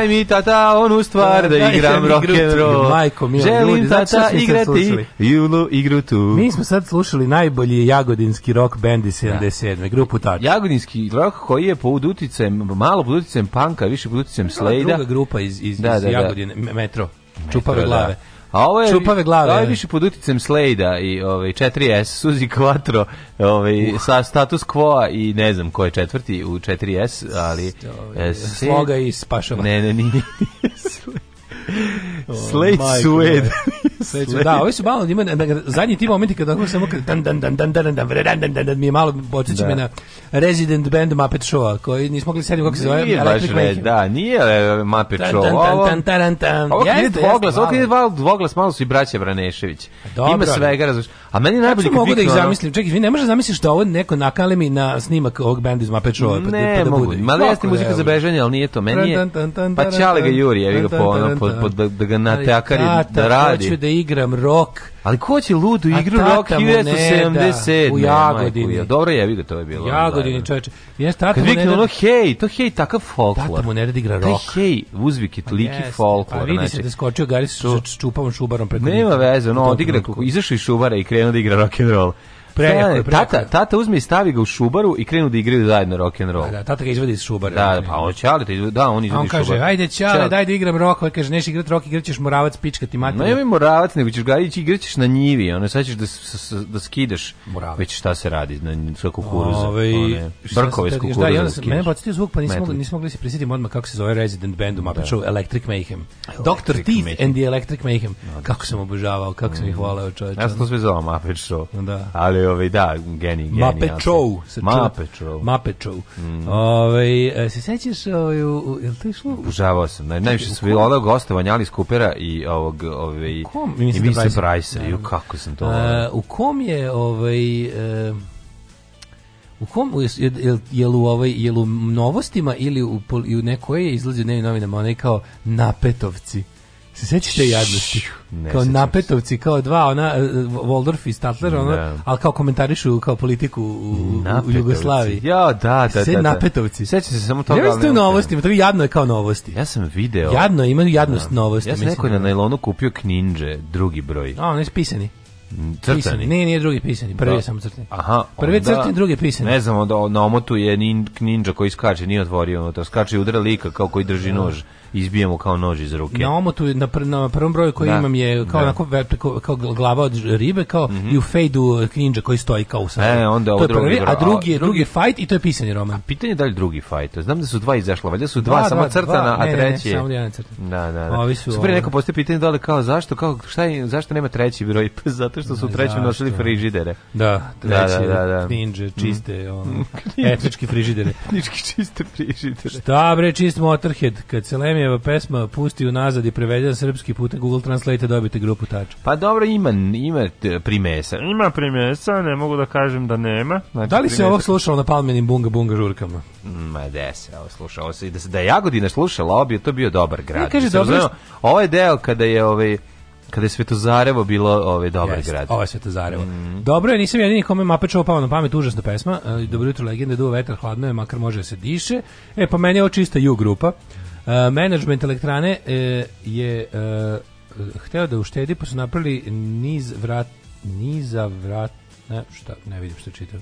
daj mi tata onu stvar da, da igram rock and Majko, milo, Želim ljudi, tata igrati julu igru tu. Mi smo sad slušali najbolji jagodinski rock band iz 77. Da. Grupu Tač. Jagodinski rock koji je pod uticajem, malo pod uticajem panka, više pod uticajem slejda. Druga grupa iz, iz, da, iz da, da, Jagodine, Metro. Metro čupave da. glave. Da. A ovo je čupave glave. Ovo je više pod uticajem Slejda i ovaj 4S Suzi Quattro, ovaj uh. sa status quo i ne znam ko je četvrti u 4S, ali ovaj, e, sloga i spašava. Ne, ne, nije. Slade Sued. Sledeću, da, ovi su malo ima, zadnji ti momenti kada ono samo dan dan dan dan dan dan dan dan dan dan mi je malo počeće me na Resident Band Muppet Show, koji nismo mogli sedjeti kako se zove. Nije baš red, da, nije Muppet Show. Ovo kredit dvoglas, ovo kredit dvoglas, malo su i braća Branešević. Ima svega, razliš. A meni najbolje kad mogu da ih zamislim, čekaj, vi ne možeš zamisliš da ovo neko nakale mi na snimak ovog benda iz Muppet Show, pa da bude. Mali jeste muzika za bežanje, ali nije to, meni je, pa čale ga Juri, evi ga po ono, da ga natakari, da radi. Da igram rok. Ali ko će ludu igru rok 1977? U da, Jagodini. Majku, dobro je, ga to je bilo. Jagodini, čoveče. Jes, tata Kad mu ne da- ono, hej, to hej, takav folklor. Tata mu ne radi igra rok. Taj hej, uzvik je pa toliki yes, folklor. Pa vidi znači. se da skočio Gari sa čupavom šubarom preko Nema veze, no, odigra, izašao iz šubara i krenuo da igra rock and roll. Prejako je, prejako. Tata, tata uzme i stavi ga u šubaru i krenu da igraju zajedno rock and roll. Pa da, tata ga izvodi iz šubara. Da, da, pa on čale, da, on izvodi iz šubara. On kaže, ajde čale, daj da igram rock, on kaže, neš igrat rock, igrat ćeš moravac, pičkati mater. Ne, mi moravac, nego ćeš ga ići, igrat ćeš na njivi, ono, sad ćeš da, da skideš, moravac. već šta se radi, na, sa kukuruza, Ove, ovaj, one, brkove s da, kukuruza. Da, i onda, mene podsjetio zvuk, pa nismo nismo mogli se prisjetiti odmah kako se zove Resident Band u Muppet Show, da. Electric Mayhem. Dr. Teeth and the Electric Mayhem. Kako sam obožavao, kako sam ih mm. voleo, čoveče. Ja sam to sve zvao Muppet Da. Ali je, ovaj, da, geni, geni. Mape Chow. Mape Chow. Mape Chow. Mm. Ove, ovaj, se sećaš, ovaj, u, je li to išlo? Obužavao sam, naj, najviše su bilo odao gostovanja Alice Coopera i ovog, ovaj, kom? i Mr. Da Price-a, ju kako sam to... A, e, u kom je, ovaj, e, u kom je, je, je u ovaj je u novostima ili u, u nekoj je izlazi u dnevnim novinama onaj kao napetovci. Se sećaš te jadnosti? Ne kao napetovci, kao dva, ona, e, Waldorf i Statler, ono, da. ali kao komentarišu kao politiku u, u Jugoslaviji. Ja, da, da, se da, da. napetovci. Sećam se samo toga. Ja ste da u novostima, to je jadno je kao novosti. Ja sam video. Jadno, ima da. jadnost da. novosti. Ja sam neko na najlonu kupio knindže, drugi broj. A, oni su pisani. Mm, crtani. Pisani. Nije, nije drugi pisani, prvi da. sam crtani. Aha. Prvi onda, crtani, drugi pisani. Ne znam, onda na omotu je nin, ninja koji skače, nije otvorio, ono to skače i udra lika kao koji drži nož izbijemo kao nož iz ruke. Na omotu, na, pr, na prvom broju koji da. imam je kao, da. onako, kao, kao glava od ribe, kao mm -hmm. i u fejdu ninja koji stoji kao u E, onda ovo drugi, prvi, a drugi, a, drugi, drugi fight i to je pisani roman. A pitanje je da li drugi fight? Znam da su dva izašla, valjda su dva, dva samo crtana, a treći je... Da, da, da. Ovi su... Super, neko postoje pitanje da li kao zašto, kao, šta je, zašto nema treći broj? Pa zato što su u trećem nosili frižidere. Da, da, treći, da, da, da, ninja, mm. čiste, mm. etički frižidere. Etički čiste frižidere. Šta bre, čist motorhead, kad se lemi Emijeva pesma pusti nazad i prevedena srpski putem Google Translate dobite grupu tač. Pa dobro, ima, ima primesa. Ima primesa, ne mogu da kažem da nema. Znači, da li primesa... se ovo slušalo na palmenim bunga bunga žurkama? Mm, ma da se ovo slušalo. Da, se, da je Jagodina slušala, ovo bi to bio dobar grad. Ne, kaže, Mislim, dobro, znači, Ovo ovaj je deo kada je... Ovaj, kada je Svetozarevo bilo ovaj dobar Jest, grad. Ovo ovaj je Svetozarevo. Mm. Dobro je, nisam jedini kome Mapeč pao na pamet, užasna pesma. E, dobro jutro, legende, duva vetar, hladno je, makar može da se diše. E, pa meni je ovo čista U grupa. E, management elektrane e, je e, hteo da uštedi, pa su napravili niz vrat, niza vrat, ne, šta, ne vidim što čitam.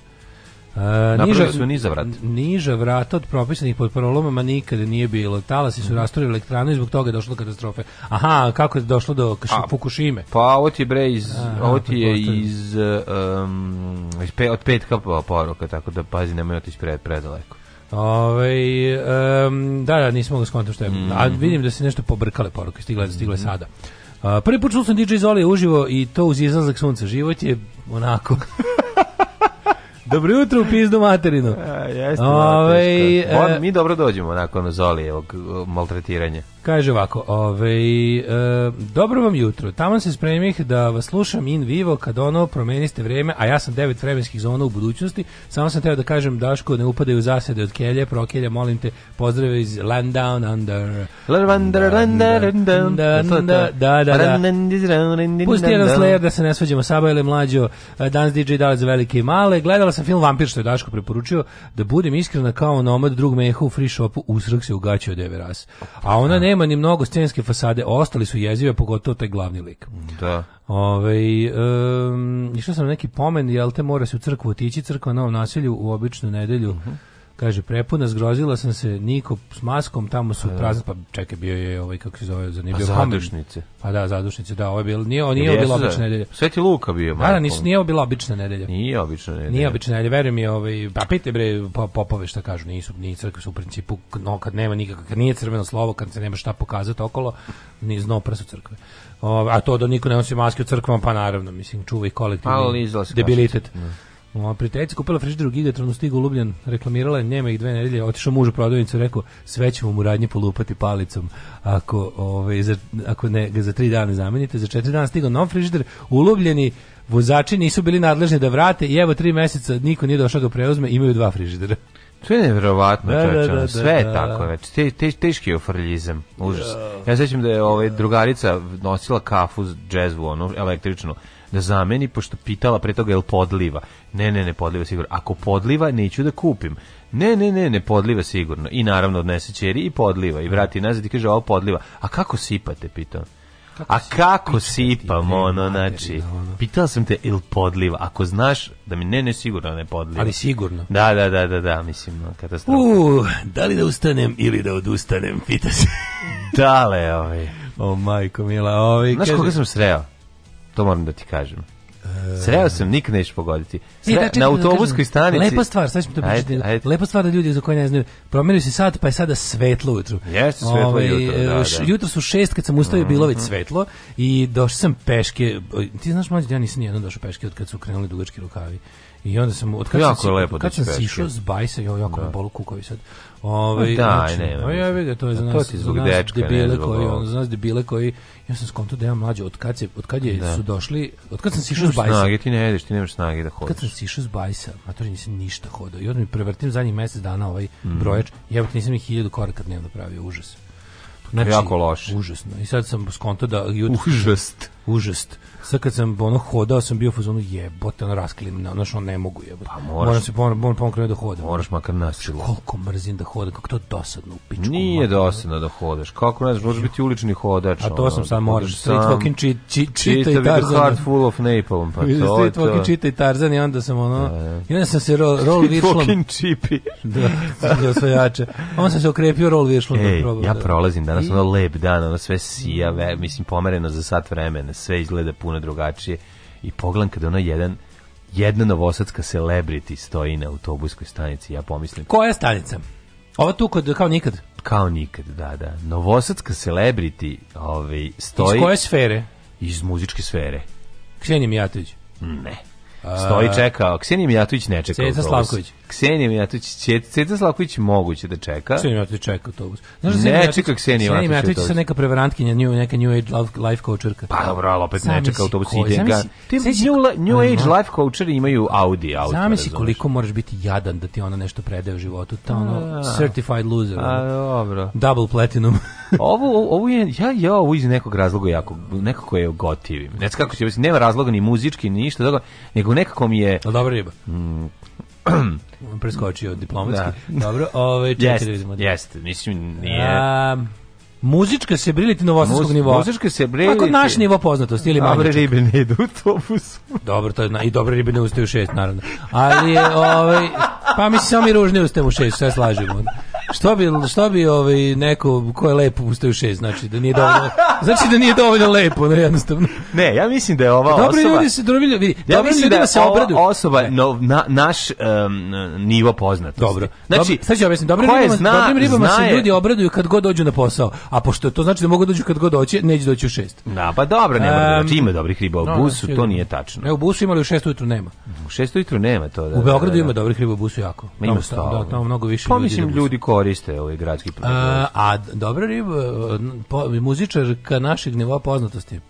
Uh, niža, su niza vrat. Niža vrata od propisanih pod parolomama nikada nije bilo. Talasi su mm. rasturili elektranu i zbog toga je došlo do katastrofe. Aha, kako je došlo do kaš, Fukushime? Pa ovo ti bre iz, A, ovo ti je iz, um, iz pe, od petka poruka, tako da pazi, nemoj otići da pre, predaleko. Ove, um, da, da, nisam ga da skonto što je. Mm A vidim da se nešto pobrkale poruke, stigle, mhm. stigle mm -hmm. sada. Uh, prvi put čuo sam DJ Zoli uživo i to uz izlazak sunca. Život je onako... Dobro jutro, pizdu materinu. A, jeste, Ove, e, mi dobro dođemo nakon Zolijevog maltretiranja. Kaže ovako, ovaj, e, dobro vam jutro, tamo se spremih da vas slušam in vivo kad ono promeniste vreme, a ja sam devet vremenskih zona u budućnosti, samo sam teo da kažem Daško ne upadaju zasede od kelje, prokelje, molim te, pozdrave iz Land Down Under. Da, da, da. Pusti jedan slayer da se ne svađamo, Saba ili mlađo, e, danas DJ dale za velike i male, gledala sam film Vampir što je Daško preporučio, da budem iskrena kao nomad drug meha u free shopu, usrk se ugaćio od Everas. A ona ne nema ni mnogo scenske fasade, ostali su jezive, pogotovo taj glavni lik. Da. Ove, um, išao sam na neki pomen, jel te mora se u crkvu otići, crkva na ovom nasilju u običnu nedelju. Uh mhm. -huh Kaže, prepuna, zgrozila sam se, niko s maskom, tamo su da, da. prazni pa čekaj, bio je ovaj, kako se zove, za nije pa bio zadušnice. Pa da, zadušnice, da, ovo je bilo, nije, nije ovo bila da. obična nedelja. Sveti Luka bio, Da, da, nije bila obična nedelja. Nije obična nedelja. Nije obična nedelja, verujem mi, ovaj, pa pite bre, popove šta kažu, nisu, ni crkve su u principu, no, kad nema nikakva kad nije crveno slovo, kad se nema šta pokazati okolo, ni zno prsu crkve. O, a to da niko ne nosi maske u crkvama, pa naravno, mislim, čuva ih kolektivni pa, debilitet. Ne. O, prijateljica kupila frižider u Gigatronu, stiga u Lubljan, reklamirala je, nema ih dve nedelje, otišao muž u prodavnicu, rekao, sve ćemo mu radnje polupati palicom, ako, ove, za, ako ne, ga za tri dana zamenite, za četiri dana stigao nov frižider, ulubljeni, vozači nisu bili nadležni da vrate i evo tri meseca niko nije došao da preuzme, imaju dva frižidera. To je nevjerovatno, da, da, da, sve je da. tako, znači, te, te, teški ofrljizam, užas. Da. Ja sećam da je ovaj, drugarica nosila kafu džezvu, onu električnu, da zameni, pošto pitala pre toga je li podliva. Ne, ne, ne podliva sigurno. Ako podliva, neću da kupim. Ne, ne, ne, ne podliva sigurno. I naravno odnese čeri i podliva. I vrati nazad i kaže, ovo podliva. A kako sipate, pitao. A kako sipam, ono, znači, pitao sam te, il podliva? Ako znaš, da mi ne, ne, sigurno ne podliva. Ali sigurno. Da, da, da, da, da mislim, katastrofa. Uh, da li da ustanem ili da odustanem, pita se. Dale, ovaj. O, majko mila, ovaj. Znaš koga sam sreo? To moram da ti kažem. Sreo sam, nikad nećeš pogoditi. Sre, e, da, na da autobuskoj da stanici... Lepa stvar, sad ćemo to pričati. Lepa stvar da ljudi za koje ne znaju, promenio se sat, pa je sada svetlo ujutru. Jeste svetlo Ove, ovaj, jutro, da, da. Jutro su šest, kad sam ustavio, mm -hmm. bilo već mhm. svetlo i došao sam peške. Ti znaš, mlađe, ja nisam nijedno došao peške od kad su krenuli dugački rukavi. I onda sam od kako jako je lepo da kad da sam sišao s bajsa, jo, jako da. me bolu kukovi sad. Ovaj da, znači, ne, ne, ja vidim to je za nas, zbog za nas dečka, debile ne, koji, on, za nas debile koji ja sam skonto da ja mlađe od kad se od kad je da. su došli, od kad sam sišao s bajsa. Snage ti ne ideš, ti nemaš snage da hodaš. Kad sam sišao s bajsa, a to nisam ništa hodao. I onda mi prevrtim zadnjih mesec dana ovaj mm. brojač, ja nisam ih 1000 koraka dnevno pravio, užas. Znači, jako loše. Užasno. I sad sam skonto da jutro... Užast. Užast sad kad sam ono hodao sam bio fuzonu jebote, ono rasklim, ono što ne mogu jebote. Pa moraš, moram se ponovno moram ponovno da hodam. Moraš makar nasilo. Koliko mrzim da hodam, kako to dosadno u pičku. Nije mora. dosadno da hodaš. Kako ne znaš, možeš biti ulični hodač. A to ono, sam sam da moraš street walking či, či, čita, i Tarzan. Čita heart full of napalm, pa to. Street walking čita i Tarzan i onda sam ono da, da. i onda sam se roll roll viršlom. Fucking chipi. da, da osvajače. Onda sam se okrepio roll viršlom da probam. Ja prolazim danas ono lep dan, ono sve sija, mislim pomereno za sat vremena, sve izgleda puno potpuno drugačije i pogledam kada ono jedan jedna novosadska celebrity stoji na autobuskoj stanici, ja pomislim. Koja stanica? Ova tu kod, kao nikad? Kao nikad, da, da. Novosadska celebrity ovaj, stoji... Iz koje sfere? Iz muzičke sfere. Ksenija Mijatović? Ne. Stoji čeka. Ksenija Mijatović ne čeka. autobus. Ceca Slavković. Ksenija Mijatović, Ceca Slavković moguće da čeka. Ksenija Mijatović čeka autobus. Znaš da ne čeka Ksenija Mijatović. Ksenija Mijatović sa neka prevarantkinja, new, neka new age life coacherka. Pa dobro, al opet ne čeka autobus ide ga. Ti new, new age life coacheri imaju Audi auto. Zamisli koliko moraš biti jadan da ti ona nešto predaje u životu, ta ono certified loser. A dobro. Double platinum. ovo ovo je ja ja ovo iz nekog razloga jako nekako je ogotivim. Ne znam kako će biti, nema razloga ni muzički ni ništa toga, nego nego nekako mi je... Dobra riba. Mm, preskočio da. diplomatski. Da. Dobro, ovaj čekaj da vidimo. Jeste, mislim nije. A, muzička se briliti novosadskog Muz, nivoa. Muzička se briliti. Kako naš nivo poznatosti ili Dobre ribe ne idu u autobus. Dobro, to je, i dobre ribe ne ustaju u 6 naravno. Ali, ovaj, pa mi se sami ružni ustajemo u šest, sve slažemo. Što bi, što bi ovaj, neko ko je lepo ustaju šest, znači da nije dovoljno, znači da nije dovoljno lepo, no, jednostavno. Ne, ja mislim da je ova Dobre osoba... Ljudi da se, dobro vidi. ja dobro mislim da se obredu. osoba no, na, naš um, nivo poznatosti. Dobro. Znači, Dob, sad ću mislim, dobro, ribama, zna, dobrim ribama se ljudi obraduju kad god dođu na posao, a pošto to znači da mogu doći kad god doće, neće doći u šest. Da, pa dobro, nema, um, znači ima dobrih riba u no, busu, to nije tačno. Ne, u busu li u 6 ujutru nema. U 6 ujutru nema to, da. U da, Beogradu da, ima dobrih riba u busu jako. Ima sto. Da, tamo mnogo više pa ljudi. Pa mislim ljudi ko koriste ovaj gradski promet. A, a dobra rib, e, po, muzičarka našeg nivoa poznatosti.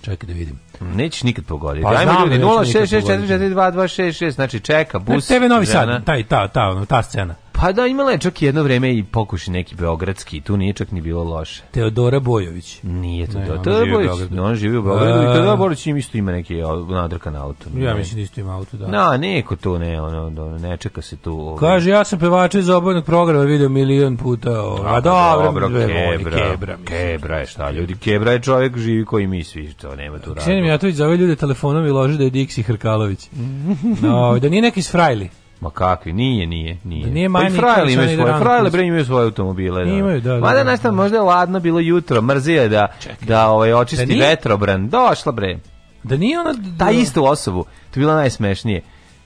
Čekaj da vidim. Nećeš nikad pogoditi. Pa, Ajmo ljudi, 066442226, da znači čeka, bus. Ne, TV Novi Sad, taj, ta, ta, ta, ta scena. Pa da, imala je čak jedno vreme i pokuši neki beogradski, tu nije čak ni bilo loše. Teodora Bojović. Nije to ne, Teodora Bojović, no, on živi u Beogradu i e. Teodora Bojović im isto ima neki nadrkan auto. Ja mislim da isto ima auto, da. Na, neko to ne, ono, da, ne čeka se tu. Ovaj. Kaže, ja sam pevač iz obojnog programa video milion puta. Ovaj. A pa dobro, dobro kebra, kebra, kebra je šta, ljudi, kebra je čovjek živi koji mi svi, to nema tu rada. Ksenija Mijatović zove ljude telefonom i loži da je Dixi Hrkalović. no, da nije neki iz Frajli. Ma kakvi, nije, nije, nije. Da nije pa i frajle imaju svoje, frajle bre imaju svoje automobile. Da. Imaju, da, da. Mada da, da. možda je ladno bilo jutro, mrzio je da, Čekaj. da ovaj, očisti da vetrobran. Došla bre. Da nije ona... Da... Ta istu osobu, to je bilo najsmešnije,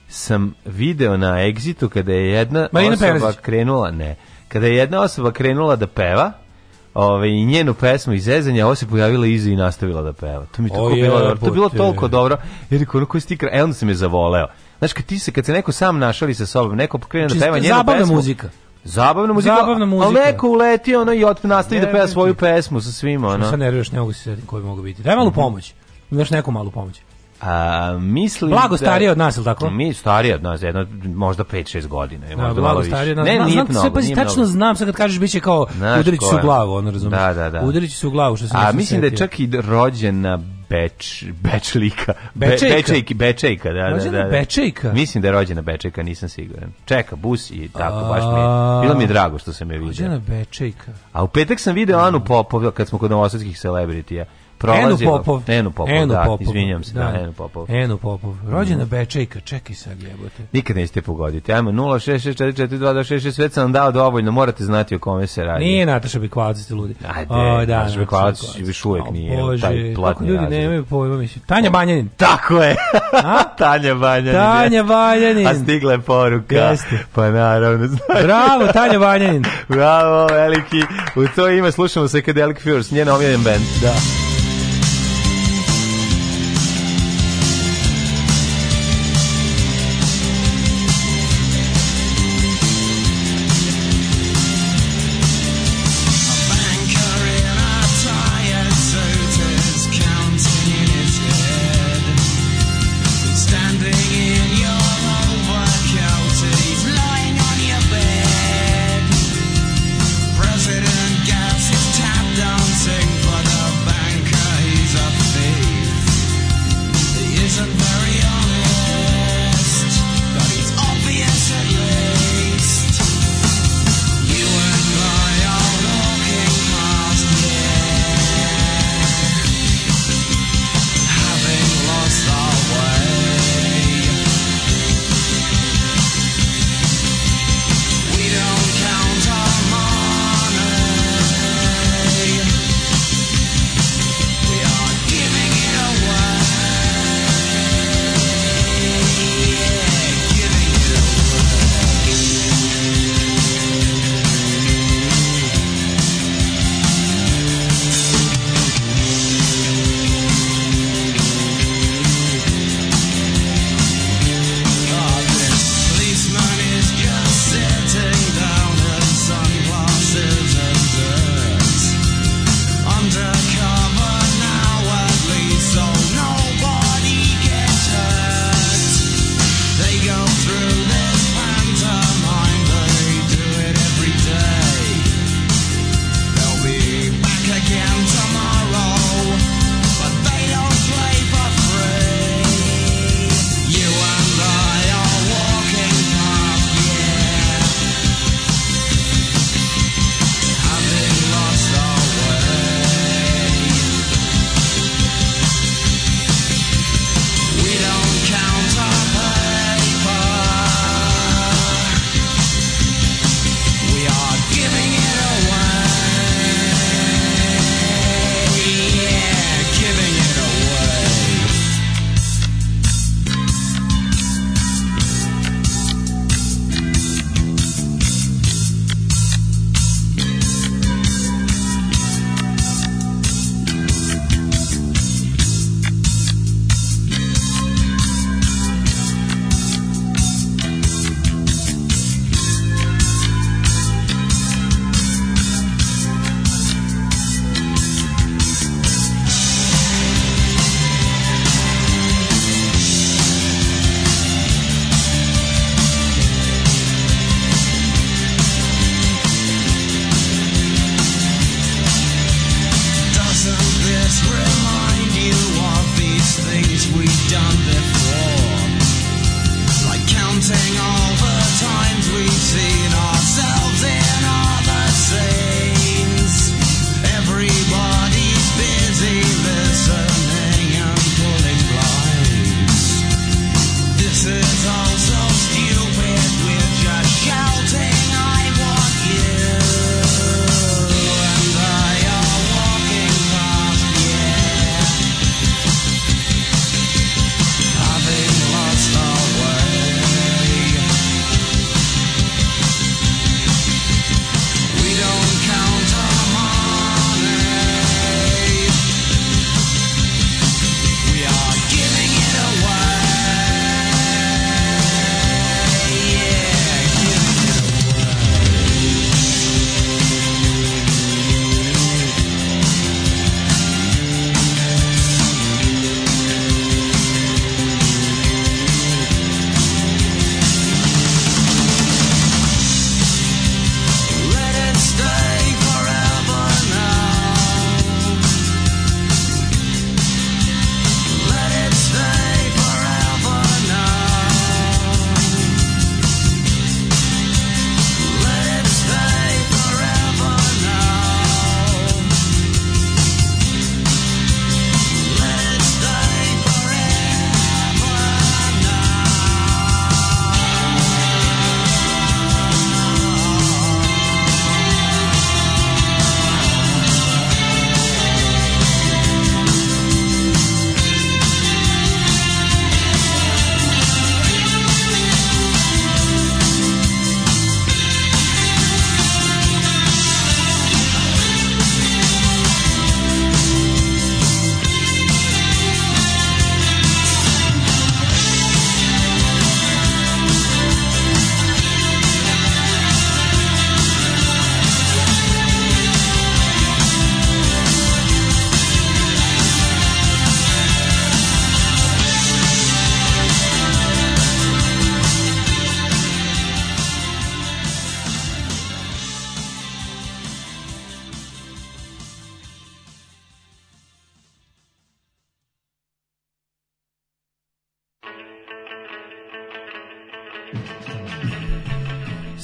sam video na egzitu kada je jedna Marina osoba Perzić. krenula, ne, kada je jedna osoba krenula da peva, Ove, ovaj, i njenu pesmu iz Ezanja, ovo se pojavila iza i nastavila da peva. To mi tako bilo dobro. To je bilo toliko dobro. Jer je ono koji stikra, e onda se je zavoleo. Znaš, kad, ti se, kad se neko sam našali sa sobom, neko pokrene da peva njenu zabavna pesmu, muzika. Zabavna muzika. Zabavna muzika. Ali neko uleti ono i otp nastavi da ne, da peva svoju pesmu sa svima. Ono. Sad nerviraš, ne mogu da se sjetiti koji mogu biti. Daj malu mhm. pomoć. Imaš neku malu pomoć. A, mislim blago da- starije od nas, ili tako? Mi starije od nas, jedno, možda 5-6 godina. Da, možda blago starije od nas. Ne, znam, nije mnogo, sve, pazi, tačno znam, sad kad kažeš, bit će kao Znaš udarić se u glavu, ono razumiješ. Da, da, da. Udarić se u glavu, što se A mislim da je čak i rođena Beč, Bečlika. Bečejka. Be, bečejka, Bečejka, da, da, da, da. Bečejka? Mislim da je rođena Bečejka, nisam siguran. Čeka, bus i tako, A... baš mi je, bilo mi je drago što se me vidio. Rođena Bečejka. A u petak sam video Anu Popov, kad smo kod novosadskih celebritija prolazila. Enu Popov. Enu Popov, Enu da, Popov. izvinjam se, da, da, Enu Popov. Enu Popov, rođena mm. Bečejka, čekaj sad jebote. Nikad nećete pogoditi, ajmo 066442266, sve sam dao dovoljno, morate znati o kome se radi. Nije Nataša Bekvalac, ti ludi. Ajde, da, Nataša Bekvalac još uvijek nije Bože, taj platni ljudi razred. nemaju pojma, mislim. Tanja Banjanin. Tako je, A? Tanja Banjanin. Tanja Banjanin. A stigla je poruka. Jeste. Pa naravno, znaš. Bravo, Tanja Banjanin. Bravo, veliki. U to ima, slušamo se kada Elik Fjurs, njen omiljen band. Da.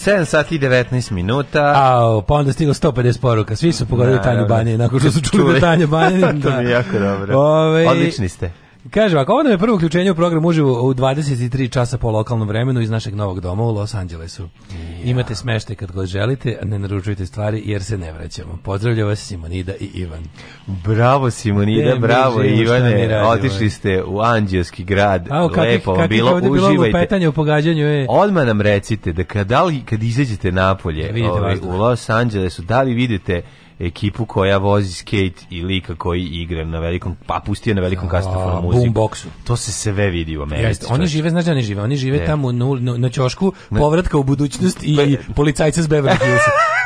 7 sati i 19 minuta. A, pa onda stiglo 150 poruka. Svi su pogodili da, Tanju da, da. Banije, nakon što su čuli da Tanja Banije. to mi je jako dobro. Ove, ovaj, Odlični ste. Kaže, ako ovo nam je prvo uključenje u program uživo u 23 časa po lokalnom vremenu iz našeg novog doma u Los Angelesu. Ja. Imate smešte kad god želite, ne naručujte stvari jer se ne vraćamo. Pozdravlja vas Simonida i Ivan. Bravo Simonida, Gde bravo živimo, Ivane. Otišli ste u Anđelski grad. A, o, kakvih, Lepo vam kakvih bilo, uživajte. Bilo u pogađanju. Je. Odmah nam recite da kad, da li, kad izađete napolje da ovaj, u Los Angelesu, da li vidite ekipu koja vozi skate i lika koji igra na velikom, pa pusti na velikom kasetofonu muziku. Boomboxu. To se sve vidi u Americi. Jeste, oni žive, znaš da oni žive, oni žive yeah. tamo na, na, na ćošku, povratka u budućnost i Be... policajca s Beverly Hills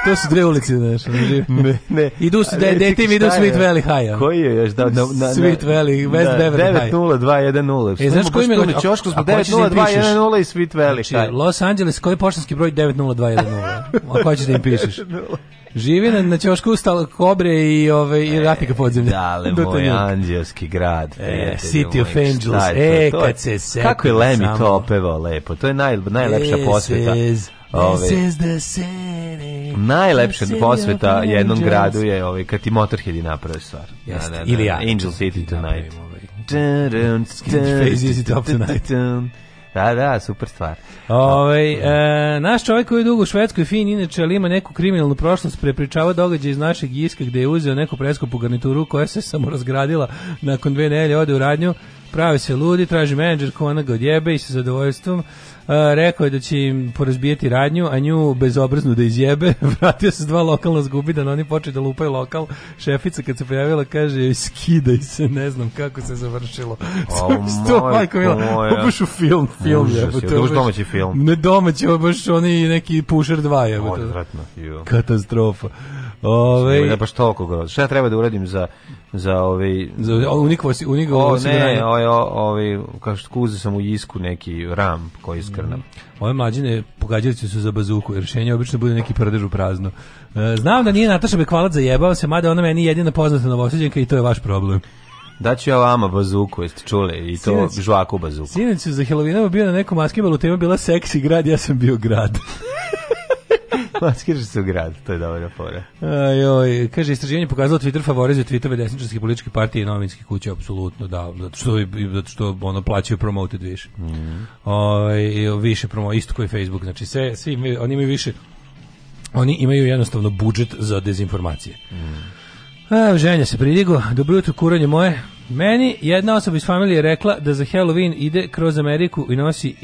to su dve ulice, znaš. Ne, ne. Idu su, da je detim, idu Sweet Valley High-a. Koji je još? Da, na, na, Sweet Valley, West da, Beverly High. 90210. E, znaš koji mi je? Na ćošku smo 90210 da i Sweet Valley High. Znači, Los Angeles, koji je poštanski broj 90210? A koji ćeš da im pišeš? Živi na, na ćošku stala kobre i, ove, i e, rapika podzemlja. Dale, da moj anđelski grad. E, City of Angels. E, kad se sepi. Kako je Lemi to opevao lepo. To je naj, najlepša posveta. Ove, This is the city. Najlepša posveta jednom gradu je ovaj kad ti Motorhead naprave stvar. Yes, na, na, na, ili da, ja. Angel City Tonight. Turn, turn, turn, turn, turn, turn, Da, da, super stvar. Ove, e, naš čovjek koji je dugo u Švedskoj fin, inače, ali ima neku kriminalnu prošlost, prepričava događaj iz našeg iska gdje je uzeo neku preskupu garnituru koja se samo razgradila nakon dve nelje ode u radnju, pravi se ludi, traži menadžer, ko ona ga odjebe i sa zadovoljstvom E, rekao je da će im porazbijeti radnju, a nju bezobrazno da izjebe. Vratio se dva lokalna zgubida, no oni počeli da lupaju lokal. Šefica kad se pojavila kaže skidaj se, ne znam kako se završilo. O, Sto, majko mila, baš u film, film je. To je domaći film. Ne domaći, baš oni neki Pusher 2 je. Odvratno. Katastrofa. Ove, ovaj- da pa baš toliko grozno. Šta ja treba da uradim za za ove ovaj- za unikovo unikovo o, ne, ovaj ovaj kao što kuzu sam u isku neki ram koji iskrnam. Mhm. Mm. Ove mlađine pogađalice su za bazuku, rešenje obično bude neki prdež u prazno. E, znam da nije Nataša Bekvalac zajebao se, mada ona meni jedina poznata novosađenka i to je vaš problem. Da ću ja vama bazuku, jeste čule, i to sinec, žvaku bazuku. Sinec za Helovinovo bio na nekom maskebalu, tema bila seksi grad, ja sam bio grad. Maskiraš se u grad, to je dobra fora. Ajoj, kaže, istraživanje pokazalo Twitter favorizuje tweetove desničarske političke partije i novinske kuće, apsolutno, da, zato što, zato što ono, plaćaju promoted više. Mm -hmm. o, ovaj, više promo, isto koji Facebook, znači sve, svi, oni imaju više, oni imaju jednostavno budžet za dezinformacije. Mm. A, ženja se pridigo, dobro jutro, kuranje moje. Meni jedna osoba iz familije rekla da za Halloween ide kroz Ameriku i nosi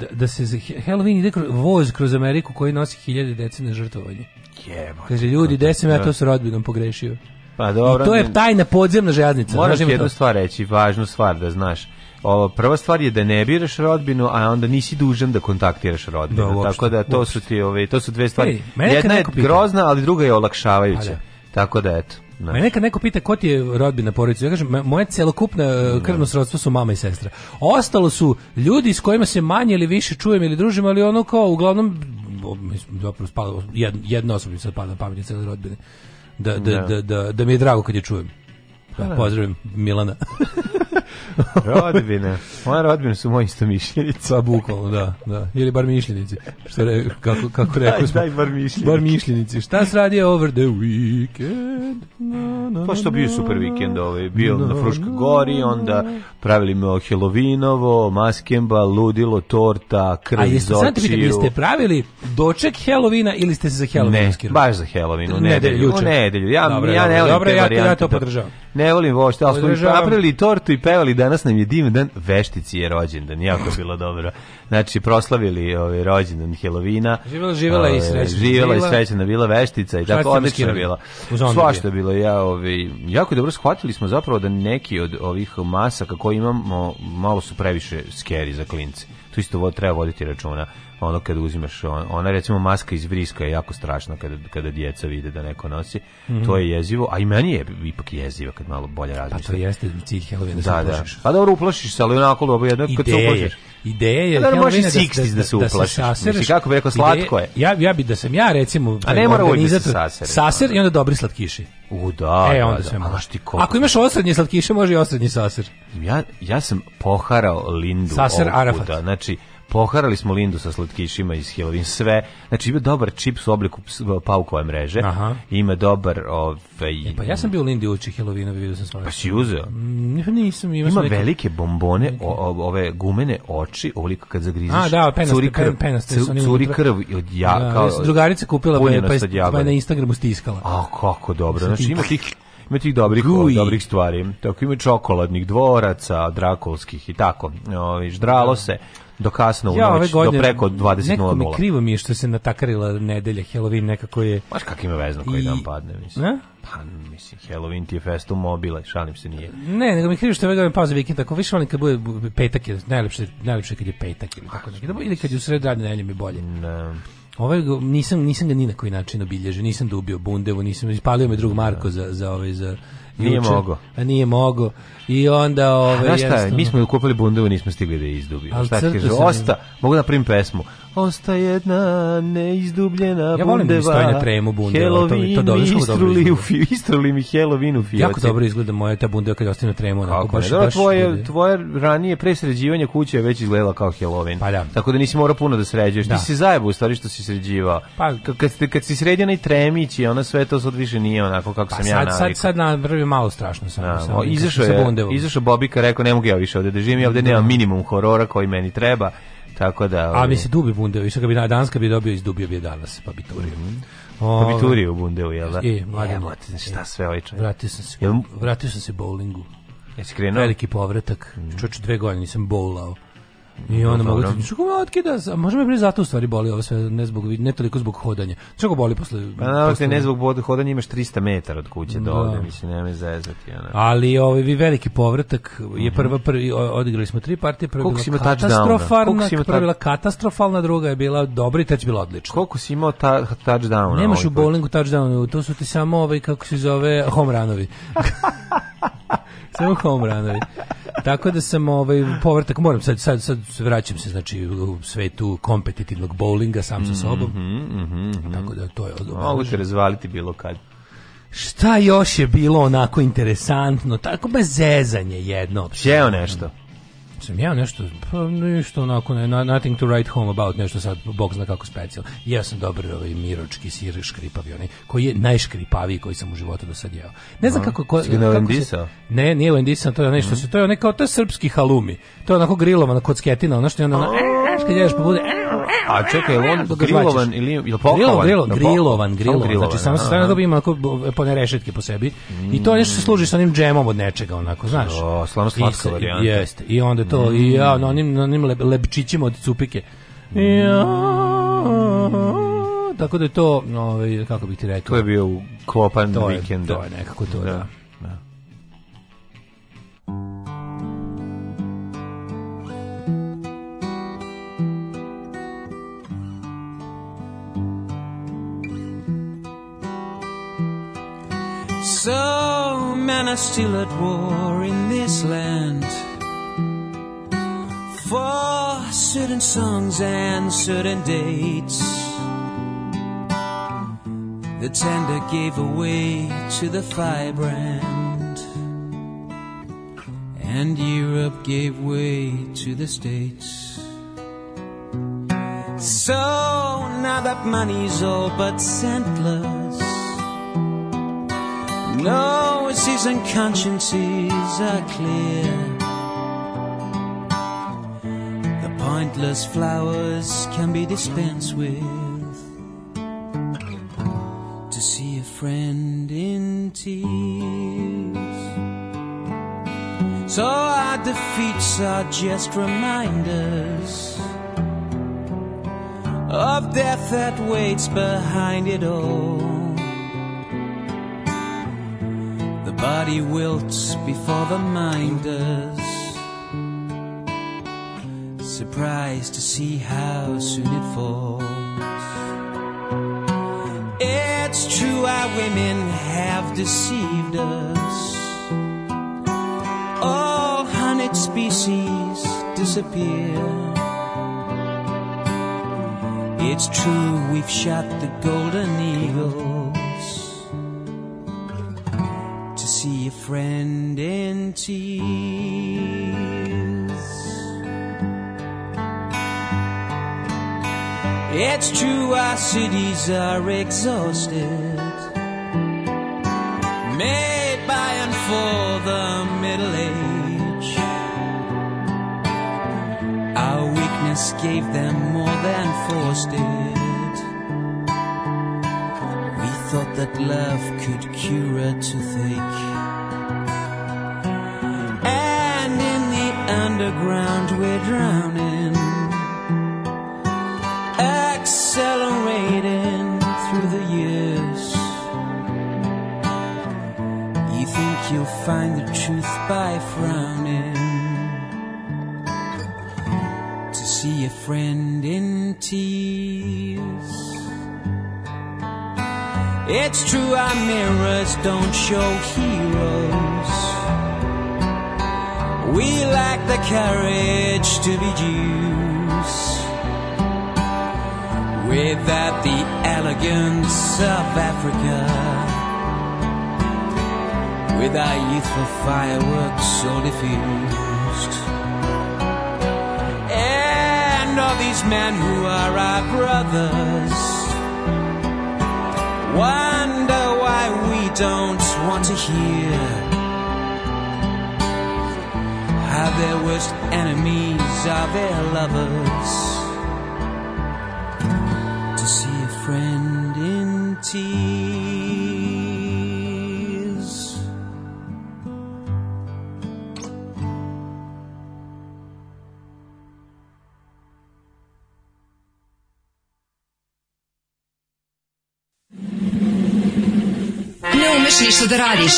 da, da, se za Halloween ide kroz voz kroz Ameriku koji nosi hiljade dece na žrtvovanje. Jebote. Kaže ljudi, gde sam ja to s rodbinom pogrešio? Pa dobro. I to je tajna podzemna željeznica. Moraš jednu to. stvar reći, važnu stvar da znaš. Ovo, prva stvar je da ne biraš rodbinu, a onda nisi dužan da kontaktiraš rodbinu. Da, uopšte, Tako da to uopšte. su ti, ove, ovaj, to su dve stvari. Ej, Jedna je grozna, ali druga je olakšavajuća. Pa da. Tako da eto. Ne. Me neko pita ko ti je rodbina porodica. Ja kažem, moje celokupno krvno srodstvo su mama i sestra. Ostalo su ljudi s kojima se manje ili više čujem ili družim, ali ono kao uglavnom zapravo spada, jedna, jedna osoba mi sad pada na pamet cele rodbine. Da, da, da, da, da mi je drago kad je čujem. Da, pozdravim Milana. rodbina. Moja rodbina su moji isto mišljenici. Pa bukvalno, da, da. Ili bar mišljenici. Što re, kako, kako rekli smo. Daj, daj bar mišljenici. Bar mišljenici. Šta se radi over the weekend? Na, na, pa što bio super vikend ovaj. Bio na Fruška gori, onda pravili me Helovinovo, maskemba, ludilo, torta, krv iz A jeste, sad pitam, jeste pravili doček Helovina ili ste se za Halloween Ne, baš za Helovinu. u nedelju. U nedelju. Ja, dobro, ja ne volim dobro, te ja, varijante. Ja to da- podržavam. Ne volim vošte, ali smo napravili tortu i pevali da danas nam je divan dan, veštici je rođendan, jako bilo dobro. Znači, proslavili ovaj, rođendan Helovina. Živjela, živjela i ovaj, srećna. Živjela i srećna, bila veštica i tako, odlično bila. Svašta je bilo, ja, ovaj, jako dobro shvatili smo zapravo da neki od ovih masaka koje imamo, malo su previše skeri za klince tu isto vo, treba voditi računa ono kad uzimaš ona recimo maska iz vriska je jako strašna kada kada djeca vide da neko nosi mm. to je jezivo a i meni je ipak jezivo kad malo bolje razmišljam pa to jeste cilj Halloweena da, da, da. pa dobro uplašiš se ali onako dobro jedno kad se uplašiš Ideja je da, da može da, da, da, se uplašiš. Da se Mislim, kako bi rekao, slatko je. ja, ja bih da sam ja, recimo, A ne mora uvijek da se saser. Saser da. i onda dobri slatkiši. U, da, e, onda da, da. Može. Ti Ako imaš da. osrednje slatkiše, može i osrednji saser. Ja, ja sam poharao Lindu. Saser Arafat. Znači, poharali smo Lindu sa slatkišima iz Halloween, sve. Znači ima dobar čips u obliku paukove mreže. Aha. Ima dobar ovaj e, Pa ja sam bio u Lindi uči Halloweenu, video sam svašta. Pa si uzeo? Mm, nisam, ima neke... velike bombone, o, ove gumene oči, ovoliko kad zagriziš. A da, penaste, curi krv, pen, penaste, su, curi krv od ja, da, kao. Drugarica kupila pa pa, pa na Instagramu stiskala. A kako dobro. Znači ima tih ima tih dobrih, Guji. dobrih stvari. Tako ima čokoladnih dvoraca, drakolskih i tako. Ovi, ždralo da. se do kasno u ja, noć, do preko 20.00. Nekako mi krivo mi je što se natakarila nedelja, Halloween nekako je... Maš kak ima vezno koji I... dan padne, mislim. Ne? Pa, mislim, Halloween ti je festum mobile, šalim se nije. Ne, nego mi krivo što je vegan pauza vikend, tako više volim kad bude petak, je najlepše, najlepše kad je petak ili tako neki, da ili kad je u sred radne nedelje mi bolje. Ne. Ovaj nisam nisam ga ni na koji način obilježio, nisam dubio bundevu, nisam ispalio me drug Marko da. za za ovaj za Nije mogao. A nije mogao. I onda ove, a, ovaj, šta, jednostavno... mi smo kupili bundevu, nismo stigli da je izdubimo. Šta ti kaže? Osta, mogu da primim pesmu. Osta jedna neizdubljena ja volim da bundeva. Ja volim tremu bunde. Helovin, to, to istruli, u fi, istruli mi Helovin u fijaci. Jako dobro izgleda moja ta bundeva kad ostaje na tremu. Onako, Kako baš, ne, da, tvoje, tvoje ranije presređivanje kuće je već izgledala kao Helovin. Pa da. Tako da nisi morao puno da sređuješ. Da. Ti si zajebao u stvari što si sređivao. Pa, kad, kad si sredio i tremić i ona sve to sad više nije onako kako pa sam ja navikao. Sad, sad sad na prvi malo strašno sam. Da, sam izašao je, izašao Bobika, rekao ne mogu ja više ovde da živim, ja ovde nemam minimum horora koji meni treba Tako da... Ovaj... A mi se dubi bundeo, išao kad bi Danska bi dobio, izdubio bi danas, pa bi turio. Mm -hmm. Pa bi ovaj. turio u bundeu, jel da? Je, mladen. Evo, znači, šta e, sve ovaj Vratio sam se, jel... vratio sam se bowlingu. Jesi krenuo? Veliki povratak. Mm. Čoč, dve godine nisam bowlao. I onda mogu ti što me otkida, a možda me bre zato u stvari boli ovo sve ne zbog ne toliko zbog hodanja. Čego boli posle? Pa na posle... ne zbog bod hodanja imaš 300 metara od kuće do da. ovde, mislim nema zezati ona. Ali ovaj vi veliki povratak je mhm. prva prvi odigrali smo tri partije, prva Koliko bila katastrofalna, ta... prva katastrofalna, druga je bila dobra i treća bila odlična. Koliko si imao ta touchdowna? Nemaš ovaj u bowlingu touchdownu, to su ti samo ovaj kako se zove home runovi. Samo home runovi. Tako da sam ovaj povratak moram sad sad sad vraćam se znači u svetu kompetitivnog bowlinga sam sa mhm, sobom. Mm -hmm, Tako da to je Mogu te razvaliti bilo kad. Šta još je bilo onako interesantno, tako bez zezanje jedno. Sjeo nešto sam ja nešto, pa ništa onako, ne, nothing to write home about, nešto sad, bog zna kako specijal. Ja sam dobar ovaj miročki sir škripavi, onaj, koji je najškripaviji koji sam u životu do sad jeo. Ne znam kako... Ko, kako se, ne, nije Lendisa, to je nešto, mm. se, mhm. to je onaj kao, to je srpski halumi. To je onako grilovana kocketina, ono što je ono, ono, eh, kad jedeš pa bude... Eh, eh, A čekaj, on grilovan ili je pokovan? Grilovan, znači, grilovan, grilovan, Znači, samo se stavljena dobije ima po ne rešetke po sebi. I to nešto se služi sa onim džemom od nečega, onako, znaš. O, slano slatka varijanta. Jeste, i onda je to i ja na onim, na onim leb, lebčićima od cupike. Ja, tako da je to, ovaj, kako bih ti rekao. To je bio klopan to je, vikend. To je nekako to, da. da. da. So men are still at war in this land. for certain songs and certain dates. The tender gave away to the firebrand, and Europe gave way to the States. So now that money's all but scentless, no season consciences are clear. Pointless flowers can be dispensed with to see a friend in tears. So our defeats are just reminders of death that waits behind it all. The body wilts before the mind does surprised to see how soon it falls. It's true our women have deceived us. All hunted species disappear. It's true we've shot the golden eagles to see a friend in tears. It's true our cities are exhausted, made by and for the middle age. Our weakness gave them more than forced it. We thought that love could cure a toothache. And in the underground we're drowning accelerating through the years. You think you'll find the truth by frowning. To see a friend in tears. It's true, our mirrors don't show heroes. We lack the courage to be you. With that the elegance of Africa, with our youthful fireworks so diffused, and all these men who are our brothers, wonder why we don't want to hear how their worst enemies are their lovers. seas. Ne umeš ništa da radiš.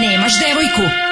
Nemaš devojku.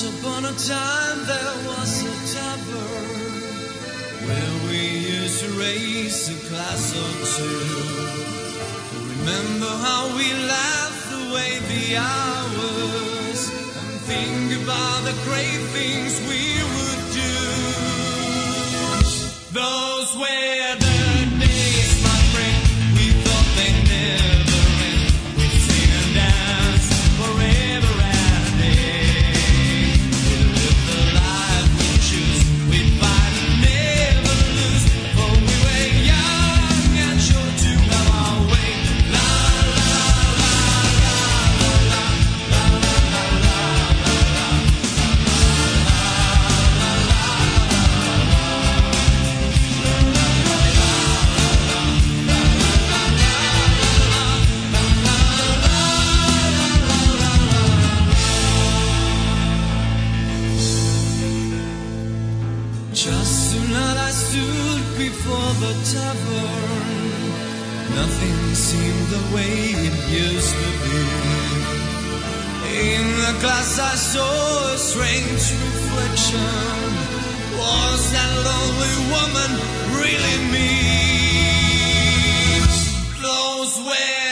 Once upon a time there was a tavern where we used to raise a glass or two. Remember how we laughed away the hours and think about the great things we would do. Those were the the way it used to be. In the glass, I saw a strange reflection. Was that lonely woman really me? Close where?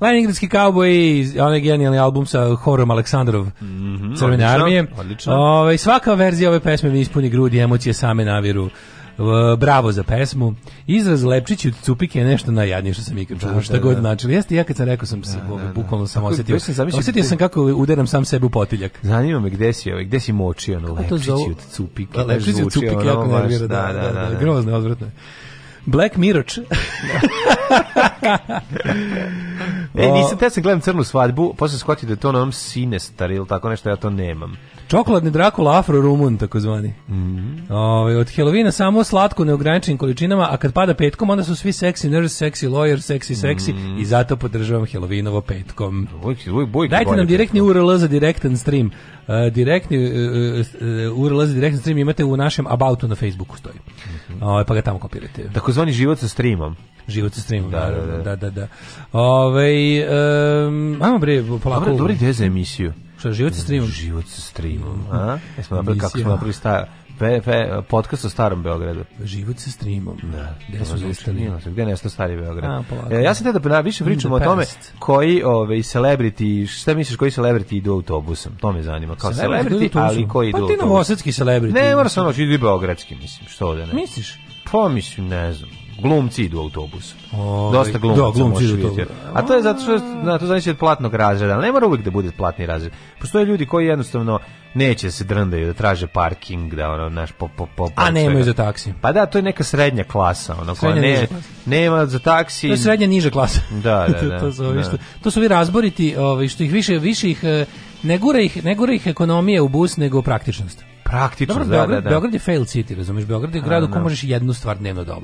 Leningradski kauboj i onaj genijalni album sa horom Aleksandrov mm -hmm, Crvene armije. Ove, ovaj, svaka verzija ove pesme mi ispuni grudi, emocije same naviru. Bravo za pesmu. Izraz Lepčići od Cupike je nešto najjadnije što sam ikad čuo, da, šta da, god da. načeli. Jeste, ja kad sam rekao sam se, da, da, da, bukvalno sam kako, osetio. Sam osetio sam kako uderam sam sebe u potiljak. Zanima me gde si, ovaj, gde si močio ono Lepčići od Cupike. Lepčići od Cupike jako nervira, da, da, da, da, grozno, odvratno. Black Mirror. e, nisam, te da sam gledam crnu svadbu, posle shvatio da je to na onom sinestar ili tako nešto, ja to nemam. Čokoladni Drakula Afro Rumun, takozvani. Mm -hmm. o, ovaj, od Helovina samo slatko neograničenim količinama, a kad pada petkom, onda su svi seksi nurse, seksi lawyer, seksi seksi mm -hmm. i zato podržavam Helovinovo petkom. Bojke, Dajte nam direktni petkom. URL za direktan stream. Uh, direktni uh, uh, URL za direktan stream imate u našem aboutu na Facebooku stoji. Mm -hmm. o, ovaj, pa ga tamo kopirajte. Takozvani život sa streamom život sa streamom. Da, da, da. da, da, da. Ove, ovaj, um, ajmo bre, polako. Dobre, dobro, dobro emisiju. Šta, život sa streamom? Život sa streamom, a? Jesmo napravili, kako smo napravili stara. Pe, pe, podcast o starom Beogradu. Život sa streamom. Da. Gde su nestali? Gde nestao stari Beograd? A, e, ja sam te da više mm, pričamo o tome koji ove, celebrity, šta misliš koji celebrity idu autobusom? To me zanima. Kao celebrity, celebrity ali koji pa idu autobusom? Pa ti novosadski celebrity. Ne, moram sam noći, idu i beogradski, mislim. Što da ne? Misliš? Pa mislim, ne znam glumci idu u autobusu. O, ovaj, Dosta glumaca da, glumci idu autobusu. A to je zato što na to znači od platnog razreda, ne mora uvijek da bude platni razred. Postoje ljudi koji jednostavno neće da se drndaju da traže parking, da ono naš po po po. A nemaju za taksi. Pa da, to je neka srednja klasa, ono koja ne nema za taksi. To je srednja niža klasa. Da, da, da. to su ovi da. što to su vi razboriti, ovaj što ih više više ih e, ne gura ih, ne gura ih ekonomije u bus nego praktičnost praktično, Dobro, da, Beograd, da, da. Beograd je fail city, razumeš? Beograd je grad u kojem da. možeš jednu stvar dnevno da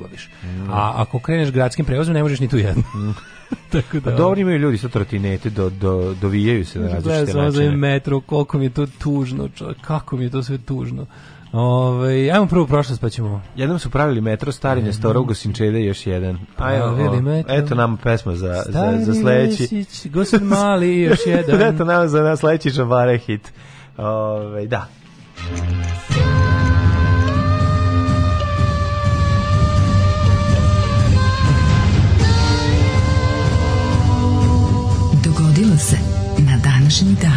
Mm. A ako kreneš gradskim prevozom, ne možeš ni tu jednu. Mm. Tako da. Pa dobro imaju ljudi sa trotinete, do, do, dovijaju se na različite načine. Gledaj, metro, koliko mi je to tužno, čovjek, kako mi je to sve tužno. Ove, ajmo prvo prošlost pa ćemo. Jednom su pravili metro stari mm. Nestor Gosinčede još jedan. Ajmo. Eto nam pesma za za za sledeći. Lesić, Gosin mali još jedan. eto nam za nas sledeći Žabare hit. Ove, da. Dogodilo se na današnji dan.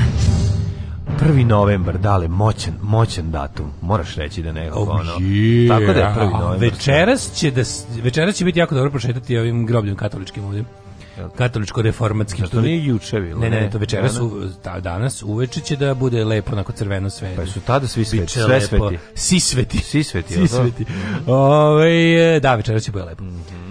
1. novembar, dale, moćan, moćan datum. Moraš reći da nekako oh, ono. Je, tako da je 1. novembar. Da. Večeras će da večeras će biti jako dobro prošetati ovim grobljem katoličkim ovdje katoličko reformatski Znači, to nije juče bilo. Ne, ne, ne to večeras, su, ta, danas, uveče će da bude lepo, onako crveno sve. Pa su tada svi sveti, sve lepo. sveti. Sisveti. Sisveti, sveti. Ove, da, večeras će bude lepo. Mm -hmm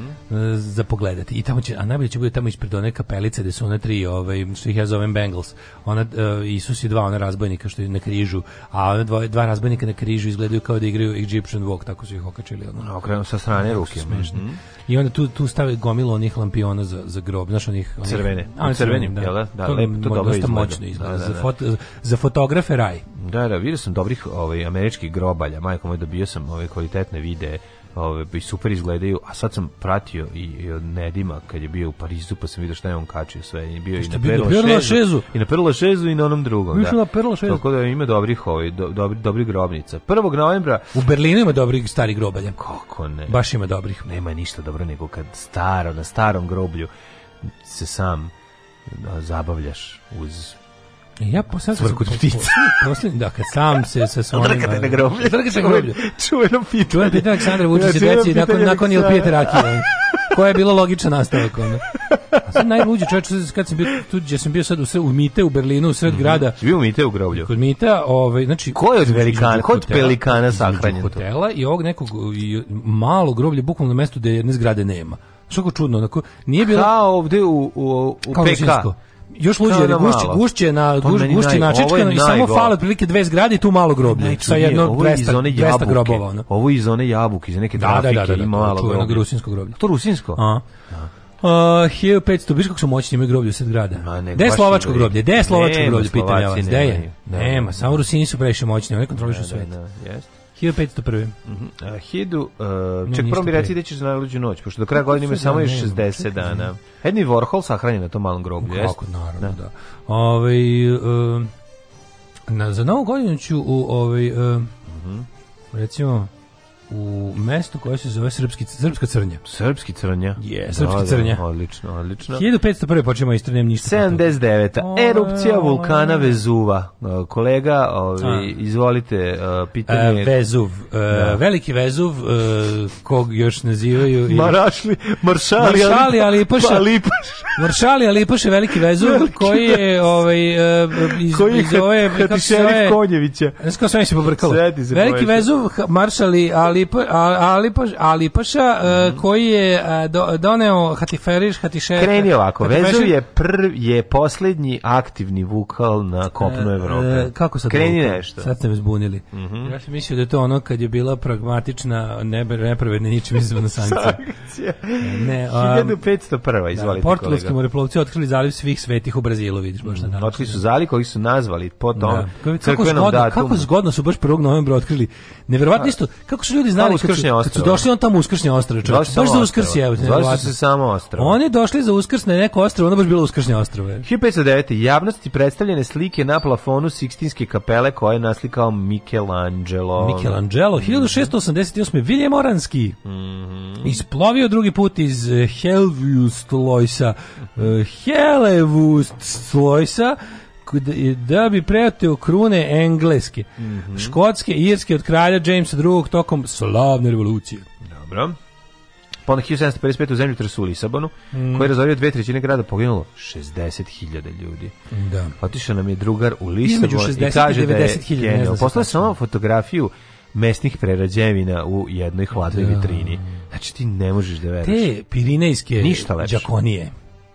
za pogledati. I tamo će, a najbolje će bude tamo ispred one kapelice gde su one tri, ovaj, što ih ja zovem Bengals. Ona, uh, Isus i dva ona razbojnika što je na križu, a ona dva, dva razbojnika na križu izgledaju kao da igraju Egyptian Walk, tako su ih okačili. Ono. Okrenu sa strane ruke. Smešni. Mm -hmm. I onda tu, tu stave gomilo onih lampiona za, za grob, znaš onih... onih crvene. A, crvenim, da. Jel, da, da, to, lep, to dobro izgleda. moćno da, izgleda. Da, da, da. Za, fot, za fotografe raj. Da, da, vidio sam dobrih ovaj, američkih grobalja, majko moj, dobio sam ove ovaj, kvalitetne videe ove, super izgledaju, a sad sam pratio i, i od Nedima kad je bio u Parizu, pa sam vidio šta je on kačio sve. I bio pa i na Perla šezu, šezu, I na Perla Šezu i na onom drugom. Još da. na Perla Šezu. Tako da ima dobrih, ovaj, do, dobri, dobri grobnica. 1. novembra... U Berlinu ima dobrih stari grobalja. Kako ne? Baš ima dobrih. Nema ništa dobro nego kad staro, na starom groblju se sam zabavljaš uz E, ja posle sam kod ptica. Posle da kad sam se sa svojim Drkate na groblje. Drkate na groblje. Čuveno pitanje. To je pitanje Aleksandra Vučića ja, znači, deci nakon nakon il pijete rakije. Koja je bilo logičan nastavak onda. A sad najluđe čoveče kad sam bio tu gdje sam bio sad u sve u Mite u Berlinu u sred mm -hmm. grada. Bio u Mite u groblju. Kod Mita, ovaj znači ko je od velikana, kod pelikana sahranjen hotela i ovog nekog malog malo groblje bukvalno na mestu gdje jedne zgrade nema. Što čudno, onako, nije bilo... Kao ovde u, u, u PK još luđe jer da, da, gušće, gušće na pa guš, gušće na načečkano i samo fale otprilike dve zgrade tu malo groblje. Znači, sa jedno 200, 200 grobova. Ono. Ovo iz zone jabuke, iz neke trafike da, da, da, da, ima da, malo groblje. Rusinsko groblje. To rusinsko? A. Da. Uh, 1500, biš kako su moćni imaju groblje u sred grada. Gde je slovačko groblje? Gde je slovačko groblje, pitam ja vas. Gde je? Nema, samo Rusini su previše moćni, oni kontrolišu svet. Jeste. 1501. Mhm. Uh, 1000 e, ček prvo mi reci da ćeš za najluđu noć, pošto do kraja godine ima samo da još 60 dana. Hedni Warhol sahranjen na tom malom grobu, jeste? Kako, naravno, da. da. Ovaj e, na za novu godinu ću u ovaj uh, mm recimo u mestu koje se zove Srpski, Srpska crnja. Srpski crnja? Je, Srpska da, da, crnja. Odlično, odlično. 1501. počinemo istranem ništa. 79. O, Erupcija vulkana Vezuva. E, kolega, ovi, izvolite e, pitanje. E, Vezuv. E, da. Veliki Vezuv, e, kog još nazivaju. I... Marašli, Maršali, Maršali Alipaša. Pa Maršali Alipaša, Veliki Vezuv, veliki koji je ovaj, e, iz, koji iz ove... Koji je Konjevića. Znači, se pobrkalo. Veliki Vezuv, Maršali Ali Alipa, Alipa, Alipaša e, mm. koji je e, do, doneo Hatiferiš, Hatišer. Kreni ovako, Vezu je prv je poslednji aktivni vukal na kopnu e, Evrope. kako sad? Kreni vukal? nešto. Sad ste me zbunili. Mm -hmm. Ja sam mislio da je to ono kad je bila pragmatična, ne, nepravedna ničim izvana sankcija. ne, um, 1501. Da, izvolite, da, portugalski moreplovci otkrili zaliv svih svetih u Brazilu, vidiš baš mhm. na mm. Otkrili su zaliv koji su nazvali po tom da. Kako, kako, zgodno, kako zgodno su baš 1. novembra otkrili. Neverovatno pa- isto, kako su ljudi ljudi znali kad su, kad su došli on tamo uskršnje ostrvo, čovječe. Baš za uskrs je, Zvali su se samo ostrvo. Oni došli za uskrsne neko ostrvo, ono baš bilo uskršnje ostrvo. 1509. Javnosti predstavljene slike na plafonu Sikstinske kapele koje je naslikao Michelangelo. Michelangelo, 1688. Mhm. Viljem Oranski. Mm Isplovio drugi put iz eh, Helvustlojsa. Eh, Helvustlojsa da bi preoteo krune engleske, mm -hmm. škotske irske od kralja Jamesa II tokom slavne revolucije. Dobro. Pa onda 1755. u zemlju tresu u Lisabonu, mm. koji je razorio dve trećine grada, poginulo 60.000 ljudi. Da. Otišao nam je drugar u Lisabon i, kaže da je genio. Poslao sam vam fotografiju mesnih prerađevina u jednoj hladnoj da. vitrini. Znači ti ne možeš da veriš. Te pirinejske Ništa lepše. džakonije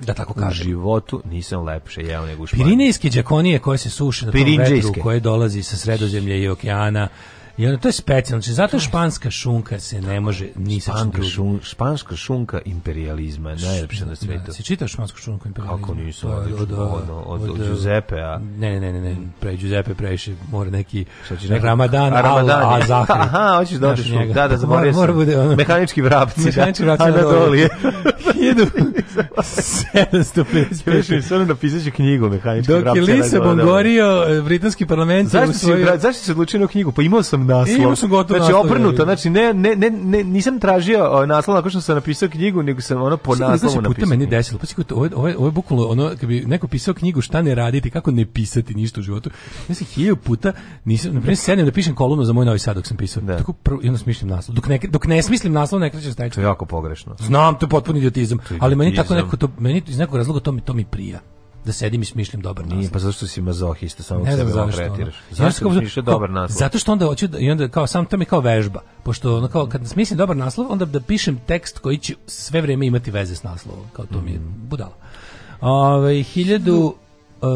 da tako kažem. U životu nisam lepše jeo nego u Španiji. Pirinejske đakonije koje se suše na tom vetru koje dolazi sa sredozemlja i okeana. I onda to je specijalno, znači zato španska šunka se ne može ni sa španska, šun, španska šunka imperializma je najlepša na svetu. Da, si čitao špansku šunku imperializma? Kako nisu, pa, od, od, od, od, od Giuseppe, a... Ne, ne, ne, ne, pre Giuseppe previše mora neki Ramadan, Ramadan a Zahri. Aha, hoćeš da odeš, da, da, zaboravio sam. Mora, bude, ono, mehanički vrapci. Da. Mehanički vrapci, da, da, 755. Sve napisat ću knjigu mehanička Dok je Lisa Bongorio, e, britanski parlament... Zašto, svoju... zašto se odlučio na knjigu? Pa imao sam naslov. Imao sam gotovo znači, naslov. Znači, obrnuto. Znači, ne, ne, ne, ne, nisam tražio naslov nakon što sam napisao knjigu, nego sam ono po da, naslovu napisao. Znači, puta meni desilo. Pa sigurno, ovo, ovo, ovo je bukvalo ono, kad bi neko pisao knjigu šta ne raditi, kako ne pisati ništa u životu. Ja sam hiljaju puta, nisam, na primjer, sedem da pišem kolumnu za moj novi sad dok sam pisao. Da. Tako prvo, jedno onda smišljam naslov. Dok ne, dok ne smislim naslov, ne krećem stajeći. To je jako pogrešno. Znam, to je potpuni idiotizam. Ali meni tako neko to, meni iz nekog razloga to mi, to mi prija da sedim i smišljam dobar naslov. Nije, pa zašto si mazohista, samo ne sebe da zašto, ono. Zašto ja smišljaš dobar naslov? Zato što onda hoću, da, i onda kao, sam to mi kao vežba, pošto ono kao, kad smislim dobar naslov, onda da pišem tekst koji će sve vrijeme imati veze s naslovom, kao to mm mi je mm. budala. Ove, ovaj, hiljadu...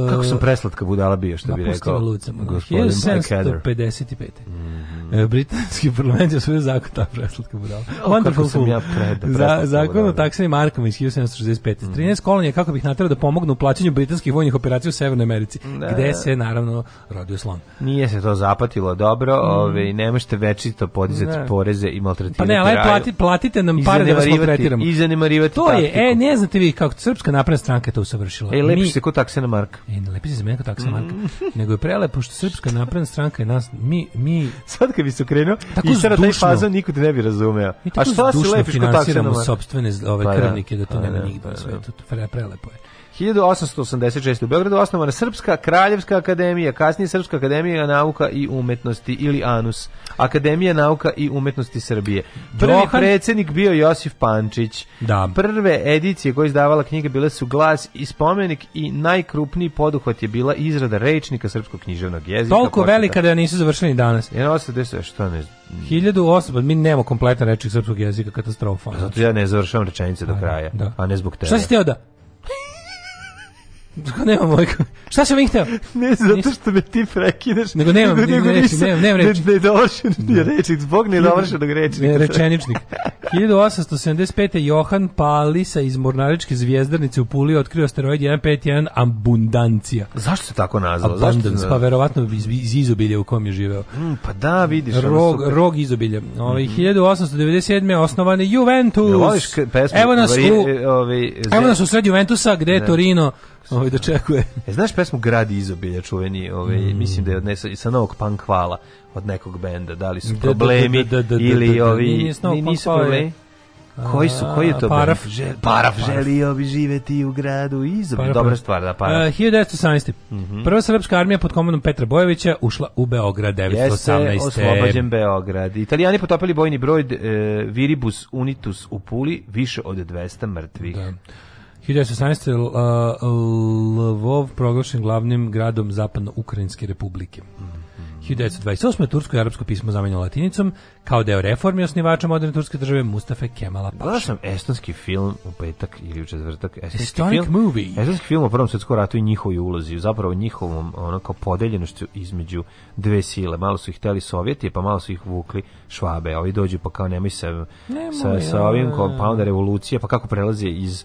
Kako e, sam preslatka budala bio, što bi rekao. Luca, 1755. Mm -hmm. E, britanski parlament je osvojio zakon ta preslatka budala. Wonderful sam ja predo, Za, zakon o taksini markama iz 1765. Mm 13 kolonija kako bih naterao da pomognu u plaćanju britanskih vojnih operacija u Severnoj Americi, da. gde se naravno rodio slon. Nije se to zapatilo dobro, mm. ove, ne možete večito podizati da. poreze i maltretirati. Pa ne, ali plati, platite nam pare da vas maltretiramo. I zanemarivati To je, e, ne znate vi kako srpska napredna stranka to usavršila. E, lepi se ko taksena marka. E, lepi se meni ko taksena marka. Mhm. Nego je prelepo što srpska napredna stranka je nas, mi, mi... Sad kad bi se okrenuo tako i sada taj fazon niko te ne bi razumeo. A šta se lepiš kod taksena? Finansiramo sopstvene ove pa da. krvnike da to pa nema da, nigde na pa svetu. Da. Prelepo je. 1886. u Beogradu osnovana Srpska kraljevska akademija, kasnije Srpska akademija nauka i umetnosti ili ANUS, Akademija nauka i umetnosti Srbije. Prvi Dohan... predsjednik bio Josif Pančić. Da. Prve edicije koje izdavala knjiga bile su Glas i Spomenik i najkrupniji poduhvat je bila izrada rečnika srpskog književnog jezika. Toliko početa. velika da nisu završeni danas. 1810 što ne znam. 1008, mi nemamo kompletan rečnik srpskog jezika, katastrofa. Pa zato ja ne završavam rečenice do kraja, da. a ne zbog tebe. Šta si teo da? Nemam mojko. Šta se meni hteo? Ne, zato što me ti prekineš. Nego nemam, nego, nego reči, nemam, nemam reči. Ne, ne da. reči, zbog nedovršenog rečnika. Ne, rečeničnik. 1875. Johan Palisa iz Mornaričke zvijezdarnice u Puli otkrio asteroid 151 Abundancija. Zašto se tako nazvao? Abundance, pa verovatno iz, iz izobilja u kom je živeo. Mm, pa da, vidiš. Rog, rog izobilja. Ove, ovaj, mhm. 1897. osnovane Juventus. Evo nas u, e, evo nas u sred Juventusa gde je Torino ovaj dočekuje. E, znaš pesmu Grad izobilja čuveni, ovaj, mm. mislim da je odnesa sa novog punk hvala od nekog benda, da li su da, da, da, problemi da, da, da, ili ovi nisu problemi. Koji su, koji je to? Paraf. Band? Žel, paraf, želio bi živeti u gradu Izob. Paraf, Dobra stvar, da, Paraf. Uh, 1917. Mm -hmm. Prva srpska armija pod komandom Petra Bojevića ušla u Beograd 1918. Jeste oslobođen Beograd. Italijani potopili bojni broj e, Viribus Unitus u Puli, više od 200 mrtvih. Da. 1917. Uh, Lvov proglašen glavnim gradom Zapadno-Ukrajinske republike. 1928. tursko i arapsko pismo zamenjeno latinicom kao deo reformi osnivača moderne turske države Mustafe Kemala Paša. Gledao sam estonski film u petak ili u četvrtak. Estonski film, movie. Estonski film o Prvom svjetskom ratu i njihovoj ulozi, zapravo njihovom onako podeljenošću između dve sile. Malo su ih hteli Sovjeti, pa malo su ih vukli Švabe. Ovi dođu pa kao nemoj sa, Nemo, sa, sa ovim, pa onda revolucija, pa kako prelazi iz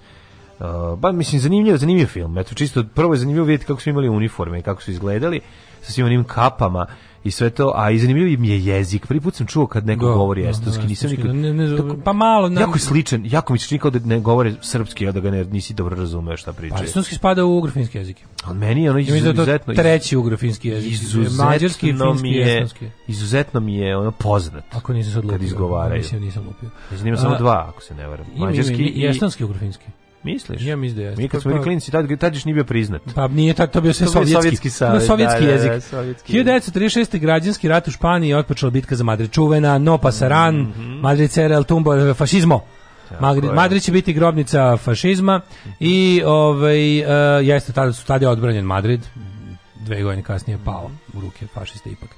Uh, ba, mislim, zanimljiv, zanimljiv film. Eto, čisto, prvo je zanimljivo vidjeti kako su imali uniforme i kako su izgledali sa svim onim kapama i sve to, a i zanimljiv im je jezik. Prvi put sam čuo kad neko Do, da, govori da, estonski, da, nisam nikad... Ne, ne, tako, pa malo... Ne, jako je sličan, jako mi se čini kao da ne govore srpski, a da ga ne, nisi dobro razumeo šta priča. Pa estonski spada u ugrofinski jezik. A meni je ono izuzetno... Ja to treći ugrofinski jezik. Izuzetno mađarski, finski, mi je, estonski. Izuzetno mi je ono poznat. Ako nisam sad lupio. Kad izgovaraju. Mislim, nisam lupio. Zanima samo dva, ako se ne varam. Mađarski i... I estonski, ugrofinski. Misliš? Ja mislim da jeste. Mi kad pa smo bili pa- klinici, tad, tad još nije bio priznat. Pa nije tad, to bio sve sovjetski, sovjetski, savjet, sovjetski da, da jezik. Da, da, sovjetski 1936. građanski rat u Španiji je otpočela bitka za Madrid čuvena, no pasaran, mm -hmm. Madrid CRL tumbo, e, fašizmo. Madrid, Madrid će biti grobnica fašizma mhm. i ovaj, uh, jeste, tada, tada je odbranjen Madrid, dve godine kasnije pao u ruke fašiste ipak.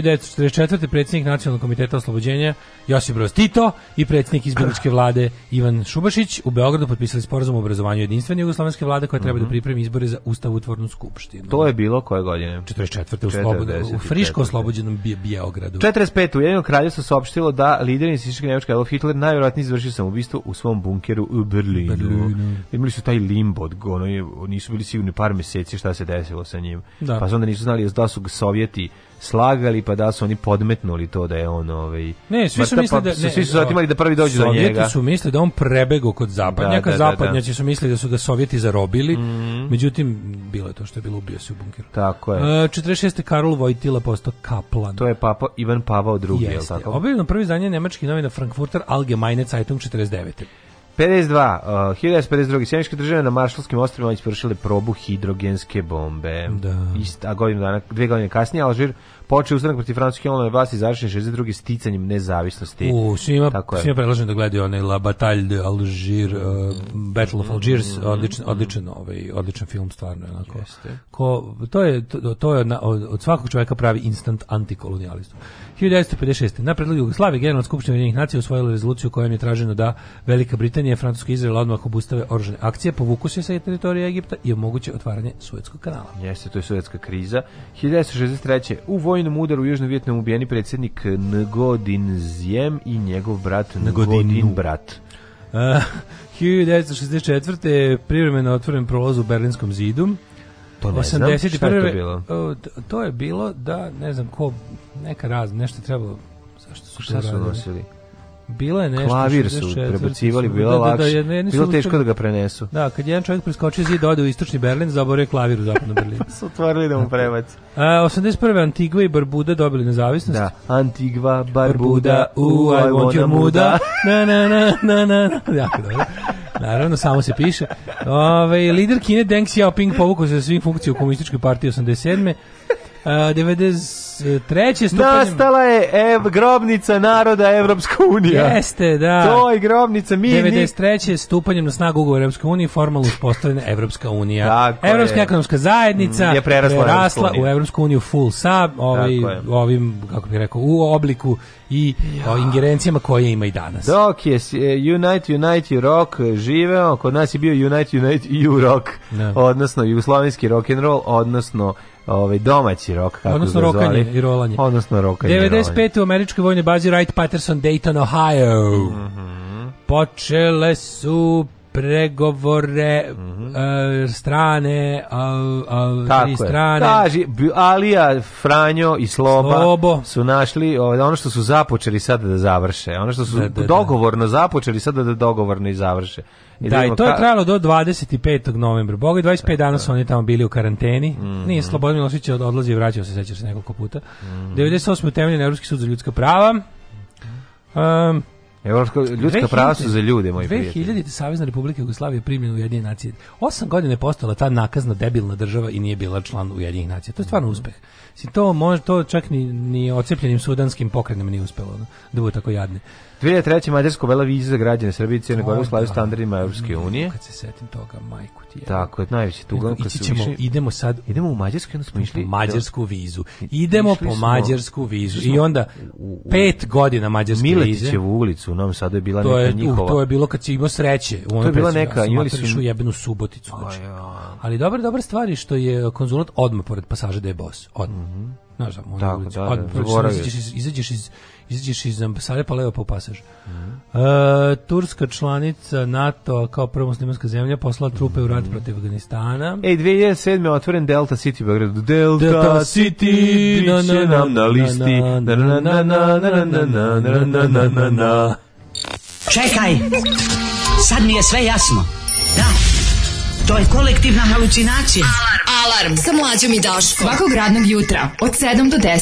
1944. predsjednik Nacionalnog komiteta oslobođenja Josip Broz Tito i predsjednik izbjegličke vlade Ivan Šubašić u Beogradu potpisali sporazum o obrazovanju jedinstvene jugoslovenske vlade koja treba da mhm. pripremi izbore za ustavotvornu skupštinu. To je bilo koje godine? 44. u, slobodu, u Friško oslobođenom Beogradu. 45. u Jedinom kraljevstvu saopštilo da lider insističke Nemačka Adolf Hitler najvjerojatnije izvršio samoubistvo u svom bunkeru u Berlinu. Berlinu. Imali su taj limbo, ono je, nisu bili sigurni par meseci šta se desilo sa njim. Da. Pa onda nisu znali da su Sovjeti slagali pa da su oni podmetnuli to da je on ovaj ne svi su da, pa mislili da ne, svi su zatimali da prvi dođu do njega su mislili da on prebego kod zapadnjaka da, da, da, da. zapadnjaci da, su mislili da su ga sovjeti zarobili mm -hmm. međutim bilo je to što je bilo ubio se u bunkeru tako je e, 46. Karol Vojtila postao kaplan to je papa Ivan Pavao II je tako objavljeno prvi izdanje nemačkih novina Frankfurter Allgemeine Zeitung 49 52. Uh, 1952. Sjemičke države na Maršalskim ostrovima ispršile probu hidrogenske bombe. Da. Ista, a godinu dana, dve godine kasnije Alžir počeo ustanak protiv francuske online vlasti završen 62. sticanjem nezavisnosti. U, svima, Tako svima predlažem da gledaju onaj La Bataille de Algier, uh, Battle of Algiers, mm. odličan, odličan, ovaj, odličan film stvarno. Onako. Jeste. Ko, to je, to, to je na, od, svakog čovjeka pravi instant antikolonijalistu. 1956. Na predlog Jugoslavije Generalna skupština Ujedinjenih nacija usvojila rezoluciju kojom je traženo da Velika Britanija i Francuska i Izrael odmah obustave oružane akcije, povuku se sa teritorije Egipta i omoguće otvaranje Suetskog kanala. Jeste, to je Suetska kriza. 1963. U vojni vojnom udaru u Južnom Vjetnamu ubijeni predsjednik Ngodin Zjem i njegov brat Ngodin Brat. Uh, 1964. je privremeno otvoren prolaz u Berlinskom zidu. To ne 81. Znam, je to bilo? To je bilo da, ne znam ko, neka razna, nešto trebalo... Zašto su šta su nosili? Bila je nešto. Klavir su prebacivali, bilo da, Da, da, jedne, bilo teško da ga prenesu. Da, kad jedan čovjek preskoči zid, ode u istočni Berlin, zaboravio klavir u zapadnom Berlinu. su otvorili da mu prebaci. A, 81. Antigua i Barbuda dobili nezavisnost. Da, Antigva, Barbuda, u I want your muda. Na, na, na, na, na. Jako dobro. Naravno, samo se piše. Ove, lider Kine Deng Xiaoping povukao se za svih funkcija u komunističkoj partiji 87. Uh, 90 treće stupanjem... Nastala je ev, grobnica naroda Evropska unija. Jeste, da. To je grobnica. Mi 93. stupanjem na snagu ugovor Evropske unije formalno uspostavljena Evropska unija. Tako Evropska je. ekonomska zajednica mm, je prerasla, prerasla u Evropsku uniju full sub, ovaj, ovim, kako bih rekao, u obliku i ja. o ingerencijama koje ima i danas. Dok je e, Unite, Unite, Rock živeo, kod nas je bio Unite, Unite, You Rock, no. Da. odnosno jugoslovenski rock and roll, odnosno ovaj domaći rok kako odnosno rokanje i rolanje odnosno rokanje 95 u američkoj vojnoj bazi Wright Patterson Dayton Ohio mm -hmm. počele su pregovore mm -hmm. uh, strane uh, uh, Tako strane Taži, Alija, Franjo i Sloba, Slobo. su našli ovaj, ono što su započeli sada da završe ono što su da, da, da. dogovorno da. započeli sada da dogovorno i završe Da, i to je trajalo do 25. novembra. Boga i 25 dana su oni tamo bili u karanteni. Mm -hmm. Nije Slobodan Milošić odlazi i vraćao se, sećaš se nekoliko puta. Mm -hmm. 98. utemeljen Evropski sud za ljudska prava. Um, Evropska ljudska prava su za ljude, moji prijatelji. 2000. Savezna Republika Jugoslavije primljena u Ujedinjene nacije. Osam godina je postala ta nakazna debilna država i nije bila član Ujedinjenih nacija. To je stvarno mhm. uspeh. Si to može to čak ni ni ocepljenim sudanskim pokretom nije uspelo da budu tako jadne. 2003. Mađarsko vela viza za građane Srbije i Crne Gore u skladu s standardima Evropske unije. Kad se setim toga, majku ti je. Tako je, najveći tugan. Ići ćemo, višli, idemo sad... Idemo u Mađarsku i onda smo išli... Mađarsku vizu. Idemo po Mađarsku vizu. I onda u, pet godina Mađarske vize. Miletićevu ulicu u Novom Sadu je bila to neka njihova. To je bilo kad si imao sreće. U to je bila neka... Imali su... jebenu Suboticu. Znači. Ali dobra, dobra stvar je što je konzulat odmah pored pasaža da je bos. Odmah. Mhm. Znaš, da, da, da, da, da, da, da, da, da, da, izađeš iz ambasade pa levo pa u pasaž. Mm -hmm. e, Turska članica NATO kao prva muslimanska zemlja poslala trupe mm -hmm. u rat protiv Afganistana. Ej, 2007. je otvoren Delta City Belgradu. Delta, Delta City biće nam na listi. Na na na na na Čekaj! Sad mi je sve jasno. Da, to je kolektivna halucinacija. Alarm! Alarm! Sa mlađom i Daško. Svakog radnog jutra od 7 do 10.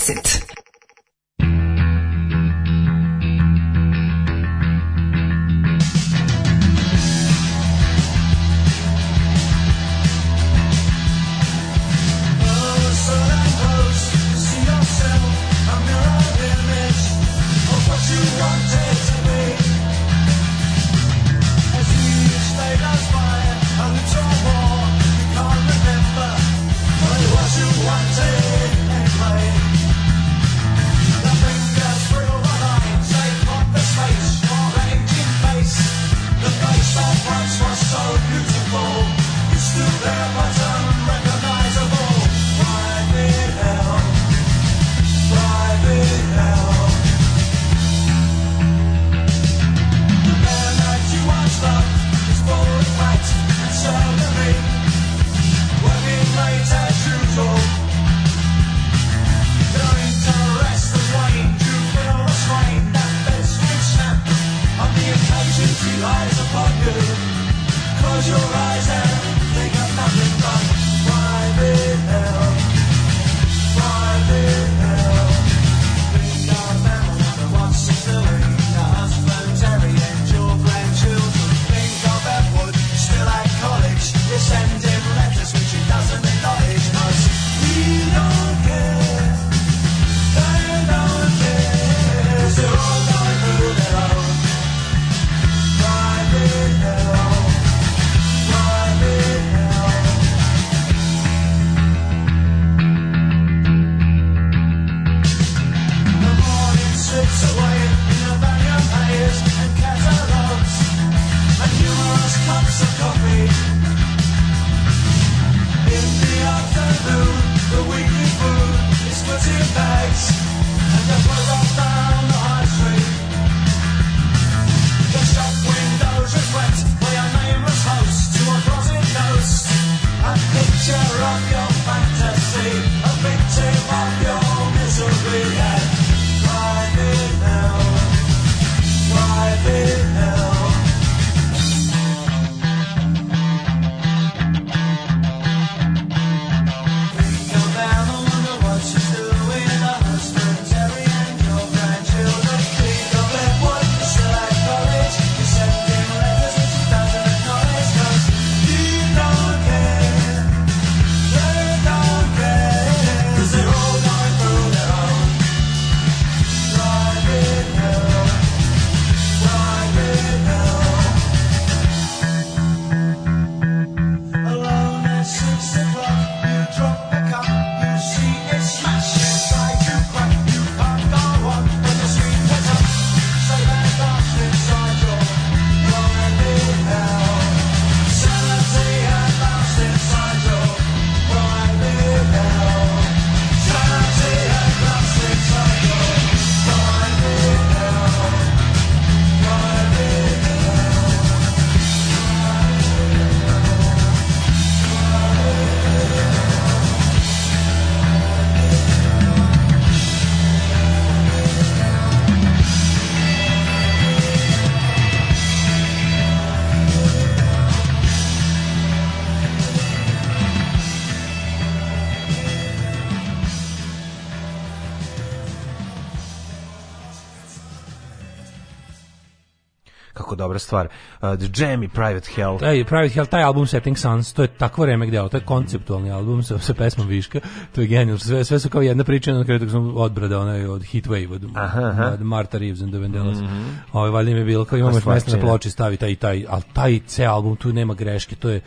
stvar. Uh, The Jam i Private Hell. Taj, da, Private Hell, taj album Setting Suns, to je takvo vreme gde, to je konceptualni album sa, sa pesmom Viška, to je genijalno. Sve, sve su kao jedna priča, na kraju sam odbrada onaj od Heatwave, od, aha, aha. od Marta Reeves and the Vandellas. Mm -hmm. Ovo, ovaj, valjda im je bilo, kao imamo pa još mesta na ploči, stavi taj i taj, ali taj C album, tu nema greške, to je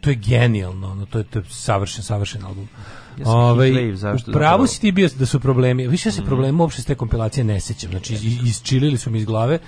to je genijalno, ono, to je, to je savršen, savršen album. Ja Ove, ovaj, zašto upravo si ti bio da su problemi, više se mm. problema uopšte s te kompilacije ne sećam, znači iz, isčilili su mi iz glave,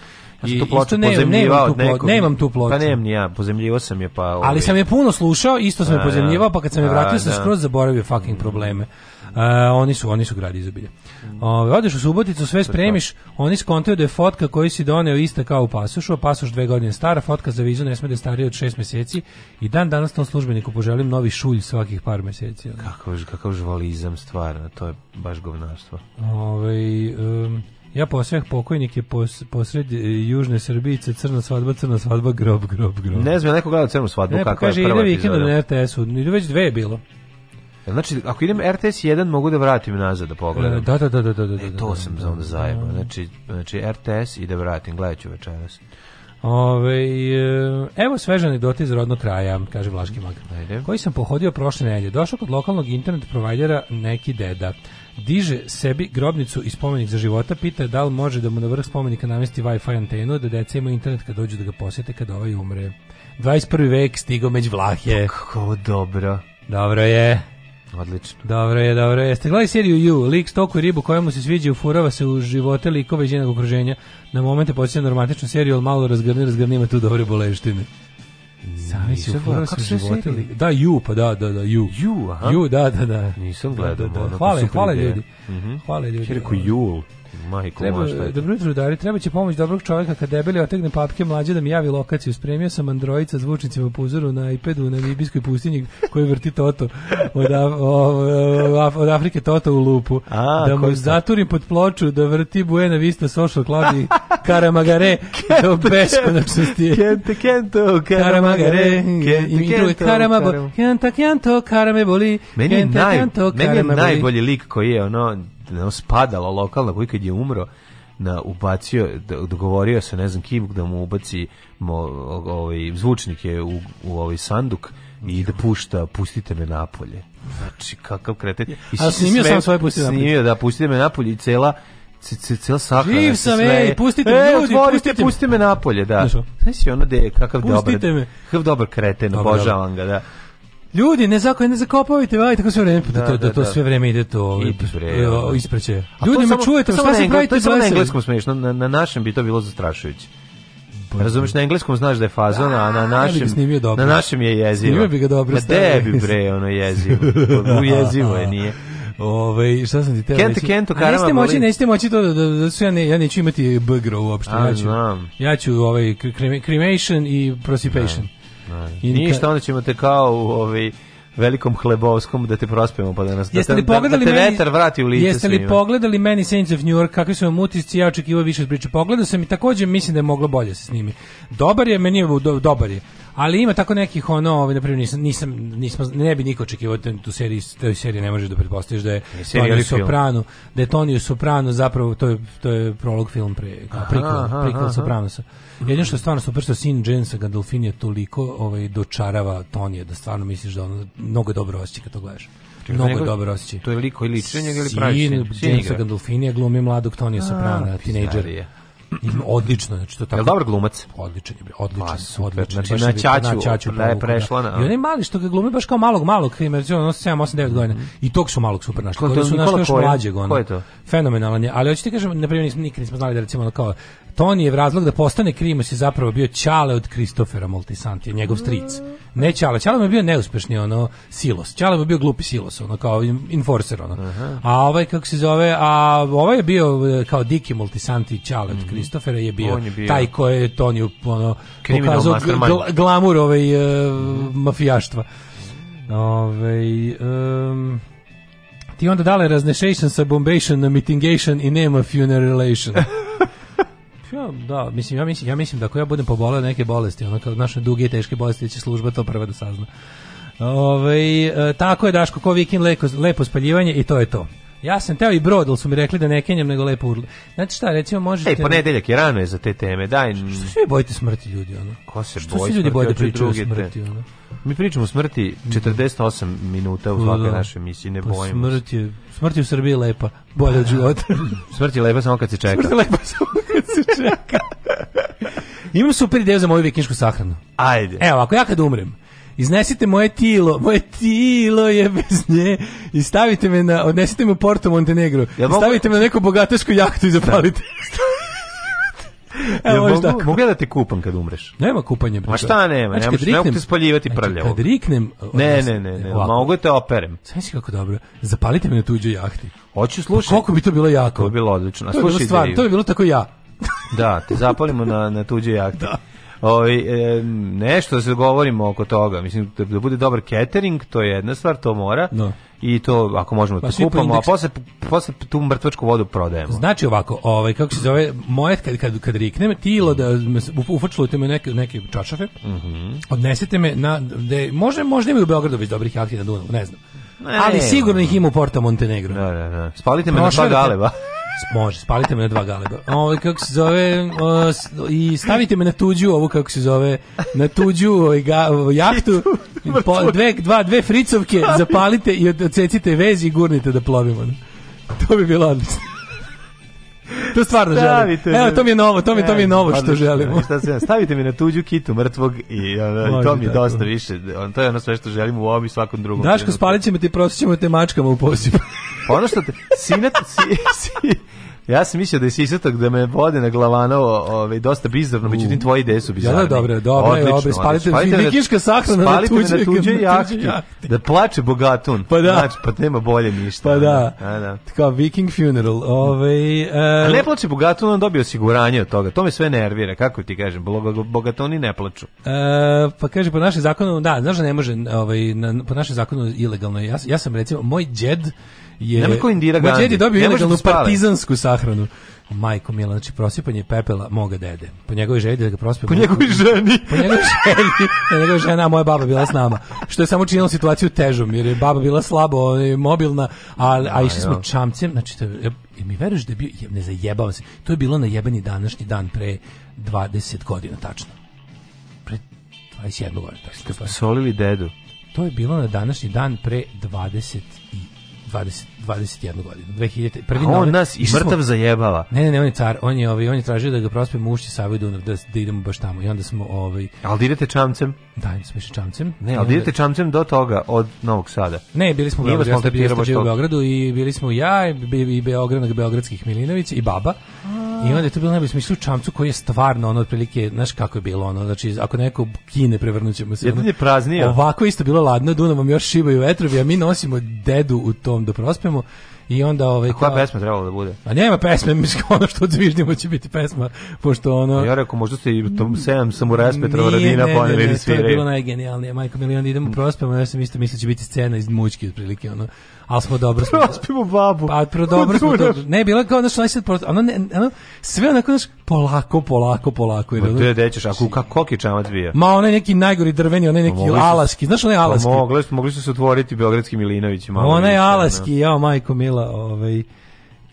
Pa I tu ploču ne, pozemljivao nemam tu, pa ploču, nemam tu ploču. Pa nemam ni ja, pozemljivao sam je pa... Ovaj. Ali sam je puno slušao, isto sam je pozemljivao, pa kad sam je da, vratio sam da. skroz zaboravio fucking mm. probleme. Uh, oni su oni su gradi izobilje. Uh, odeš u Suboticu, sve spremiš, oni skontaju da je fotka koju si doneo ista kao u pasošu, a pasoš dve godine stara, fotka za vizu ne sme da je starija od šest meseci i dan danas tom službeniku poželim novi šulj svakih par meseci. Kako, kakav žvalizam stvarno, to je baš govnarstvo. Ove, um, Ja posveh pokojnik je pos, posred južne Srbijice, crna svadba, crna svadba, grob, grob, grob. Ne znam, ja neko gleda crnu svadbu, ne, kakva je prva ide vikend na RTS-u, već dve je bilo. Znači, ako idem RTS 1, mogu da vratim nazad da pogledam. Da, da, da, da, da. da E, to sam za onda zajeba. Znači, znači RTS i da vratim, gledat ću večeras. Ove, e, evo sveže anegdote iz rodnog kraja, kaže Vlaški mag. Koji sam pohodio prošle nedelje. Došao kod lokalnog internet provajdera neki deda. Diže sebi grobnicu i spomenik za života, pita da li može da mu na vrh spomenika namesti Wi-Fi antenu, da deca imaju internet kad dođu da ga posete kad ovaj umre. 21. vek stigo među Vlahe. Kako dobro. Dobro je. Odlično. Dobro je, dobro je. Jeste gledali seriju You, lik stoku i ribu kojemu se sviđa furava se u živote likova iz njenog okruženja. Na momente podsjeća na romantičnu seriju, ali malo razgrni, razgrni ima tu dobre boleštine. Zavisi u fora kako se životili. Da, ju, pa da, da, da, ju. Ju, aha. Ju, da, da, da. Nisam da, gledao. Da, da, da. Hvala, mhm. hvala ljudi. Mm -hmm. Hvala ljudi. Jer rekao Jul. Majko, treba, Dobro jutro, Dari, treba će pomoć dobrog čovjeka kad debeli otegne papke mlađe da mi javi lokaciju. Spremio sam Androjica zvučnicima po uzoru na iPadu na Nibijskoj pustinji koji vrti Toto od, Af o, od Afrike Toto u lupu. A, da mu zaturim pod ploču da vrti Buena Vista Social Club i Karamagare do beskonačnosti. Kente, kento, Karamagare. Kente, kento, Karamagare. Meni je najbolji lik koji je ono nam spadala lokalna koji kad je umro na ubacio dogovorio se ne znam kim da mu ubaci mo, ovaj zvučnik je u, u ovaj sanduk i da pušta pustite me napolje znači kakav kretet i a snimio sam svoje pustite napolje da pustite me napolje i cela cela sahrana Živ sam, ej, pustite me, ljudi, otvorite, pustite, pustite me. me napolje, da. znači si ono, de, kakav pustite dobar, me. kakav dobar kreten, obožavam ga, da. Ljudi, ne zakoj, ne zakopavajte, vaj, tako sve vreme, da, da, to, da, da to da. sve vreme ide to ovaj, da. ispraće. Ljudi, me čujete, šta se pravite? To je samo na engleskom smiješno, na, na našem bi to bilo zastrašujuće. Razumeš, na engleskom znaš da je fazon, a na našem, ja na našem je jezivo. Snimio bi ga dobro. Na debi bre, ono jezivo. U jezivo je, nije. Ove, ovaj, šta sam ti teo Kento, reći? Kento, karama, nećete moći, nećete moći to da, da, da su ja, ne, ja neću imati bgro uopšte. A, ja ću, znam. Ja ću ovaj, cremation i prosipation. Da. I ništa, onda ćemo te kao u ovaj velikom hlebovskom da te prospemo pa da nas da jeste li da, pogledali da, te meni, vetar vrati u lice jeste li svima. pogledali meni Saints of New York kakvi su vam utisci ja očekivao više od priče pogledao sam i takođe mislim da je moglo bolje da se snimi dobar je meni je do, dobar je Ali ima tako nekih ono, ovaj, na primer nisam, nisam, nismo ne bi niko očekivao da tu seriju toj seriji ne možeš da pretpostaviš da je da Tonio Soprano, da je Tony Soprano zapravo, to je, to je prolog film, pre, kao prikvel, Soprano sa. Jedino što je stvarno super što sin Jensa Gandolfinija toliko ovaj, dočarava Tonija, da stvarno misliš da on mnogo dobro osjeća kad to gledaš. Mnogo nego, dobro osjećaj. To je liko i ličenje ili pravi sin? Sin Jamesa Gandolfinija glumi mladog Tonija Soprano, tinejdžer odlično, znači to tako. Jel dobar glumac? Odličan je, odličan, pa, odličan. Znači, na Ćaću, na Ćaću da je prešla na. I onaj mali što ga glumi baš kao malog malog, ima je 7 8 9 godina. I tog su malog super našli. Koji su našli još mlađeg ona. Ko je to? Fenomenalan je, ali hoćete kažem, na primer nismo nikad nismo znali da recimo ono kao Tony je razlog da postane Krimos je zapravo bio Ćale od Kristofera Multisanti, njegov stric. Ne Ćale, Ćale mu je bio neuspešni ono Silos. Ćale mu je bio glupi Silos, ono kao enforcer ono. Aha. A ovaj kako se zove, a ovaj je bio e, kao Diki Multisanti Ćale od Kristofera mhm. Kristofera je bio, je bio, taj koji je Tony ono, pokazao gl glamur ove, ovaj, uh, mm. mafijaštva. Ove, ovaj, um, ti onda dale raznešation sa bombation na mitigation i nema funeralation. ja, da, mislim, ja mislim, ja mislim da ako ja budem poboleo neke bolesti, ono kao naše duge i teške bolesti, će služba to prva da sazna. Ove, ovaj, tako je Daško, ko vikin lepo, lepo spaljivanje i to je to. Ja sam teo i brod, ali su mi rekli da ne kenjam, nego lepo urli. Znate šta, recimo možete... Ej, ponedeljak je rano je za te teme, daj... Što se vi bojite smrti ljudi, ono? Ko se Što boji se ljudi boje da pričaju o smrti, te... ono? Mi pričamo o smrti 48 minuta u svakoj da. našoj emisiji, ne pa bojimo. Smrt je, smrt je u Srbiji lepa, bolja od života. smrt je lepa samo kad se čeka. Smrt je lepa samo kad se čeka. Imam super ideju za moju vikinšku sahranu. Ajde. Evo, ako ja kad umrem, iznesite moje tilo, moje tilo je bez nje i stavite me na, odnesite me u Porto Montenegro, ja mogu... stavite me na neku bogatašku jahtu i zapalite. Da. Evo, ja, mogu, mogu ja da te kupam kad umreš? Nema kupanja. Brika. Ma šta nema? Znači, nemoš, riknem, ne mogu te spaljivati prljavo. Kad riknem... Ne, ne, ne, ne, mogu te da operem. Sve kako dobro. Zapalite me na tuđoj jahti. Hoću slušati. Pa koliko bi to bilo jako? To bi bilo odlično. A to, je bilo stvarno, to bi bilo tako ja. da, te zapalimo na, na tuđoj jahti. Da. Ovaj e, nešto da se dogovorimo oko toga. Mislim da, da bude dobar catering, to je jedna stvar, to mora. No. Da. I to ako možemo da pa, to kupamo, pa a posle posle tu mrtvačku vodu prodajemo. Znači ovako, ovaj kako se zove, moje kad kad kad riknem tilo da ufočlujete me neke neke čačafe. Mhm. Mm odnesete me na gde može možda ima u Beogradu već dobrih akcija na Dunavu, ne znam. Ne, ali sigurno ih ima u Porto Montenegro. Da, da, da. Spalite me Prošverite. na dva galeba. Može, spalite me na dva galeba. Ovo, ovaj, kako se zove, o, i stavite me na tuđu, ovo kako se zove, na tuđu o, ovaj, ga, o, ovaj, jahtu, po, dve, dva, dve fricovke, zapalite i odsecite vezi i gurnite da plovimo. To bi bilo odlično. To stvarno stavite želim. Evo, to mi je novo, to mi, to mi je novo što želimo. Šta se, stavite mi na tuđu kitu mrtvog i, i to mi je dosta tako. više. On, to je ono sve što želim u ovom i svakom drugom. Daško, spalit ćemo te, prosjećemo te mačkama u posip. Pa ono što te, sinat, si, si, Ja sam mislio da je sisatak da me vode na glavanovo, ovaj dosta bizarno, međutim tvoje ideje su da, bizarne. Ja, dobro, dobro, odlično, dobro, spalite, spalite vikinška sahrana na, tuđe, na tuđe jahti, da plače bogatun. Pa da. Znači, pa nema bolje ništa. Pa da. A, da, da. Kao viking funeral. Ovaj, uh... A e, ne plače bogatun, on dobije osiguranje od toga. To me sve nervira, kako ti kažem, bogatuni ne plaču. Uh, pa kaže, po našem zakonu, da, znaš da ne može, ovaj, na, po našem zakonu ilegalno. Ja, ja sam recimo, moj djed je Nema kao Indira Gandhi. Moj djed je dobio ilegalnu da partizansku sahranu. Majko Mila, znači prosipanje pepela moga dede. Po njegovoj želji da ga prospe. Po njegovoj ženi. Po njegovoj ženi. Po njegovoj žena, moja baba bila s nama. Što je samo činilo situaciju težom, jer je baba bila slabo mobilna, a, a da, išli smo čamcem. Znači, to, mi veruješ da je bio, ne zajebavam se, to je bilo na jebeni današnji dan pre 20 godina, tačno. Pre 21 godina, tačno. Solili dedu. To je bilo na današnji dan pre 20 i 20 21 godinu. 2000 prvi on nas i mrtav smo, zajebava. Ne, ne, ne, on je car, on je ovaj on je tražio da ga prospem mušti Savoj Dunav da, da idemo baš tamo i onda smo ovaj Al da idete čamcem? Da, mi smo išli čamcem. Ne, al da idete čamcem do toga od Novog Sada. Ne, bili smo u Beogradu, smo ja bili smo u Beogradu i bili smo ja i, i Beograd, Beogradskih Milinović i baba. A I onda je to bilo najbolje smislu čamcu koji je stvarno ono otprilike, znaš kako je bilo ono, znači ako neko kine prevrnućemo se. Jedan je praznija. Ovako isto bilo ladno, Dunavom još šibaju vetrovi, a mi nosimo dedu u tom da prospemo. I onda ovaj A koja kao... pesma trebala da bude? A nema pesme, mislim ono što zviždimo će biti pesma, pošto ono Ja rekao možda se i tom sem sam samuraj Petrova Radina pa ne, ne, ne, to je bilo najgenijalnije. Majko Milion idemo mm. prospemo, ja sam isto mislio da će biti scena iz mućke otprilike ono ali smo dobro. Prospimo babu. Pa pro dobro smo to. Ne, bilo je kao naš najsad, ono, ne, ono, sve onako, naš, polako, polako, polako. Ma to je dećeš, ako kako koki čamac bio? Ma onaj neki najgori drveni, onaj neki mogli alaski, znaš onaj pa alaski? Mogli, mogli su se otvoriti Beogradski Milinović. Milinovići. Onaj alaski, jao majko mila, ovaj,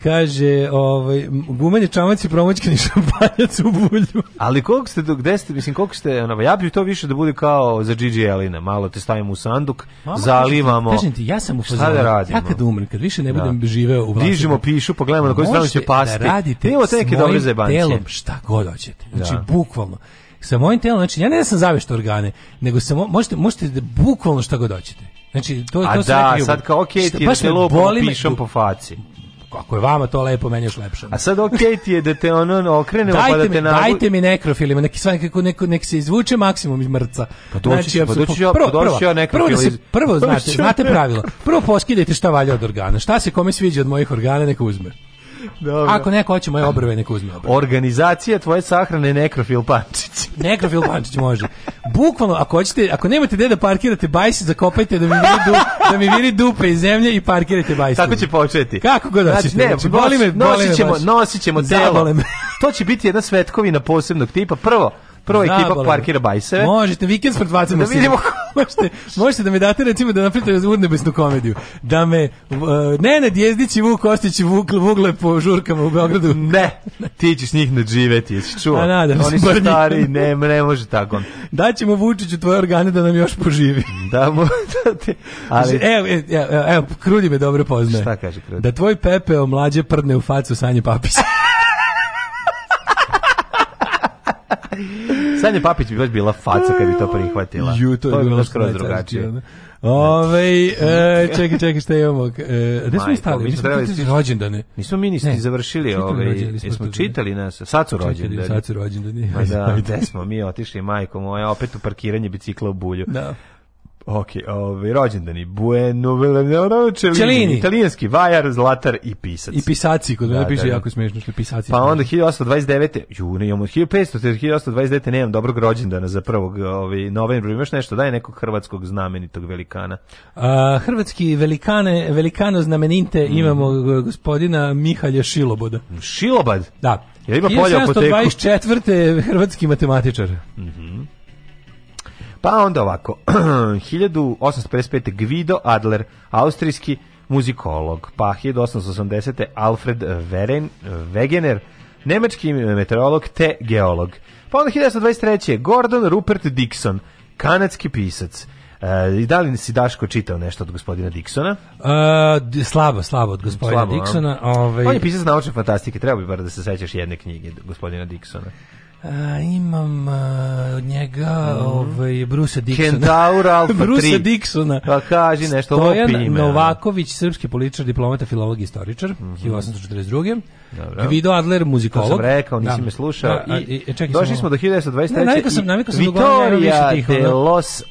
Kaže, ovaj gumeni čamac i promoćkani šampanjac u bulju. Ali koliko ste do gde ste, mislim koliko ste, ono, ja bih to više da bude kao za Gigi Elina, malo te stavimo u sanduk, Mama, zalivamo. Kažem ti, ja sam u da fazonu. da radimo? Ja kad umrem, kad više ne budem da. živeo u vlastitom. Dižemo pišu, pogledamo na koju stranu će da pasti. Da radite Evo te neke dobre za Telom šta god hoćete. Znači da. bukvalno sa mojim telom, znači ja ne da sam zavešto organe, nego samo možete možete da bukvalno šta god hoćete. Znači to je to A da, sad kao okej, okay, ti baš te lopom pišem da- po faci ako je vama to lepo, meni još lepše. A sad okej okay ti je da te ono okrenemo pa da te mi, nabu... Dajte mi nekrofilima, neki sva nekako neko nek se izvuče maksimum iz mrca. Pa doći znači, pa doći ja, prvo, prvo, prvo, da znate, znate pravilo. Prvo poskidajte šta valja od organa. Šta se kome sviđa od mojih organa, neka uzme. Dobro. Ako neko hoće moje obrve, neko uzme obrve. Organizacija tvoje sahrane nekrofil pančić. nekrofil pančić može. Bukvalno, ako hoćete, ako nemate gde da parkirate bajs, zakopajte da mi vidi, du, da mi vidi dupe iz zemlje i parkirate bajs. Tako će početi. Kako god znači, ne, znači, boli me, boli nosit ćemo, nosit ćemo telo. to će biti jedna svetkovina posebnog tipa. Prvo, prvo ekipa parkira bajseve. Možete, vikend s Da vidimo možete, možete da mi date recimo da napravite urnebesnu komediju. Da me uh, Nenad Jezdić i Vuk Ostić vukle, vugle po žurkama u Beogradu. Ne, ti ćeš njih nadživeti, jesi čuo? A, nadam, Oni su stari, ne, ne može tako. Daćemo Vučiću tvoje organe da nam još poživi. da, mo, da ti... ali... Evo, evo, evo, evo, Krudi me dobro poznaje. Šta kaže Krudi? Da tvoj pepeo mlađe prdne u facu Sanje Papića. Sanja Papić bi baš bila faca kad bi to prihvatila. Ju, to, to je bilo skroz drugačije. Da. Ove, e, čekaj, čekaj, šta imamo? E, gde smo stali? Mi smo čitali rođendane. Nismo mi niste završili, ove, ovaj, jesmo čitali nas, sad su rođendani. Sad su rođendani. Ma da, gde smo mi otišli, majko moja, opet u parkiranje bicikla u bulju. Da. Ok, ovaj rođendani Bueno Cellini, italijanski vajar, zlatar i pisac. I pisaci, kod mene da, piše da, da. jako smešno što pisaci. Pa onda 1829. Ju, ne imamo 1500, 1829. nemam dobrog rođendana za prvog ovaj novembra. Imaš nešto, daj nekog hrvatskog znamenitog velikana. A, hrvatski velikane, velikano znamenite mm. imamo gospodina Mihalja Šiloboda. Šilobad? Da. Jel ima polje 1724. hrvatski matematičar. Mhm. Mm Pa onda ovako, 1855. Guido Adler, austrijski muzikolog, pa 1880. Alfred Weren, Wegener, nemački meteorolog te geolog. Pa onda 1923. Gordon Rupert Dixon, kanadski pisac. E, da li si Daško čitao nešto od gospodina Dixona? E, slabo, slabo od gospodina slabo, Diksona. Ovaj... On je pisac naučne fantastike, treba bi bar da se sećaš jedne knjige gospodina Dixona. A, imam a, od njega mm. ovaj, Brusa Diksona. Kentaura Alfa Brusa 3. Diksona. Pa kaži nešto Stojan da. Novaković, srpski političar, diplomata, filolog i istoričar, mm -hmm. 1842. Dobro. Gvido Adler, muzikolog. To sam rekao, nisi da. me slušao. Da, i, i, e, e, čekaj, došli smo do 1923. Ne, navikao sam, Vitoria de Los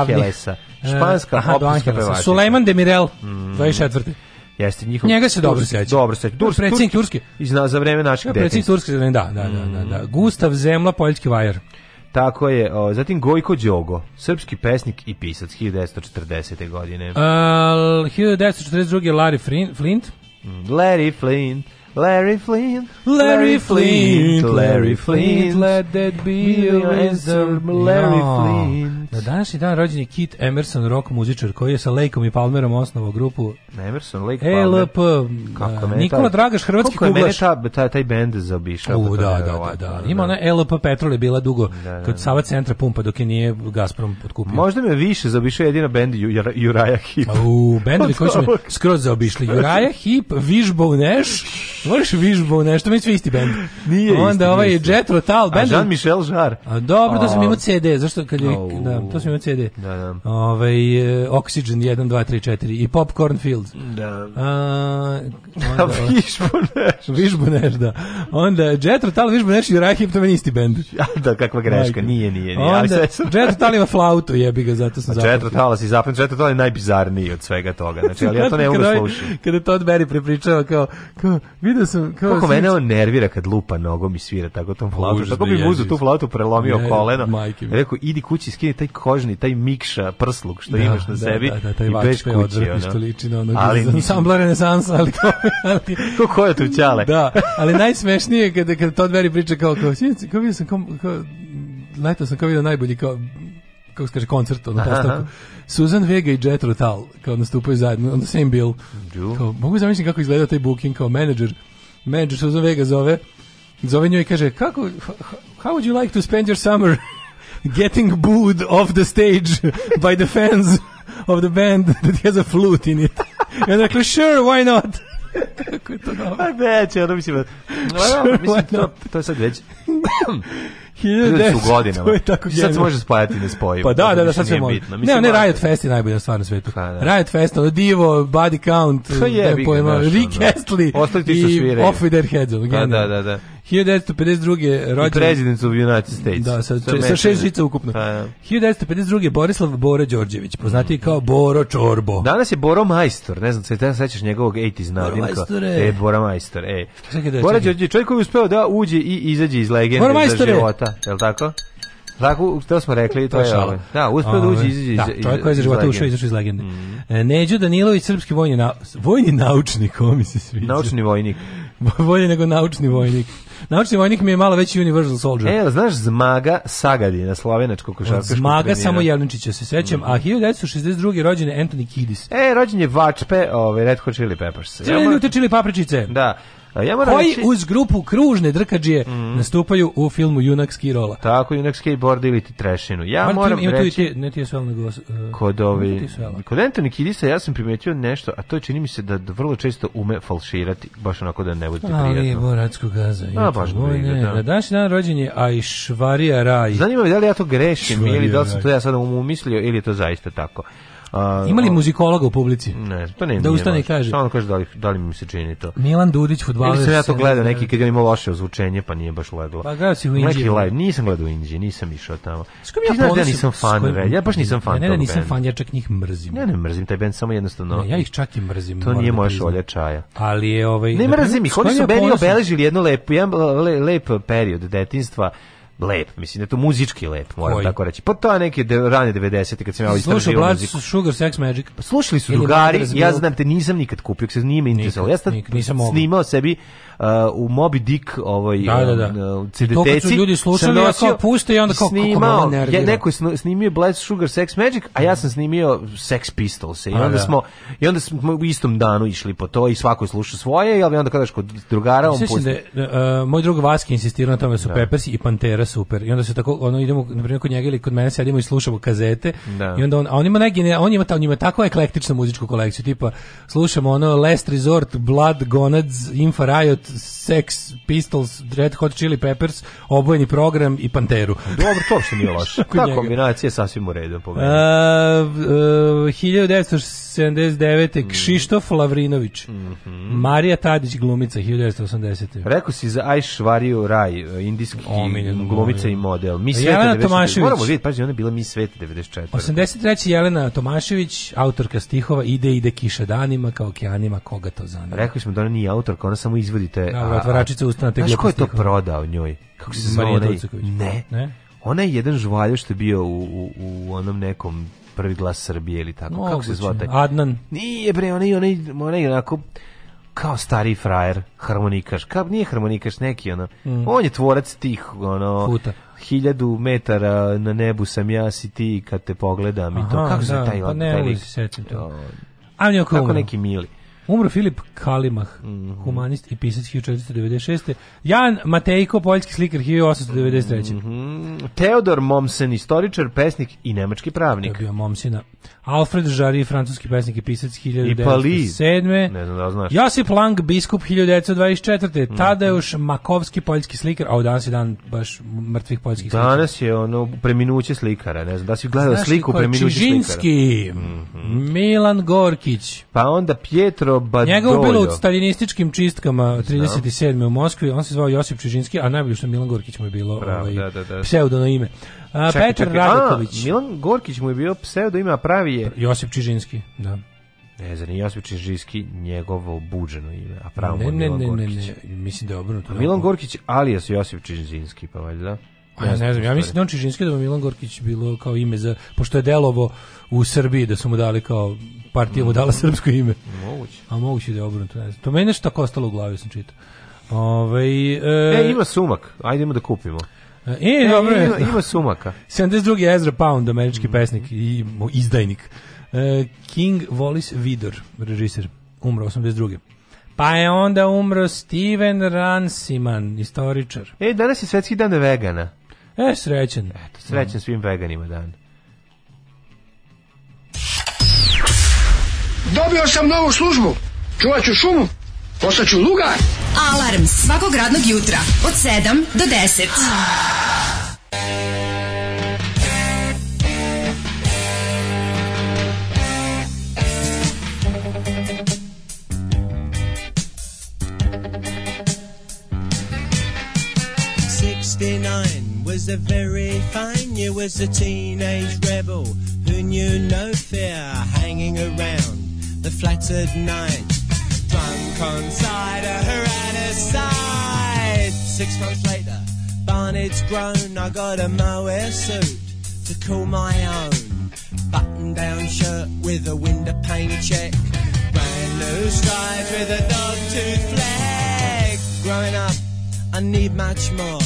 Angelesa. E, Španska, uh, aha, Sulejman Demirel, Mirel, mm. 24. Jeste njihov Njega se dobro seća. Dobro seća. Durs, predsjednik Turske. Izna za vreme naših Predsjednik Turske, da, da, da, da. da. Mm. Gustav Zemla, poljski vajar. Tako je. O, zatim Gojko Đogo, srpski pesnik i pisac 1940. godine. Uh, 1942. Mm, Larry Flint. Larry Flint. Larry Flint, Larry Flint, Larry Flint, let that be your answer, Larry Flint. Na današnji dan rođen je Kit Emerson, rock muzičar, koji je sa Lakeom i Palmerom osnovao grupu Emerson, Lake Palmer. ELP, kako uh, Nikola Dragaš, hrvatski kuglaš. Kako je mene ta, ta, taj bend zaobišao? U, pa da, da da, da, da, Ima ona LP Petrol je bila dugo da, kod Sava centra pumpa dok je nije Gazprom podkupio. Možda me više zaobišao jedina bend Juraja Hip. U, bendovi koji su skroz zaobišli. Juraja Hip, Vižbov Neš, Moraš vižbu, nešto, mi svi isti bend. Nije Onda isti, ovaj Jetro Tal bend. Jean-Michel Jarre. A dobro, to sam imao CD, zašto kad je, oh. da, to sam imao CD. Da, da. Ovaj e, Oxygen 1 2 3 4 i Popcorn Fields. Da. A, onda, vižbu neš. Vižbu neš, da. Onda Jet Rotal, vižbu neš i Rahip, to meni isti bend. da, kakva greška, nije, nije, nije. Onda, ali sam... Jet ima flautu, jebi ga, zato sam zapamtio. Jet Rotal si zapamtio, Jet Rotal je najbizarniji od svega toga. Znači, ali ja to ne mogu da ovaj- slušati. Kada Todd Berry prepričava kao, kao, Vidio sam kao Kako mene on nervira kad lupa nogom i svira tako tom flautu. Tako bi muzu tu flautu prelomio ne, koleno. Rekao idi kući skini taj kožni, taj mikša prsluk što da, imaš na da, sebi da, da, taj i beš kući. Ono. Što liči na ono, ali nisam sambla renesansa, ali kao ali ko koja tu ćale. Da, ali najsmešnije je kad kad to dveri priča kao kao, kao, kao, kao, kao, kao, kao, kao, kao, kao, kao, kao, kao, kako se kaže, koncert, ono, postavku. Susan Vega i Jet Rotal, kao nastupaju zajedno, on the same bill. Kao, mogu zamisliti kako izgleda taj booking kao menadžer. Menadžer Susan Vega zove, zove njoj i kaže, kako, how would you like to spend your summer getting booed off the stage by the fans of the band that has a flute in it? I onda rekla, sure, why not? Kako je to dobro? Pa neće, ono mislim, sure, pa, mislim to, to je sad već. 1900 godina. To je tako Sad se može spajati ne spojivo. Pa da, da, da, sad se može. ne, ne, Riot Fest je najbolja stvar na svetu. Pa, da. Riot Fest, ono Divo, Body Count, pa je, pojma, Rick da. Astley i Off With Their Heads. Pa da, da, da, da. 1952. rođen... President of United States. Da, sa, sa, sa šest žica ukupno. Pa, ja. 1952. Borislav Bora Đorđević, poznati mm kao Boro Čorbo. Danas je Boro Majstor, ne znam, se te da sećaš njegovog 80s nadimka. Bora E, Bora Majstor, ej. da, Bora Đorđević, čovjek koji je uspeo da uđe i izađe iz legende za života, je li tako? Tako, to smo rekli, to, je šalo. Ovaj. Da, uspeo da uđe da, iz, iz, da, čovjek koji je za života ušao izašao iz legende. Mm. Neđo Danilović, srpski vojni, na, vojni naučnik, ovo mi se sviđa. Naučni vojnik. Bolje nego naučni vojnik. Naučni vojnik mi je malo veći Universal Soldier. E, znaš Zmaga Sagadi Sagadina, slovenačko košarkaško Zmaga samo Jelničića se sećam, mm. a 1962. Mhm. rođen Anthony Kiddis. E, rođen je Vačpe, ovaj Red Hot Chili Peppers. Cijeli ja, Chili Papričice. Da. Ja moram Koji reći... uz grupu kružne drkađije mm -hmm. nastupaju u filmu Junak skirola. Tako, Junak skateboard ili ti trešinu. Ja Martin, moram ima reći... Tu ne ti je sve nego... Uh, kod ovi... Kod Anthony Kidisa ja sam primetio nešto, a to čini mi se da vrlo često ume falširati, baš onako da ne bude prijatno. Ali je boratsko gaza. A, baš briga, da. Na današnji dan rođen je Ajšvarija Raj. Zanima me da li ja to grešim, ili da li sam to ja sad um- umislio, ili je to zaista tako. A, Ima muzikologa u publici? Ne, to ne. Da ustane i kaže. Samo kaže da li, da li mi se čini to. Milan Dudić fudbaler. Ili sam ja to gledao neki kad je imao loše zvučenje, pa nije baš leglo. Pa gledao si u Indiji. Neki live, nisam gledao u Indiji, nisam išao tamo. Skom da ja ponosim, ja nisam fan, kojim... ja baš nisam fan. Ne, ne, nisam fan, ja čak njih mrzim. Ne, ne mrzim taj bend samo jednostavno. Ne, ja ih čak i mrzim. To nije da moja šolja čaja. Ali je ovaj Ne mrzim znači, ih, oni su meni obeležili jedno lepo, jedan lep period detinjstva lep, mislim da je to muzički lep, moram Koji? tako reći. Pa to je neke de, rane 90-te kad sam ja istraživao muziku. Slušao Blood Sugar Sex Magic. Pa slušali su drugari, ja znam te nisam nikad kupio, se nije me interesovalo. Ja sam snimao sebi u Moby Dick ovoj da, da, um, da. Uh, CD to su ljudi slušali ja kao puste i onda kao snimao, kako ja, neko je snimio Blood Sugar Sex Magic a ja sam snimio Sex Pistols i pa onda da. smo i onda smo u istom danu išli po to i svako je slušao svoje i onda kada kod drugara on pusti da, uh, moj drug Vaski insistirao na tome da su da. Peppers i Pantera super i onda se tako ono idemo na primjer kod njega ili kod mene sedimo i slušamo kazete da. i onda on a on ima negine, on ima on ima tako eklektičnu muzičku kolekciju tipa slušamo ono Last Resort Blood Gonads Infra Riot Sex Pistols, Red Hot Chili Peppers, obojeni program i Panteru. Dobro, to što nije loše. Ta njega. kombinacija je sasvim u redu. Po uh, 1979. Uh, mm. Kšištof Lavrinović. Mm -hmm. Marija Tadić, glumica, 1980. Rekao si za Ajš Variju Raj, uh, indijski Omiljen, glumica i model. Mi Jelena sveta 90. Tomašević. Moramo vidjeti, pazi, ona je bila Mi sveta 94. 83. Jelena Tomašević, autorka stihova Ide, ide kiša danima, kao okeanima, koga to zanima. Rekli smo da ona nije autorka, ona samo izvodite jebote. Da, otvaračica ustana te Znaš ko je to prodao njoj? Kako se zove? Marija Ne. ne. Ona je jedan žvaljo što je bio u, u, u onom nekom prvi glas Srbije ili tako. Moguće. Kako se zove? taj? Adnan. Nije bre, ona ona onaj, ona je onako kao stari frajer, harmonikaš. Kao, nije harmonikaš, neki ono. Mm. On je tvorac tih, ono... Puta hiljadu metara na nebu sam ja si ti kad te pogledam Aha, i to kako da, se taj pa ne, taj lik sećam to. O, kako neki mili. Umro Filip Kalimah, mhm. humanist i pisac 1496. Jan Matejko, poljski slikar 1893. Mm -hmm. Teodor Momsen, istoričar, pesnik i nemački pravnik. To je bio Momsina. Alfred Jarry, francuski pesnik i pisac 1907. I ne znam da znaš. Josip Lang, biskup 1924. Mm -hmm. Tadeuš Makovski, poljski slikar, a u danas je dan baš mrtvih poljskih slikara. Danas je ono preminuće slikara, ne znam, da si gledao sliku preminuće slikara. Čižinski, mm -hmm. Milan Gorkić. Pa onda Pietro Pedro Badoljo. Njega ubilo u staljinističkim čistkama 37. u Moskvi, on se zvao Josip Čižinski, a najbolje što Milan Gorkić mu je bilo Prav, ovaj, da, da, da. pseudono ime. A, Petar čekaj, A, Milan Gorkić mu je bio pseudo ime, a pravi je... Josip Čižinski, da. Ne znam, Josip Čižinski njegovo buđeno ime, a pravo ne, mu Milan ne, ne, Gorkić. Ne, ne, ne, mislim da je obrnuto. Da. Milan Gorkić alias Josip Čižinski, pa valjda. Ja ne, znam, ja mislim da on Čižinski da mu Milan Gorkić bilo kao ime za pošto je delovo u Srbiji da su mu dali kao partija mu dala srpsko ime. Moguće. A moguće da je obrnuto. To meni nešto tako ostalo u glavi, sam čitao. Ove, ovaj, e, e, ima sumak, ajde ima da kupimo. E, e dobro. Ima, ima sumaka. 72. Ezra Pound, američki mm pesnik i izdajnik. E, King Wallis Vidor, režiser, umro 82. Pa je onda umro Steven Ransiman, istoričar. E, danas je svetski dan vegana. E, srećen. Eto, srećen da. svim veganima dan. Dobio sam novu službu. Čuvat ću šumu. Postaću lugar. Alarm svakog radnog jutra od 7 do 10. sixty was a very fine year. Was a teenage rebel who knew no fear, hanging around the flat at night. Drunk on cider, her side. Six months later, Barney's grown. I got a mohair suit to call my own. Button down shirt with a window pane check. Brand new stripes with a dog tooth flag. Growing up, I need much more.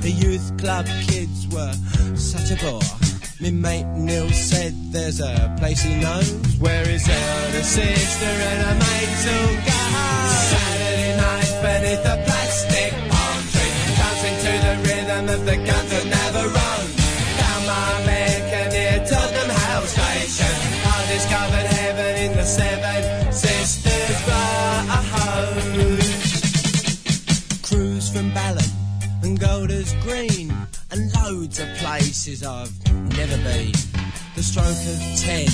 The youth club kids were such a bore. Me mate Neil said there's a place he knows where his elder sister and her mate all go. Saturday night beneath a plastic palm tree, dancing to the rhythm of the guns and to places I've never been. The stroke of ten,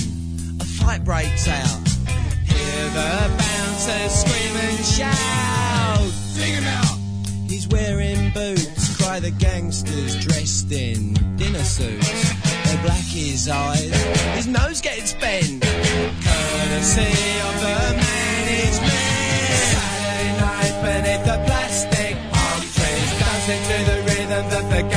a fight breaks out. Hear the bouncers scream and shout. Dig him out! He's wearing boots, cry the gangsters dressed in dinner suits. They black his eyes, his nose gets bent. Courtesy of the management. Saturday night beneath the plastic palm trees, dancing to the rhythm that the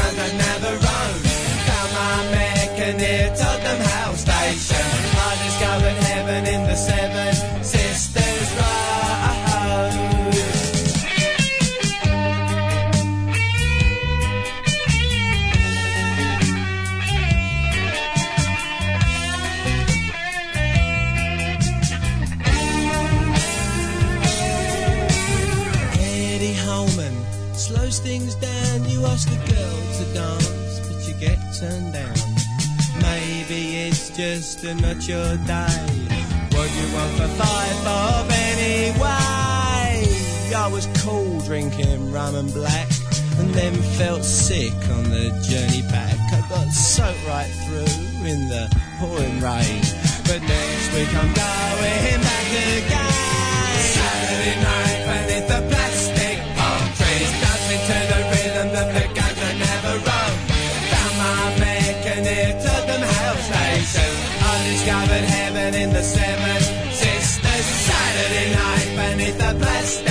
person that your day? What you want for five bob anyway? I was cool drinking rum and black, and then felt sick on the journey back. I got soaked right through in the pouring rain, but next week I'm going back again. Saturday night beneath the black. Seven Sisters Saturday night beneath the blessed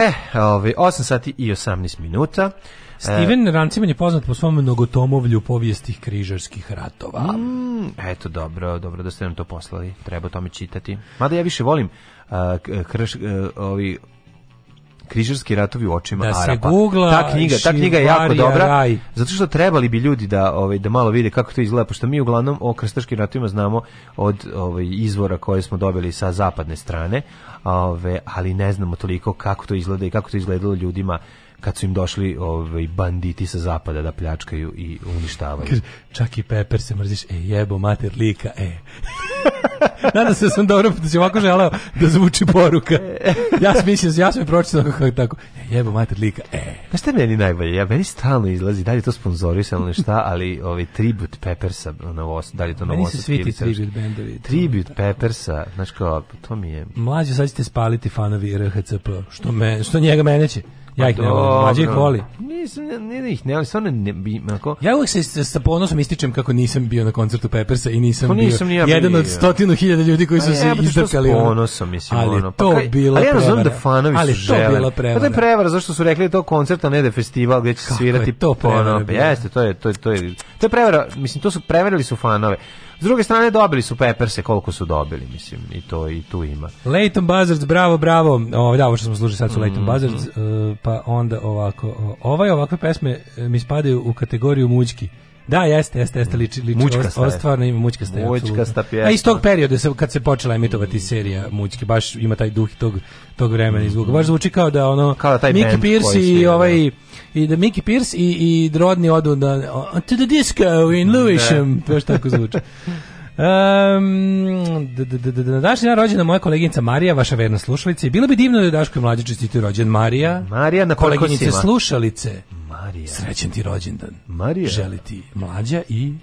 E, ovaj, 8 sati i 18 minuta. E, Steven e, Ranciman je poznat po svom mnogotomovlju povijestih križarskih ratova. Mm, eto, dobro, dobro da ste nam to poslali. Treba o tome čitati. Mada ja više volim uh, krš, uh, ovi križarski ratovi u očima da Arapa. googla, ta knjiga, ta knjiga je jako dobra. Raj. Zato što trebali bi ljudi da ovaj da malo vide kako to izgleda, pošto mi uglavnom o krstaškim ratovima znamo od ovaj izvora koje smo dobili sa zapadne strane, ove, ali ne znamo toliko kako to izgleda i kako to izgledalo ljudima kad su im došli ovaj banditi sa zapada da pljačkaju i uništavaju. Kaže, čak i Pepper se mrziš, e jebo mater lika, e. Nadam se da sam dobro, da si ovako želeo da zvuči poruka. Ja sam mislim, da ja sam je pročitao kako tako, e, jebo mater lika, e. Znaš šta meni najbolje? Ja, meni stalno izlazi, da li je to sponzorisano ili šta, ali ovaj tribut Peppersa, na os, da li je to na Meni se svi ti tribut bendovi. Tribut Peppersa, znaš kao, to mi je... Mlađe, sad ćete spaliti fanovi RHCP, što, me, što njega meneće. Pa ja ih ne volim, mlađe ih voli. Nisam, ne, ih ne, ali stvarno ne bi, ako... Ja uvijek se sa ponosom ističem kako nisam bio na koncertu Peppersa i nisam, pa nisam bio jedan od stotinu hiljada ljudi koji pa su se izdrkali. Pa ponosom, mislim, ali ono. Pa to pa, bila ali ja razumem da fanovi ali su žele. Ali to bila prevara. Pa to je prevara, zašto su rekli da to koncert, a ne da je festival gdje će svirati to prevara. Jeste, to je, to je, to je, to je prevara, mislim, to su preverili su fanove. S druge strane dobili su Pepperse koliko su dobili, mislim, i to i tu ima. Leighton Buzzards, bravo, bravo. Ovaj da, ovo što smo slušali sad su mm -hmm. Leighton mhm. Buzzards, e, pa onda ovako. Ovaj ovakve pesme e, mi spadaju u kategoriju mućki. Da, jeste, jeste, jeste, liči, liči mučkasta ovo stvarno ima mućkasta. Mućkasta pjesma. A iz tog perioda se, kad se počela emitovati mm. serija mućke, baš ima taj duh tog, tog vremena i zvuka. Baš zvuči kao da ono, kao da taj Mickey Pierce i da. ovaj, i da Mickey Pierce i, i drodni odu da to the disco in Lewisham, da. baš tako zvuči. Um, na današnji dan rođena moja koleginica Marija, vaša verna slušalica. bilo bi divno da je Daško i mlađe čestiti rođen Marija. Marija na koleginice slušalice. Marija. Srećen ti rođendan. Marija. Želi ti mlađa i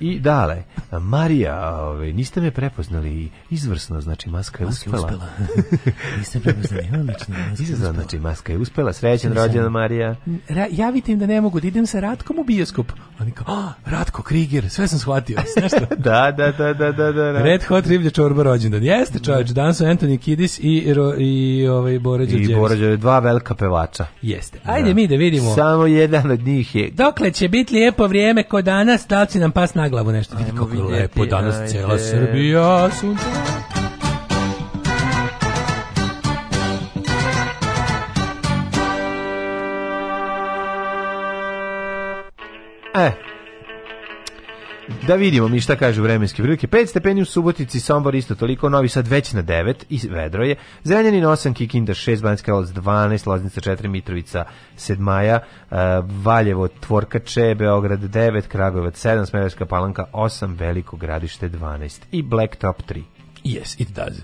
I dale, Marija, ovaj niste me prepoznali izvrsno, znači maska je maska uspela. uspela. Niste prepoznali, odlično. Maska uspela. znači maska je uspela, srećan rođendan Marija. Ra javite im da ne mogu, da idem sa Ratkom u bioskop. Oni kao, oh, Ratko Kriger, sve sam shvatio. Nešto? da, da, da, da, da, da. Red Hot Rivlja čorba rođendan. Jeste čovječ, da. danas su Anthony Kiddis i, ro, i ovaj, Bora Đorđević. I Bora Đorđević, dva velika pevača. Jeste. Da. Ajde da. mi da vidimo. Samo jedan od njih je. Dokle će biti lijepo vrijeme ko danas, da nam pas na na glavu nešto, vidi kako vinjeti, lepo danas ajde. cela Srbija sunče. E, Da vidimo mi šta kažu vremenske prilike. 5 stepeni u Subotici, Sombor isto toliko, Novi Sad već na 9 i vedro je. Zrenjanin 8, Kikinda 6, Banjska Kralovac 12, Loznica 4, Mitrovica 7 maja, uh, Valjevo Tvorkače, Beograd 9, Kragujevac 7, Smederska Palanka 8, Veliko Gradište 12 i Blacktop 3. Yes, it does.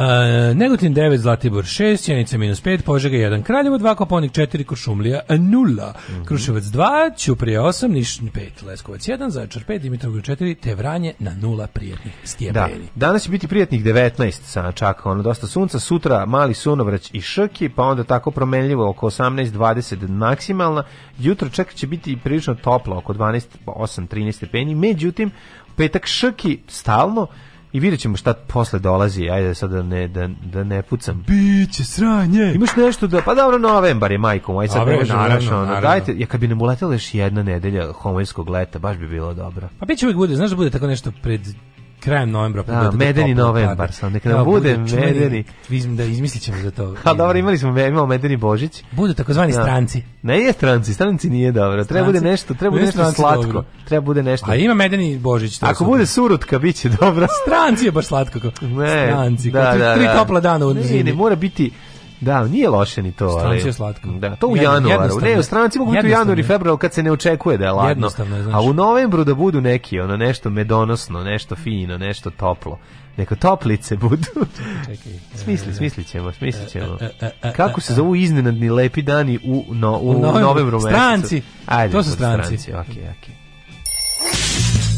Uh, 9, Zlatibor 6, Sjenica minus 5, Požega 1, Kraljevo 2, Koponik 4, Košumlija 0, e, mm -hmm. Kruševac 2, Ćuprije 8, Niš 5, Leskovac 1, Zaječar 5, Dimitrovgrad 4, Tevranje na 0 prijetnih stjepeni. Da. Danas će biti prijetnih 19 sa čaka, ono dosta sunca, sutra mali sunovrać i šrki, pa onda tako promenljivo oko 18-20 maksimalna, jutro čak će biti prilično toplo, oko 12-8-13 stepeni, međutim, petak šrki stalno, i vidjet ćemo šta posle dolazi, ajde sad da ne, da, da ne pucam. Biće sranje! Imaš nešto da, pa dobro, novembar je majkom, ajde sad Dobre, ne narašao, ono, dajte, ja kad bi nam uletela još jedna nedelja homojskog leta, baš bi bilo dobro. Pa biće uvijek bude, znaš da bude tako nešto pred krajem novembra. Da, da medeni novembar sam, neka nam bude, bude medeni. Mislim da izmislit ćemo za to. A dobro, imali smo, imamo medeni Božić. Budu takozvani da. stranci. Ne je stranci, stranci nije dobro. Treba bude nešto, treba bude nešto slatko. Dobro. Treba bude nešto. A ima medeni Božić. Ako bude surutka, bit će dobro. Stranci je baš slatko. Ne, stranci. Da, da, da. Tri da. topla dana u ne, ne, mora biti Da, nije loše ni to. Stranci je slatko. Da, to u januaru. Ne, u stranci mogu biti u januari i februaru kad se ne očekuje da je ladno. Znači. A u znači. novembru da budu neki, ono, nešto medonosno, nešto fino, nešto toplo. Neko toplice budu. Čekaj. E, smisli, e, e, smisli ćemo, smisli ćemo. Kako se zovu iznenadni lepi dani u, no, u, u novembru mesecu? Stranci! Ajde, to su stranci. Stranci, okej, okay,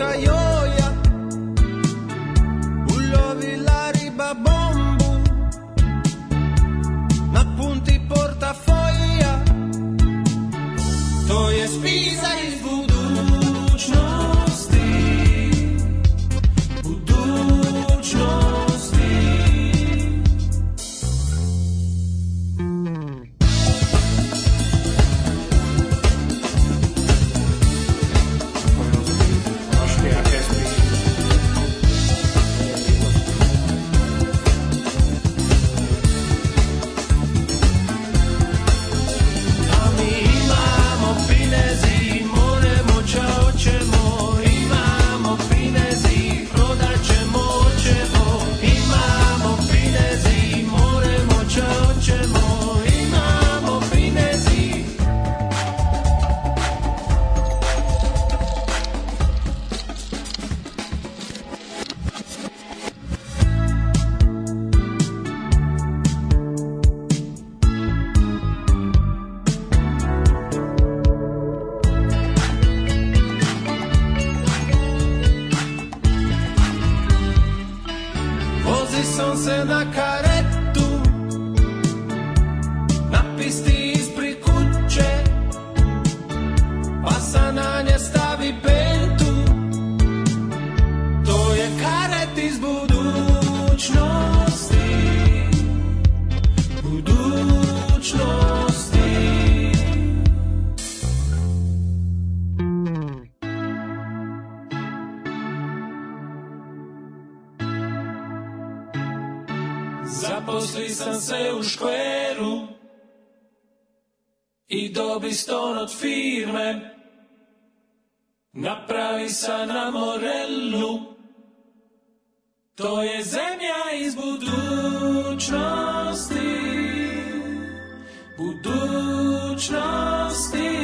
cayó. Alisana Morellu To je zemlja iz budućnosti Budućnosti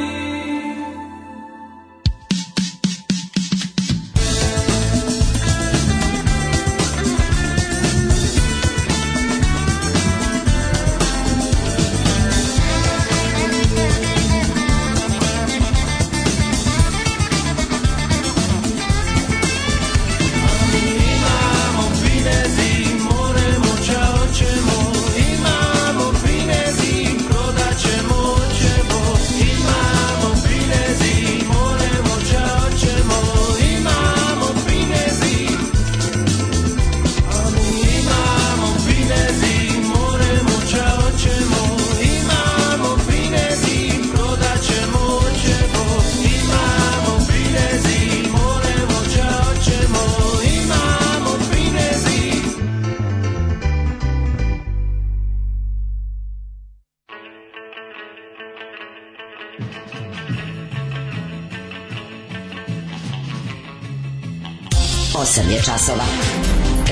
časova.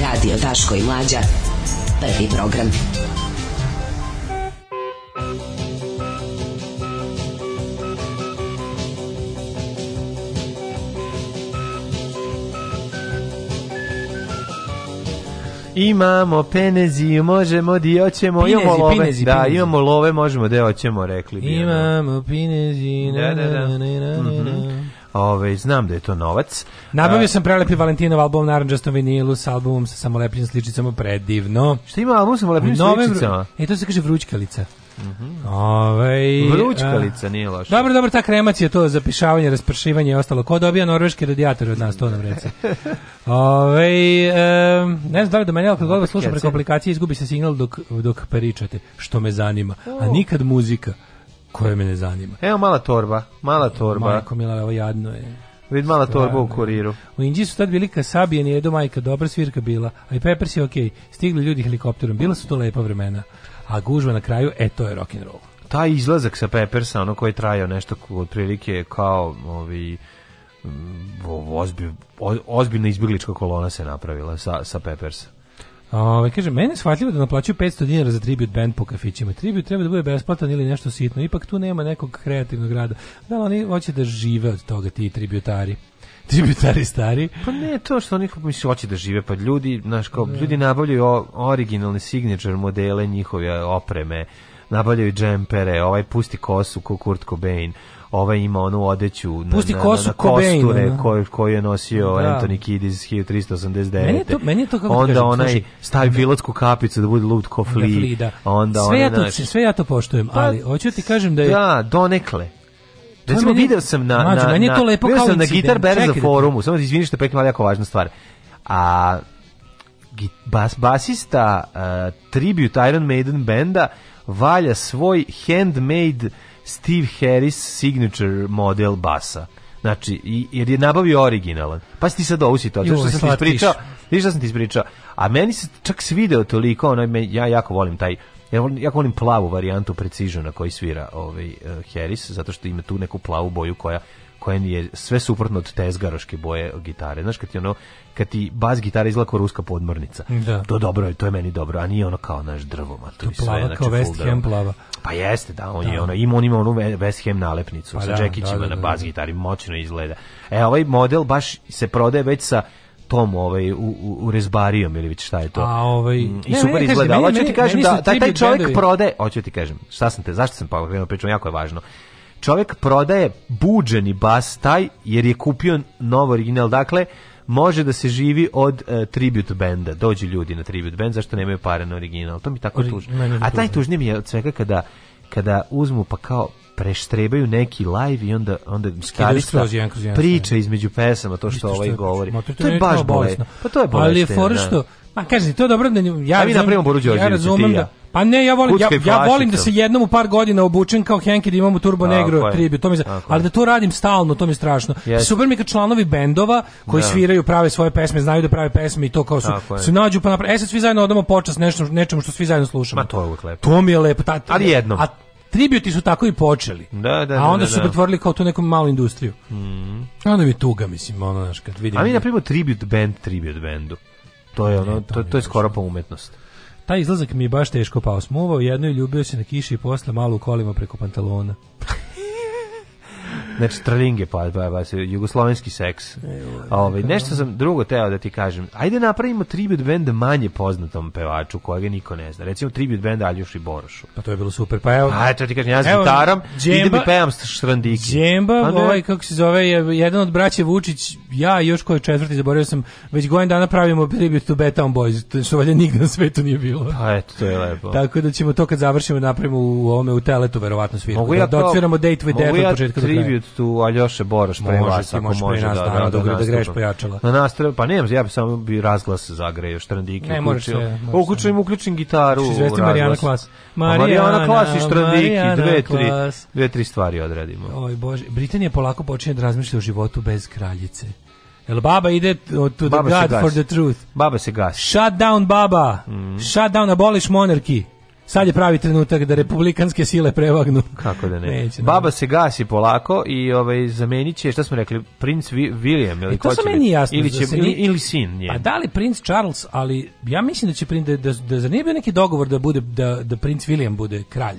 Radio Daško i Mlađa. Prvi program. Imamo penezi, možemo di hoćemo, pinezi, imamo love, pinezi, da, pinezi. imamo love, možemo da hoćemo, rekli bi. Imamo pinezi, da, da, da. na, na, na, na, na. Mm -hmm. Ove, znam da je to novac. Nabavio sam prelepi Valentinov album na narandžastom vinilu s albumom sa samolepljenim sličicama, predivno. Šta ima album sa samolepljenim sličicama? E, to se kaže vrućkalica. Mm -hmm. Ove, ovaj, Vrućkalica, a, nije loša. Dobro, dobro, ta kremac je to za pišavanje, raspršivanje i ostalo. Ko dobija norveški radijator od nas, to nam reci. Ove, ovaj, e, ne znam da li do mene, ali kad god vas slušam preko aplikacije, izgubi se signal dok, dok pričate, što me zanima. A nikad muzika koje me ne zanima. Evo mala torba, mala torba. Majko mila, ovo jadno je. Vid mala torba u kuriru. U Indiji su tad bili nije jedo majka, dobra svirka bila, a i Peppers je okej. Okay. Stigli ljudi helikopterom, bila su to lepa vremena. A gužva na kraju, e, to je rock'n'roll. Taj izlazak sa Peppersa, ono koji je trajao nešto otprilike kao ovi mm, ozbiljna izbjeglička kolona se napravila sa, sa Peppersa. Ove, kaže, mene je shvatljivo da naplaćuju 500 dinara za tribut band po kafićima. Tribut treba da bude besplatan ili nešto sitno. Ipak tu nema nekog kreativnog rada. Da, oni hoće da žive od toga, ti tributari tributari stari. Pa ne, to što oni misle hoće da žive, pa ljudi, znaš, kao, ne. ljudi nabavljaju originalne signature modele njihove opreme, nabavljaju džempere, ovaj pusti kosu ko Kurt Cobain, ovaj ima onu odeću na, Pusti kosu na, na koju, koju je nosio da. Anthony Kidd iz 1389. Meni je to, meni je to kako Onda kažem, onaj sluši, stavi pilotsku da. kapicu da bude lud ko da, fli. Da. Onda sve, ja to, naš... sve ja to poštujem, pa, ali hoću da ti kažem da je... Da, donekle. Recimo, meni, video sam na... Mađu, na, na, je to lepo kao sam na Guitar Bear za forumu, samo da izviniš da preknem, ali jako važna stvar. A bas, basista uh, Tribute Iron Maiden benda valja svoj handmade Steve Harris signature model basa. Znači, jer je nabavio originalan. Pa si ti sad ovu situaciju, što sam ti ispričao, vidiš što sam ti ispričao, a meni se čak svideo toliko, ono, me, ja jako volim taj, ja jako volim plavu varijantu na koji svira ovaj, uh, Harris, zato što ima tu neku plavu boju koja koja je sve suprotno od tezgaroške boje gitare. Znaš, kad ti ono, kad ti bas gitara izgleda kao ruska podmornica. Da. To dobro je, to je meni dobro, a nije ono kao naš drvo, ma to, to plava sve, znači, kao West Ham plava. Pa jeste, da, on da. je ono, ima, on ima onu West Ham nalepnicu pa sa da, džekićima da, na da, bas da. gitari, moćno izgleda. E, ovaj model baš se prodaje već sa tom ovaj u u, u rezbarijom ili već šta je to. A ovaj mm, i ne, super izgleda. Hoću ti kažem meni, da taj, taj čovjek prodaje, hoću ti kažem, šta sam te, zašto sam pa da pričam jako je važno čovek prodaje buđeni bas taj jer je kupio novo original. Dakle, može da se živi od uh, tribute benda. Dođu ljudi na tribute band zašto nemaju pare na original. To mi tako Ori, tužno. A taj tužni mi je od svega kada kada uzmu pa kao preštrebaju neki live i onda onda skarica priča između pesama to što ovaj govori. To je baš bolesno. Pa to je bolesno. Ali je fora da. što, ma kaži, to je dobro da ja. Ja pa vi napravimo Boru Đorđevića. Ja razumem da- Pa ne, ja volim, ja, ja volim da se jednom u par godina obučem kao Henke da imam Turbo Negro tribut, to mi za... ali da to radim stalno, to mi je strašno. Yes. Super mi kad članovi bendova koji da. sviraju, prave svoje pesme, znaju da prave pesme i to kao su, su nađu pa napravo. E sad svi zajedno odamo počas nešto, nečemu što svi zajedno slušamo. Ma to je uvijek lepo. To mi je lepo. Ta, ali jednom. A tributi su tako i počeli. Da, da, da a onda da, su da. pretvorili kao tu neku malu industriju. Mm. Onda mi tuga, mislim, ono, znaš, kad vidim... A mi da- napravimo tribut band, tribut bandu. To je ono, to, to je skoro pa umetnost. Taj izlazak mi je baš teško pao. Smuvao jedno i ljubio se na kiši i posle malo u kolima preko pantalona. Znači, strlinge, pa, pa, pa, jugoslovenski seks. Ove, ovaj, nešto sam drugo teo da ti kažem. Ajde napravimo tribute band manje poznatom pevaču, kojega niko ne zna. Recimo tribute band Aljuši Borošu. Pa to je bilo super. Pa evo... Ajde pa, to ti kažem, ja s gitarom, idem bi pevam štrandiki. Džemba, pa ovaj, kako se zove, je jedan od braće Vučić, ja još koji četvrti, zaboravio sam, već godin dana pravimo tribute to Betown Boys, To što valjda nigde na svetu nije bilo. Pa eto, to je lepo. Tako da ćemo to kad završimo da napravimo u ovome u teletu verovatno svi. Mogu da ja da, da Date with Death od početka tu Aljoše Boroš pre može vas, ti, ako može, nas, da, da, da, da, da greš pojačala. Na nastav, pa nemam, ja bi samo bi razglas zagrejao, štrandike ne, uključio. Ne, uključio im uključim gitaru. Izvesti Marijana Klas. Pa Marijana, Klas i štrandiki, dve, tri, dve, tri stvari odradimo. Oj, Bože, Britanija polako počinje da razmišlja o životu bez kraljice. Jel baba ide to the baba God for the truth. Baba se gasi. Shut down baba. Mm. Shut down abolish monarchy. Sad je pravi trenutak da republikanske sile prevagnu. Kako da ne? Neće, ne. Da. Baba se gasi polako i ovaj zamenit će, šta smo rekli, princ William ili e, to ko će meni jasno, ili, će, da ili, ili sin nje. Pa da li princ Charles, ali ja mislim da će princ, da, da, da, da nije bio neki dogovor da, bude, da, da princ William bude kralj.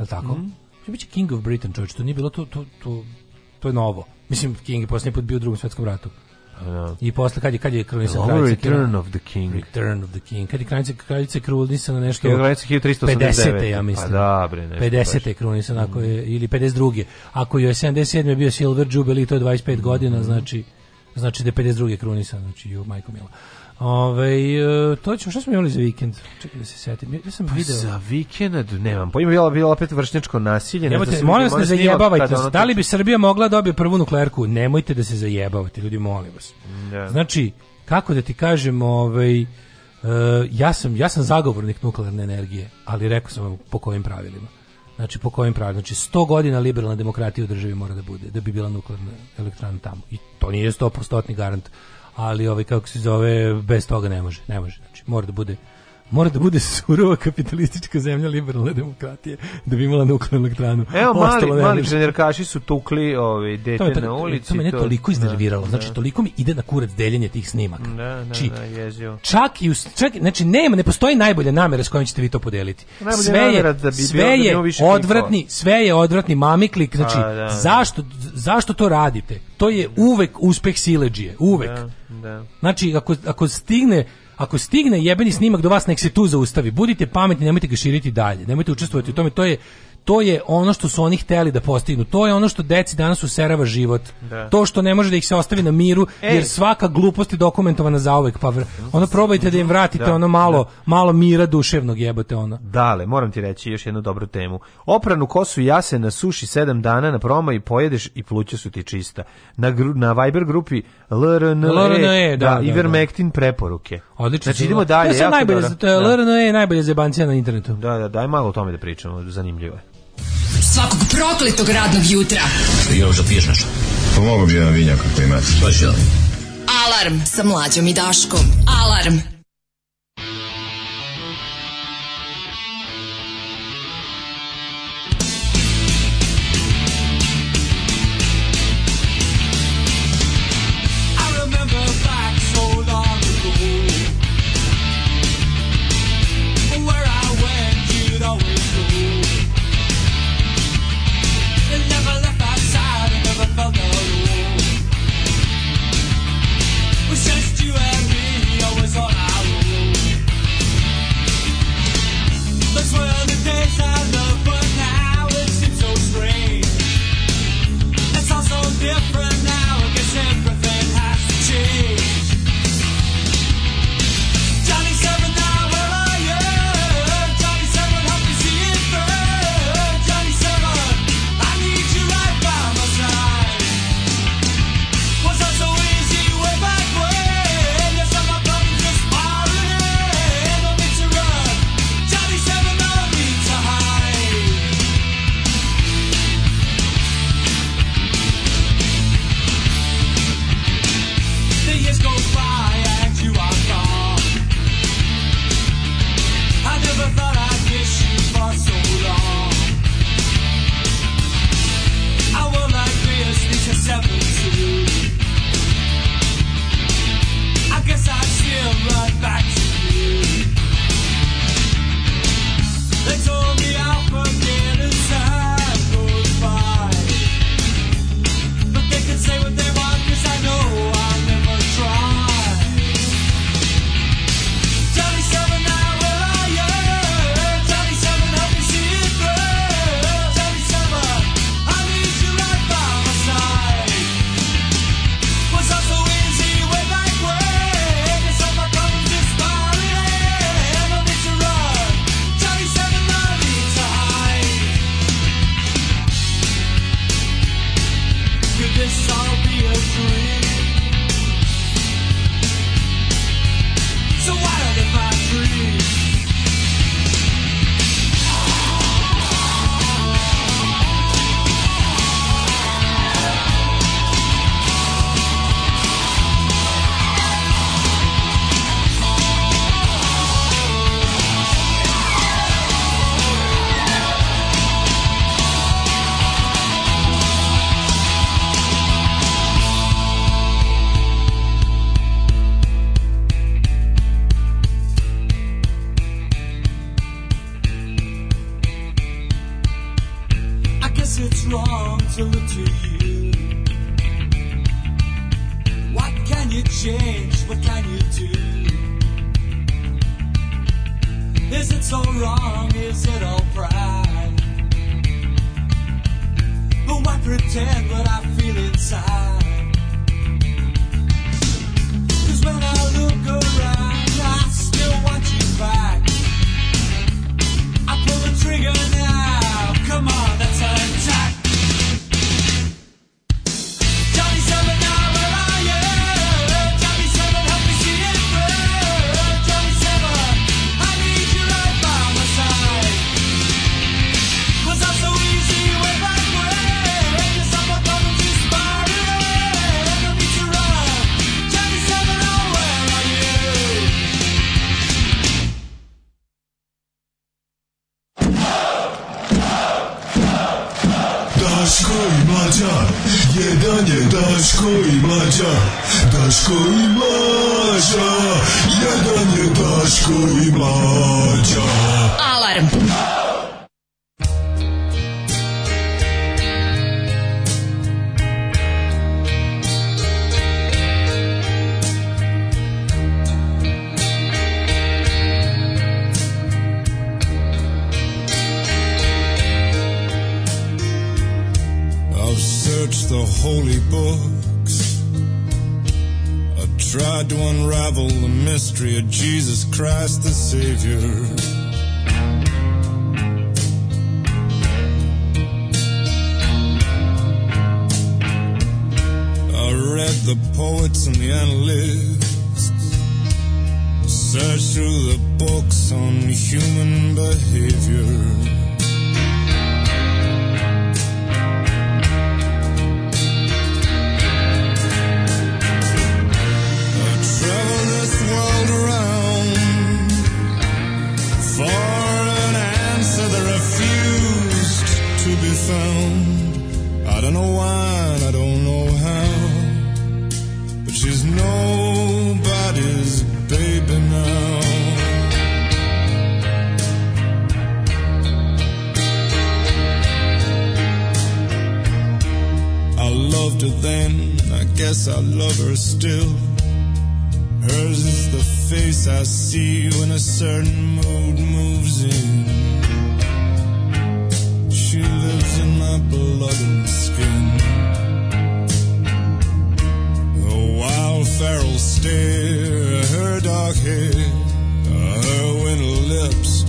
Je tako? Mm. Što biće King of Britain, čovječ, to nije bilo to, to, to, to je novo. Mislim, King je posljednji put bio u drugom svjetskom ratu. I posle kad je kad je kraljica kraljica Return of the King. Return of the King. Kad je kraljica kraljica krunisana nešto kraljica 1389. ja pa mislim. Pa da, bre, nešto. 50. je krunisana ako je ili 52. Ako je 77. Je bio Silver Jubilee to je 25 mm -hmm. godina, mhm. znači znači da je 52. krunisan, znači ju majko mila. Ove, ovaj, to ćemo, što smo imali za vikend? Čekaj da se setim. Ja sam pa video. Za vikend nemam pa ima bila bila opet vršnjačko nasilje. Nemojte, da molim vas ne zajebavajte. Ono da li bi Srbija mogla da dobije prvu nuklearku? Nemojte da se zajebavate, ljudi, molim vas. Da. Znači, kako da ti kažem, ovaj, e, ja, sam, ja sam zagovornik nuklearne energije, ali rekao sam vam po kojim pravilima. Znači, po kojim pravilima? Znači, 100 godina liberalna demokratija u državi mora da bude, da bi bila nuklearna elektrana tamo. I to nije 100% garant ali ovaj kako se zove bez toga ne može, ne može. Znači mora da bude mora da bude surova kapitalistička zemlja liberalne demokratije da bi imala nuklearnu elektranu. Evo mali, mali, mali ženerkaši su tukli ovaj dete to, to, na ulici. To me ne toliko da, iznerviralo. Da, znači da. toliko mi ide na kurac deljenje tih snimaka. Da, da, Či, znači, da, Čak i u, čak, znači nema, ne postoji najbolja namera s kojom ćete vi to podeliti. Najbolja sve je, da bi sve da je da odvratni, klikova. sve je odvratni mamiklik. Znači A, pa, da, zašto zašto to radite? To je da. uvek uspeh sileđije, uvek. Da, da. Znači ako ako stigne Ako stigne jebeni snimak do vas, nek se tu zaustavi. Budite pametni, nemojte ga širiti dalje. Nemojte učestvovati u tome. To je to je ono što su oni hteli da postignu. To je ono što deci danas userava život. Da. To što ne može da ih se ostavi na miru, Ej. jer svaka glupost je dokumentovana zauvek. Pa mhm. ono probajte da im vratite da. ono malo, da. malo mira duševnog jebote ono. Dale, moram ti reći još jednu dobru temu. Opranu kosu jase na suši sedam dana na proma i pojedeš i pluća su ti čista. Na, gru, na Viber grupi LRNE, LRNE da, da, da, Ivermectin da. preporuke. Odlično. Znači idemo dalje. To je najbolje, LRNE je najbolje zebancija na internetu. Da, da, daj malo o tome da pričamo, zanimljivo je svakog prokletog radnog jutra. Još da piješ nešto? Pomogu pa bi jedan vinjak ako imate. Pa želim. Alarm sa mlađom i Daškom. Alarm. stare, her dark hair, her winter lips.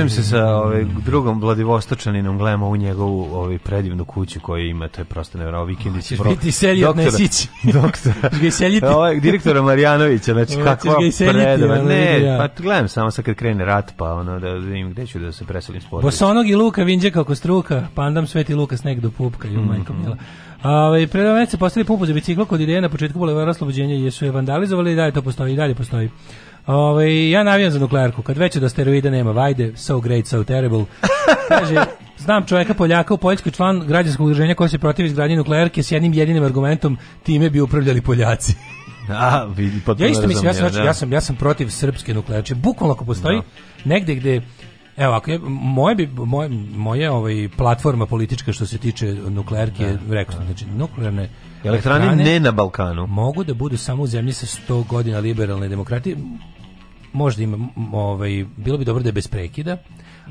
Povezujem se sa ovaj, drugom Vladivostočaninom, gledamo u njegovu ovaj, predivnu kuću koju ima, to je prosto nevjerojatno ovaj vikendici. Ćeš pro... biti seljit doktora, Nesić. Doktora. ćeš ga iseljiti. Ovaj, direktora Marjanovića, znači o, kakva predava. Ne, pa gledam samo sad kad krene rat, pa ono, da vidim gde ću da se preselim s Bosonog i Luka vinđe kako struka, pandam pa sveti Luka sneg do pupka, ju mm majko mhm. mila. Ove, ovaj, pre dva meseca postavili pumpu za biciklo kod ideje na početku bulevara oslobođenja, jesu je vandalizovali i dalje to postoji, i dalje postoji. Ove, ovaj, ja navijam za nuklearku, kad već do steroida nema vajde, so great, so terrible. Kaže, znam čovjeka Poljaka u Poljskoj član građanskog udruženja koji se protiv izgradnje nuklearke s jednim jedinim argumentom, time bi upravljali Poljaci. A, vidi, ja isto mislim, ja sam, znači, ja, da. sam, ja sam protiv srpske nuklearke. Bukvalno ako postoji no. Da. negde gde Evo, ako je, moje, bi, moje, moje ovaj, platforma politička što se tiče nuklearke, da, rekao sam, znači nuklearne elektrane, elektrane ne na Balkanu. Mogu da budu samo u zemlji sa 100 godina liberalne demokratije možda ima, ovaj, bilo bi dobro da je bez prekida,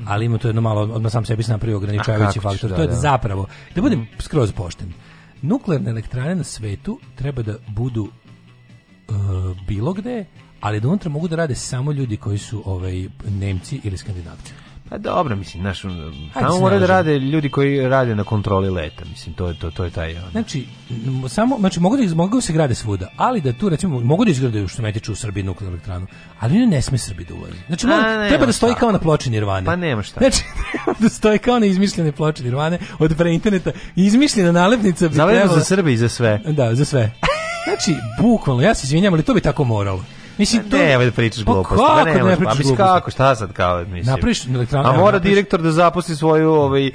ali ima to jedno malo, odmah sam sebi sam napravio ograničavajući faktor. Da, to je da, da. zapravo, da budem mhm. skroz pošten, nuklearne elektrane na svetu treba da budu uh, bilo gde, ali da unutra mogu da rade samo ljudi koji su ovaj, Nemci ili Skandinavci. Pa dobro, mislim, naš, tamo mora da rade ljudi koji rade na kontroli leta, mislim, to je, to, to je taj... Ono. Znači, samo, znači, mogu da, mogu da se grade svuda, ali da tu, recimo, mogu da izgledaju što me tiče u Srbiji nuklearnu elektranu, ali ne, sme Srbi da ulazi. Znači, A, mora, treba da stoji šta. kao na ploči Nirvane. Pa nema šta. Znači, da stoji kao na izmišljene ploče Nirvane od pre interneta. Izmišljena nalepnica bi Zaledno trebala... za Srbi i za sve. Da, za sve. Znači, bukvalno, ja se izvinjam, ali to bi tako moralo. Mislim to ne, ajde da pričaš pa gluposti. Pa kako ne, da ne pričaš pa gluposti? Kako, šta sad kao, mislim. Napriš elektranu. A mora direktor da zaposli svoju ovaj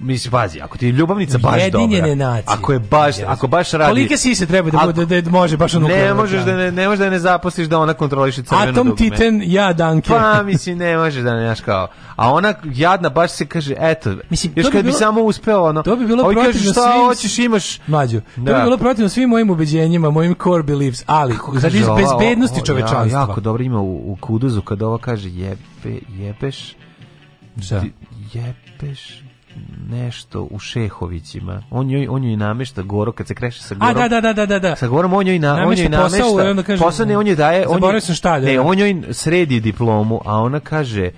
mislim pazi, ako ti je ljubavnica baš Jedinjene dobra. Nacije. Ako je baš, ako baš radi. Kolike si se treba da bude da, da može baš ono. Ne možeš da. da ne, ne možeš da ne zaposliš da ona kontroliše crveno Atom dugme. Titan ja Danke. Pa mislim ne možeš da ne znaš kao. A ona jadna baš se kaže eto. Mislim još bi bilo, bi samo uspeo ono. To bi bilo protivno kaže, šta hoćeš imaš mlađu. Da. To bi da. bilo protivno svim mojim ubeđenjima, mojim core beliefs, ali zato iz bezbednosti čovečanstva. Ja, jako dobro ima u, u kuduzu kad ovo kaže jebe jebeš. Da. Jebeš nešto u Šehovićima. On joj on joj namešta Goro kad se kreće sa Gorom. A da da da da da. Sa Gorom on joj na on joj namešta. Posao, on joj daje, on joj, sam šta, da, ne, da. on joj sredi diplomu, a ona kaže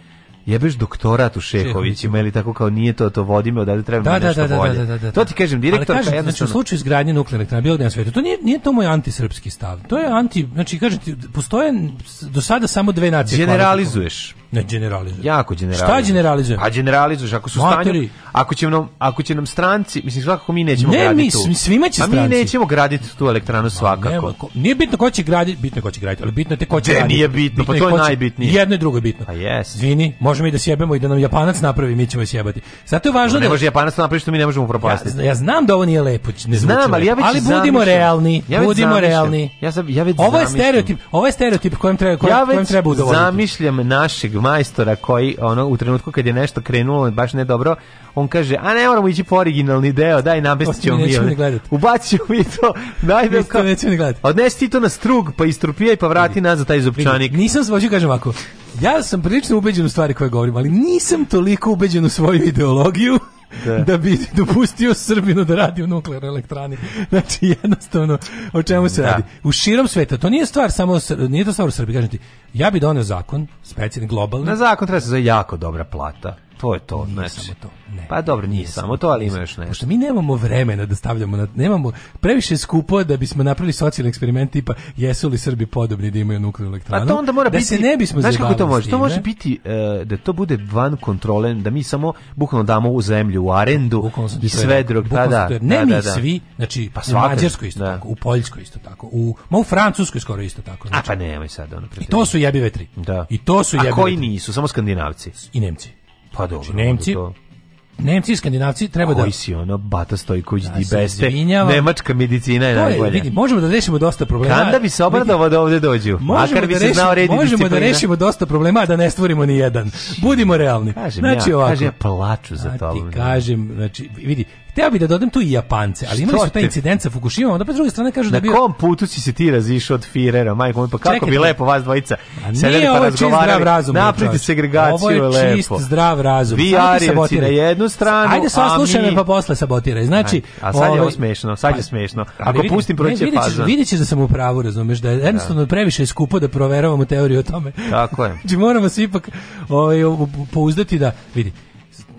jebeš doktorat u Šehovićima ili tako kao nije to, to vodi me odavde treba da, da, nešto da, da, bolje. Da, da, da, To ti kažem, direktor kaže, znači, u slučaju izgradnje nuklearne elektrane bilo na svetu, to nije, nije to moj antisrpski stav. To je anti, znači kažete, postoje do sada samo dve nacije. Generalizuješ. Ne generalizujem. Jako generalizujem. Šta generalizujem? Pa generalizuješ ako su stanje. ako će nam ako će nam stranci, mislim svakako mi nećemo ne, graditi. Ne, mi svima će pa stranci. A mi nećemo graditi tu elektranu pa svakako. Ne, nije bitno ko će graditi, bitno ko će graditi, ali bitno je te ko će graditi. Nije bitno, bitno pa to je, najbitnije. Jedno i drugo je bitno. A pa jes. Vini, možemo i da sjebemo i da nam Japanac napravi, mi ćemo sjebati. Zato je važno no, ne da Ne može Japanac da napravi što mi ne možemo propastiti. Ja, ja znam da ovo nije lepo, ne znam, ali ja već Ali budimo realni, ja budimo realni. Ja sam ja već Ovo je stereotip, ovo je stereotip kojem treba kojem treba udovoljiti. Zamišljam našeg majstora koji ono u trenutku kad je nešto krenulo baš ne dobro, on kaže: "A ne moramo ići po originalni deo, daj namestićemo mi." Ubacio mi to. Daj mi to nećemo ni gledati. Odnesi ti to na strug, pa istrupijaj, pa vrati nazad taj zupčanik. Nisam se hoću kažem ovako. Ja sam prilično ubeđen u stvari koje govorim, ali nisam toliko ubeđen u svoju ideologiju da. da bi dopustio Srbinu da radi u nuklearnoj elektrani. Znači, jednostavno, o čemu se da. radi? U širom sveta, to nije stvar samo, nije to stvar u Srbiji, kažem ti, ja bi donio zakon, specijalni, globalni. Na zakon treba se za jako dobra plata. To je to, nije znači. samo to. Ne, pa dobro, nije, nije samo to, ali ima još nešto. Pošto mi nemamo vremena da stavljamo, na, nemamo previše skupo da bismo napravili socijalni eksperiment tipa jesu li Srbi podobni da imaju nuklearnu elektranu. A pa to onda mora da biti, se ne bismo znaš kako to može? To može biti uh, da to bude van kontrole, da mi samo bukvalno damo u zemlju, u arendu i sve drug, da, da, Ne da, mi da, svi, znači pa svakar, u Mađarskoj isto da. tako, u Poljskoj isto tako, u, ma u Francuskoj skoro isto tako. Znači, A pa nemoj sad ono. I to su jebive tri. Da. I to su jebive A koji nisu, samo Skandinavci? I Nemci. Pa dobro. Znači, Nemci, to... Nemci i Skandinavci treba Koji da... Koji si ono, Bata Stojković, da, di beste, nemačka medicina je to najbolja. Je, vidi, možemo da rešimo dosta problema. Kanda bi se obradovao da ovde dođu, makar da bi se znao redi Možemo da disciplina. da rešimo dosta problema, da ne stvorimo ni jedan. Budimo realni. Kažem znači, ja, ovako, kažem, ja plaču za to. Ti kažem, znači, vidi, Hteo bih da dodam tu i Japance, ali imali su taj incident sa Fukushima, onda pa s druge strane kažu da bio... Na kom putu si se ti razišao od Firera, majko moj, pa kako Čekajte. bi lepo vas dvojica sedeli pa razgovarali. Naprite segregaciju, je lepo. Ovo je čist, zdrav razum. Da Vi Arijevci na jednu stranu, Ajde sva slušaj me pa posle sabotiraj. Znači, a, a sad je ovo ovaj- smešno, sad je pa, smiješno. Ako vidi, pustim proći faza. Vidjet ćeš da sam u pravu, razumeš, da je da. jednostavno previše je skupo da proveravamo teoriju o tome. Tako je. Znači moramo se ipak ovaj, pouzdati da, vidi,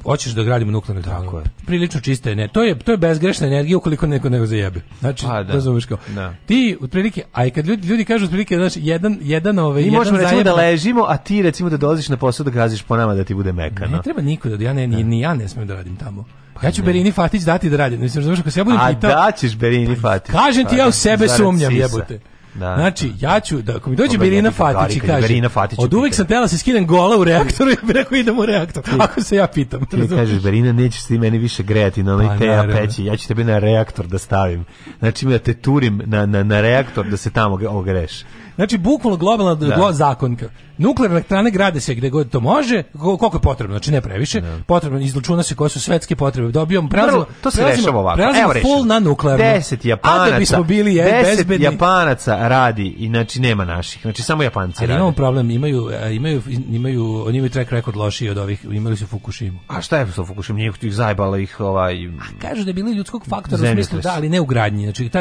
hoćeš da gradimo tako je. Prilično čista ne. To je to je bezgrešna energija ukoliko neko ne zajebe. Znači, pa, da. razumeš kao. Da. Ti otprilike, aj kad ljudi ljudi kažu otprilike znači jedan jedan ove ovaj, Mi jedan možemo zajeb... da ležimo, a ti recimo da dolaziš na posao da gaziš po nama da ti bude mekano. Ne treba niko da ja ne, ni, da. ni ja ne smem da radim tamo. Pa ja ću ne. Berini Fatić dati da radim. Mislim, razumeš, ako se ja budem pitao... A da daćeš Berini Fatić. Kažem ti, pa ja u sebe sumnjam, jebote. Da, znači, da. ja ću, da, ako mi dođe Berina Fatić i kaže, Berina Fatić od uvek sam tela se skinem gola u reaktoru, ja bih rekao idem u reaktor, ti, ako se ja pitam. Ti mi kažeš, Berina, nećeš ti meni više grejati na onaj teja peći, ja ću tebe na reaktor da stavim. Znači, ja te turim na, na, na reaktor da se tamo ogreš. Znači, bukvalno globalna da. zakonka. Nuklearne elektrane grade se gde god to može, koliko je potrebno, znači ne previše. Da. Potrebno izlučuna se koje su svetske potrebe. Dobijom prelazimo, to se rešava ovako. Evo full na nuklearno. 10 Japanaca. A da bismo bili je 10 bezbedni. Japanaca radi, znači nema naših. Znači samo Japanci Ali rade. imamo problem, imaju e, imaju imaju oni imaju track record lošiji od ovih, imali su Fukushimu. A šta je sa Fukushimom? Nije ih zajbala ih ovaj. A kažu da je bilo ljudskog faktora u smislu da, ali ne u gradnji. Znači ta,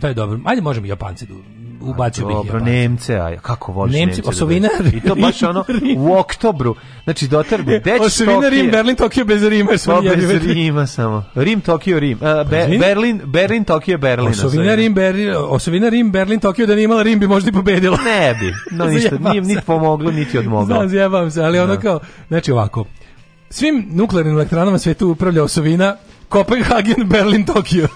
taj je dobro. Ajde možemo Japanci da ubacio bih. Dobro, Nemce, a kako voliš Nemce? Nemce osovina. I to baš ono u oktobru. Znači dotrbu. Deč osovina Rim, Berlin, Tokio bez Rima. Pa Su bez Rima samo. Rim, Tokio, Rim. Uh, Be Berlin, Berlin, Tokio, Berlin. Osovina Rim, Berlin, osovina Rim, Berlin, Tokio da nije imala Rim bi možda i pobedila. ne bi. No ništa, nije niti pomoglo, niti odmoglo. Znam, zjebam se, ali ono da. kao, znači ovako, svim nuklearnim elektranama svetu upravlja osovina Kopenhagen, Berlin, Tokio.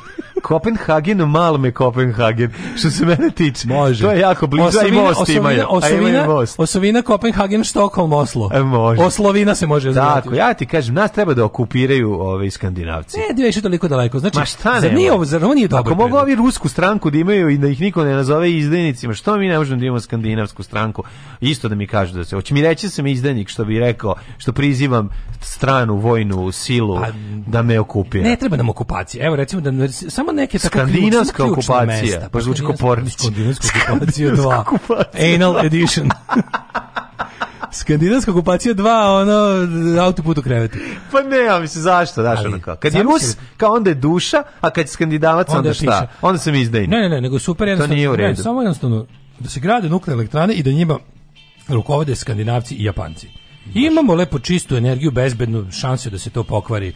Kopenhagen, Malme Kopenhagen, što se mene tiče. Može. To je jako blizu, osovina, i most imaju. Osovina, most. osovina Kopenhagen, Štokholm, Oslo. E, može. Oslovina se može zvati. Tako, ja ti kažem, nas treba da okupiraju ove Skandinavci. Ne, da je toliko daleko. Znači, Ma šta ne? Zar nije ovo, zar ovo nije dobro? Ako mogu ovi rusku stranku da imaju i da ih niko ne nazove izdenicima, što mi ne možemo da imamo skandinavsku stranku? Isto da mi kažu da se, hoće mi reći da sam izdenik, što bi rekao, što prizivam stranu, vojnu, silu, a, da me okupira. Ne treba nam okupacija. Evo, recimo, da, samo neke tako skandinavska okupacija. Pa zvuči kao pa pornić. Skandinavska okupacija 2. Anal edition. Skandinavska okupacija 2, ono, autoput u krevetu. Pa ne, a mislim, zašto, daš ono kao? Kad je Rus, kao onda je duša, a kad je skandinavac, onda, onda šta? Piše. Onda sam izdajnik. Ne, ne, ne, nego super jednostavno. To nije u redu. Ne, samo jednostavno, da se grade nuklearne elektrane i da njima rukovode skandinavci i japanci. Imamo lepo čistu energiju, bezbednu šansu da se to pokvari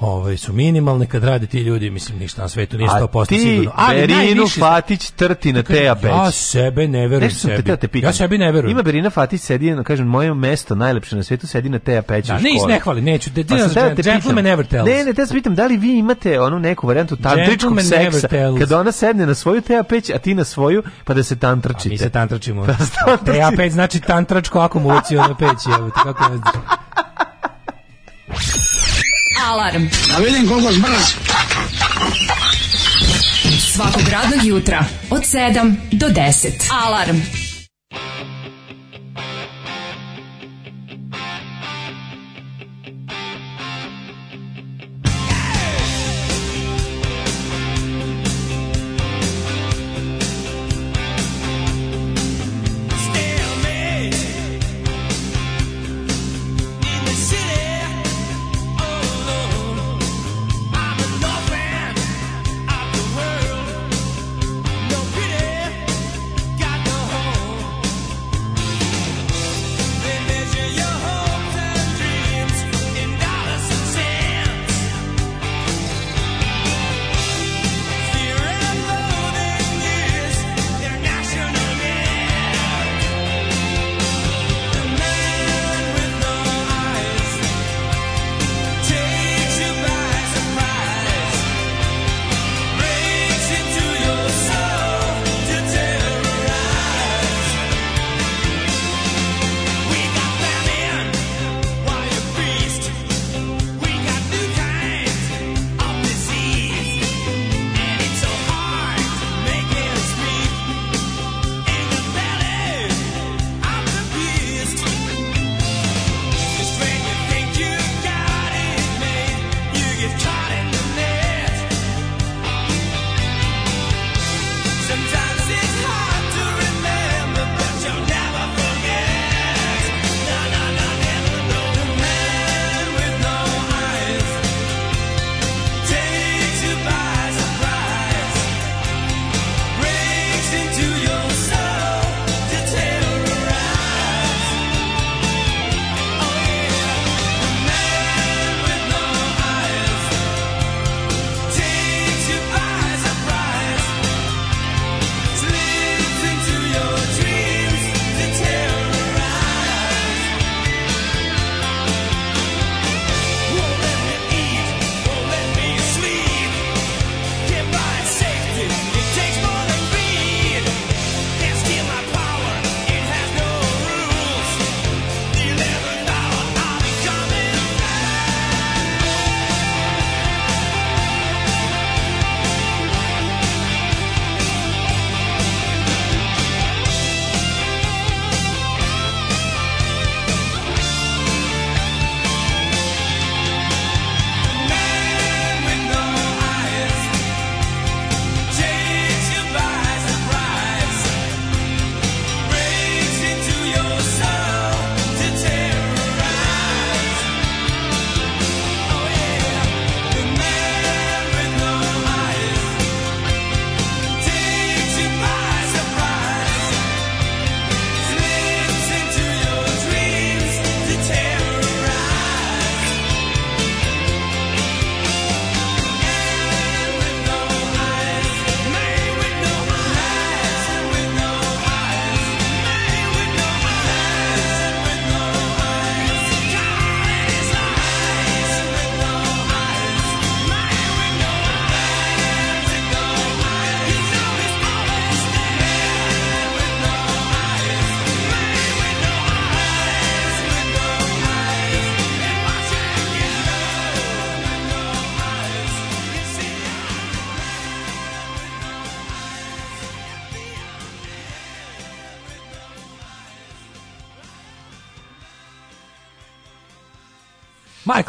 ovaj su minimalne kad rade ti ljudi mislim ništa na svetu nije 100% sigurno A ti Berinu Fatić trti na da te abeći ja sebe ne verujem sebi te, te ja sebi ne verujem ima Berina Fatić sedi na kažem moje mesto najlepše na svetu sedi na te abeći da, ne ne hvali neću pa da, da, da gentleman never tells ne ne te pitam da li vi imate onu neku varijantu tantričkog seksa kad ona sedne na svoju te apeć a ti na svoju pa da se tantračite a mi se tantračimo pa da te apeć znači tantračko akumulaciju na peći evo kako Alarm. Da vidim koliko zbrz. Svakog radnog jutra od 7 do 10. Alarm.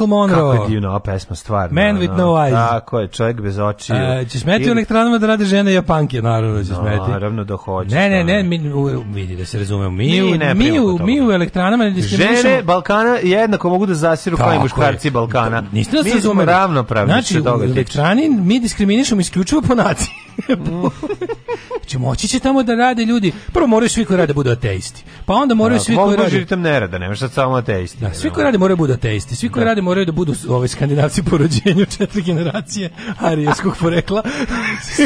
Michael Monroe. Kako je divna ova pesma, stvarno. Man with no eyes. Tako je, čovjek bez očiju. E, će smeti u elektranama da rade žene Japanke, naravno da će da, smeti. Naravno da hoće. Ne, ne, da. ne, mi, vidi da se razumemo. Mi, mi, ne mi, u, mi u elektranama ne Žene Balkana jednako mogu da zasiru kao i muškarci Balkana. Da, niste da se razumemo. Mi smo ravnopravni. Znači, u elektrani mi diskriminišemo isključivo po naciji. će moći će tamo da rade ljudi. Prvo moraju svi koji rade da budu ateisti. Pa onda moraju da, svi koji rade. tam ne rade, nemaš sad samo ateisti. Da, svi koji rade moraju da budu ateisti. Svi koji da. rade moraju da budu ovi ovaj, skandinavci po rođenju četiri generacije arijskog porekla.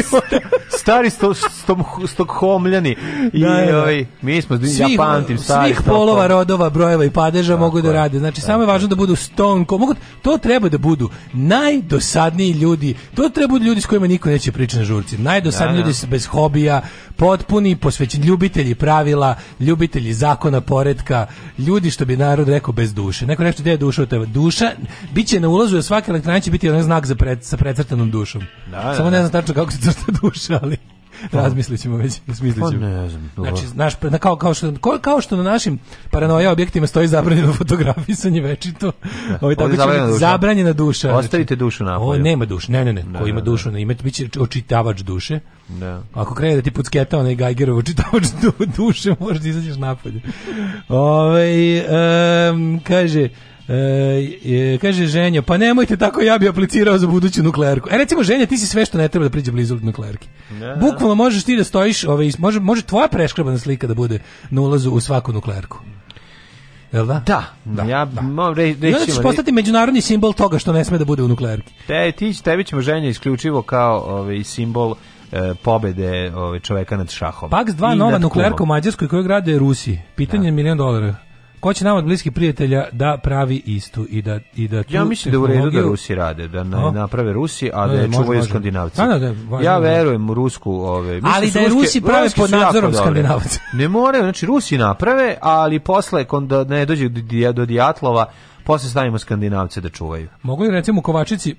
stari sto, stom, stokholmljani i da, je, da, ovaj, mi smo svih, ja pamtim stari svih polova, rodova, brojeva i padeža tako mogu da rade. Znači tako. samo je važno da budu stonko. mogu, to treba da budu najdosadniji ljudi. To treba da budu ljudi s kojima niko neće pričati na žurci. Najdosadniji ljudi bez hobija, potpuni posvećeni ljubitelji pravila, ljubitelji zakona, poretka, ljudi što bi narod rekao bez duše. Neko nešto gdje je duša od tebe. Duša biće na ulazu, jer svaka elektrana će biti onaj znak za pred, sa precrtanom dušom. Da, da Samo ne da. znam tačno kako se crta duša, ali... razmislićemo već, smislićemo Pa ne znam. Znači, naš, na, kao, kao, što, kao što na našim paranoja objektima stoji zabranjeno fotografisanje večito. Da. Ovo ovaj, je tako zabranjena zabranjena duša. Znači. Ostavite dušu na polju. nema duše, ne, ne, ne. Da, Ko ima dušu, ne, ima, biće očitavač duše. Da. Ako krene da ti pucketa onaj gajgerov očitavač duše, možeš da izađeš napolje. ovaj um, kaže, E, e, kaže ženja, pa nemojte tako ja bi aplicirao za buduću nuklearku. E recimo ženja, ti si sve što ne treba da priđe blizu nuklearki. Ne. Bukvalno možeš ti da stojiš, ovaj, može, može tvoja preškrabana slika da bude na ulazu u svaku nuklearku. Jel da? Da. da ja da. Mo, re, reći, I onda ćeš postati međunarodni simbol toga što ne sme da bude u nuklearki. Te, ti, tebi ćemo ženja isključivo kao ovaj, simbol e, pobede ovaj, čoveka nad šahom. Paks 2 nova nuklearka u Mađarskoj koju grade Rusi. Pitanje da. milion dolara ko će nama od bliskih prijatelja da pravi istu i da i da tu Ja mislim da u redu da Rusi rade, da ne naprave Rusi, a da, da, da, da je čuvaju Skandinavci. ja verujem u rusku ove. Mislim ali da je Rusi prave pod nadzorom Skandinavaca. Ne more, znači Rusi naprave, ali posle kada ne dođe do, do Dijatlova, posle stavimo Skandinavce da čuvaju. Mogu li recimo Kovačici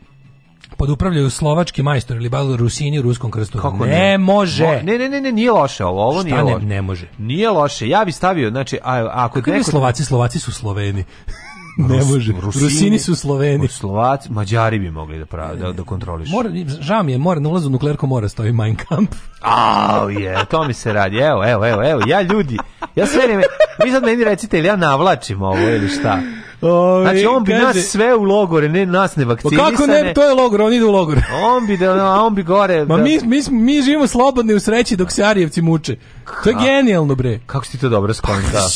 pod upravljaju slovački majstor ili bal Rusini u ruskom krstu. Kako ne? ne može. ne, ne, ne, ne, nije loše ovo, ovo nije ne, loše. ne može? Nije loše. Ja bih stavio, znači, a, ako Kako neko... Slovaci, Slovaci su Sloveni. ne Rus, može. Rusini, Rusini su Sloveni. Slovaci, Mađari bi mogli da pravi, da, da kontroliš. Mora, žao mi je, mora, na ulazu nuklearko mora stoji Mein Kampf. Au je, to mi se radi. Evo, evo, evo, evo, ja ljudi, ja sve vreme, vi sad meni recite ili ja navlačim ovo ili šta. Ovi, ovaj, znači, on bi kaže, nas sve u logore, ne nas ne pa vakcinisane. kako ne, to je logor, on ide u logor. on bi, da, on bi gore. Ma da. mi, mi, mi živimo slobodni u sreći dok se Arijevci muče. To je genijalno, bre. Kako si ti to dobro skonta? Pa,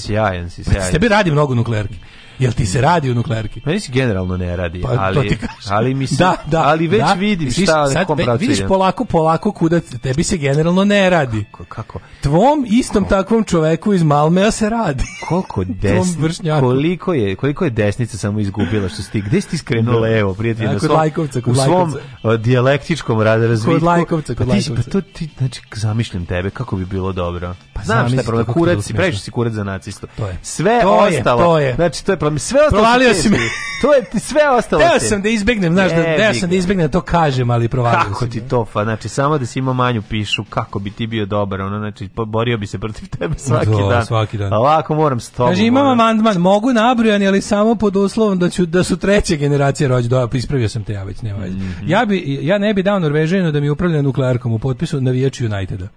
Sjajan si, sjajan. Tebi radi mnogo nuklearki. Jel ti se radi u nuklearki? Meni se generalno ne radi, pa, ali, ti ali mi se, da, da, ali već da, vidim viš, šta sad, Vidiš polako, polako kuda tebi se generalno ne radi. Kako? kako? Tvom istom kako? takvom čoveku iz Malmea se radi. Koliko desni, koliko je, koliko je desnice samo izgubila što sti, gde si ti skrenuo da. levo, prijatelj, ja, kod svom, lajkovca, kod u svom lajkovca. dijalektičkom razvitku. Kod lajkovca, kod pa ti, pa lajkovca. Pa to ti, znači, zamišljam tebe, kako bi bilo dobro. Pa Znam šta je problem, kurac si, previše si kurac za nacistu. To je. Sve to ostalo, je, to je. znači, to je rekla sve ostalo. Provalio si me. To je sve ostalo. Teo sam da izbegnem, znaš, da, teo sam da izbegnem, da to kažem, ali provalio Kako ti to, pa, znači, samo da si imao manju pišu, kako bi ti bio dobar, ono, znači, borio bi se protiv tebe svaki Do, da, dan. svaki dan. ovako moram s tobom. Kaže, imam amandman, mogu nabrojani, ali samo pod uslovom da, ću, da su treće generacije rođe, do, ispravio sam te ja već, nema veze. Mm -hmm. ja, bi, ja ne bi dao Norvežinu da mi upravlja nuklearkom u potpisu navijači Uniteda.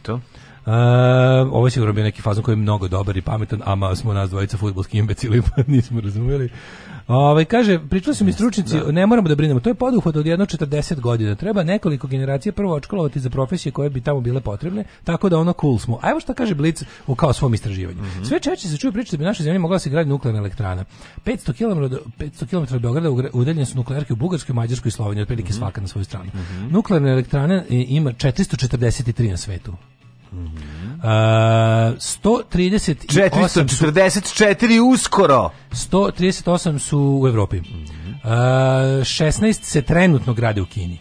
Eto. Uh, ovo je sigurno bio neki fazon koji je mnogo dobar i pametan, ama smo nas dvojica futbolski imbecili, pa nismo razumeli. Ovaj kaže, pričali su mi stručnici, da. ne moramo da brinemo, to je poduhvat od jedno 40 godina. Treba nekoliko generacija prvo očkolovati za profesije koje bi tamo bile potrebne, tako da ono cool smo. A evo šta kaže Blic u kao svom istraživanju. Mm -hmm. Sve češće se čuje priča da bi naša zemlja mogla da se graditi nuklearna elektrana. 500 km do 500 km od Beograda udaljene su nuklearke u Bugarskoj, Mađarskoj i Sloveniji, otprilike mm -hmm. svaka na svoju stranu. Mm -hmm. Nuklearne elektrane e, ima 443 na svetu. Uh, 138 444 uskoro 138 su u Evropi uh, 16 se trenutno grade u Kini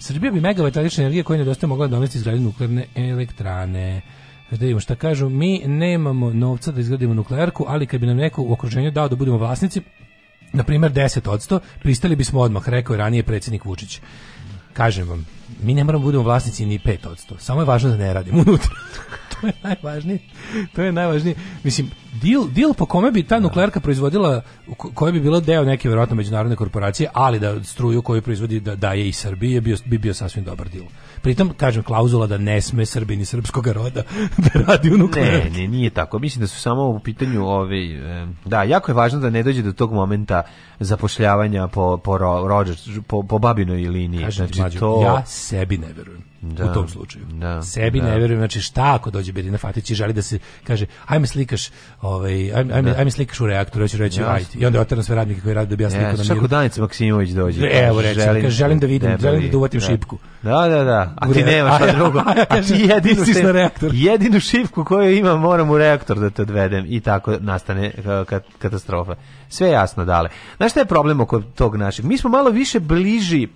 Srbija bi megavat električne energije koje nedostaje mogla dovesti izgradnju nuklearne elektrane znači, da vidimo šta kažu, mi nemamo novca da izgradimo nuklearku, ali kad bi nam neko u okruženju dao da budemo vlasnici, na primjer 10%, pristali bismo odmah, rekao je ranije predsjednik Vučić. Kažem vam, mi ne moramo da budemo vlasnici ni 5%. Samo je važno da ne radimo unutra. to je najvažnije. To je najvažnije. Mislim, deal, deal po kome bi ta da. nuklearka proizvodila, koja bi bila deo neke verovatno međunarodne korporacije, ali da struju koju proizvodi da daje i Srbiji, bi bio, bi bio sasvim dobar deal. Pritom, kažem, klauzula da ne sme Srbi ni srpskog roda da radi u nuklearki. Ne, ne, nije tako. Mislim da su samo u pitanju ove, da, jako je važno da ne dođe do tog momenta zapošljavanja po, po, rođač, po, po babinoj liniji. Kažem znači, ti, mlađu, to... ja sebi ne verujem da, u tom da, slučaju. Da, Sebi da. ne verujem, znači šta ako dođe Bedina Fatić i želi da se kaže ajme slikaš, ovaj ajme ajme, da. ajme slikaš u reaktor, ja ću reći ajde. I onda oteram sve radnike koji rade da bi ja e, sliku yes, na miru. Kako Danica Maksimović dođe. E, evo reći, želim, kaže, želim da vidim, želim da uvatim da. šipku. Da, da, da. A ti nemaš šta drugo. A ti jedinu na reaktor. Jedinu šipku koju imam moram u reaktor da te odvedem i tako nastane e, katastrofa. Sve jasno dale. Znaš šta je problem oko tog našeg? Mi smo malo više bliži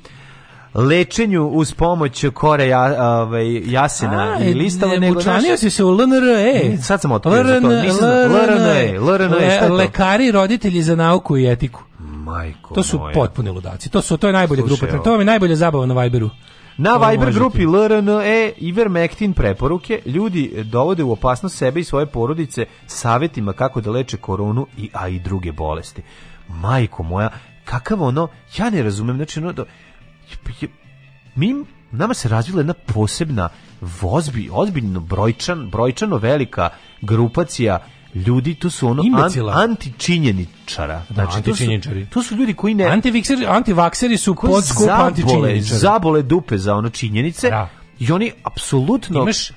lečenju uz pomoć kore ja, ovaj, jasina A, i listava. Ne, nego, učlanio si se u LNRE. Sad sam otkrio za to. LNRE. E, LNRE. Lekari, roditelji za nauku i etiku. Majko To su potpuni ludaci. To su to je najbolja grupa. To mi je najbolja zabava na Viberu. Na Viber grupi LRNE Ivermectin preporuke ljudi eh, dovode u opasnost sebe i svoje porodice savjetima kako da leče koronu i a i druge bolesti. Majko moja, kakav ono, ja ne razumem, znači ono, do, mi, nama se razvila jedna posebna vozbi, ozbiljno brojčan, brojčano velika grupacija ljudi tu su ono Imbecila. an, antičinjeničara. Da, znači, da, antičinjeničari. To su, to su ljudi koji ne... Antivikseri, antivakseri su podskup antičinjeničara. Zabole dupe za ono činjenice da. i oni apsolutno... Imaš, uh,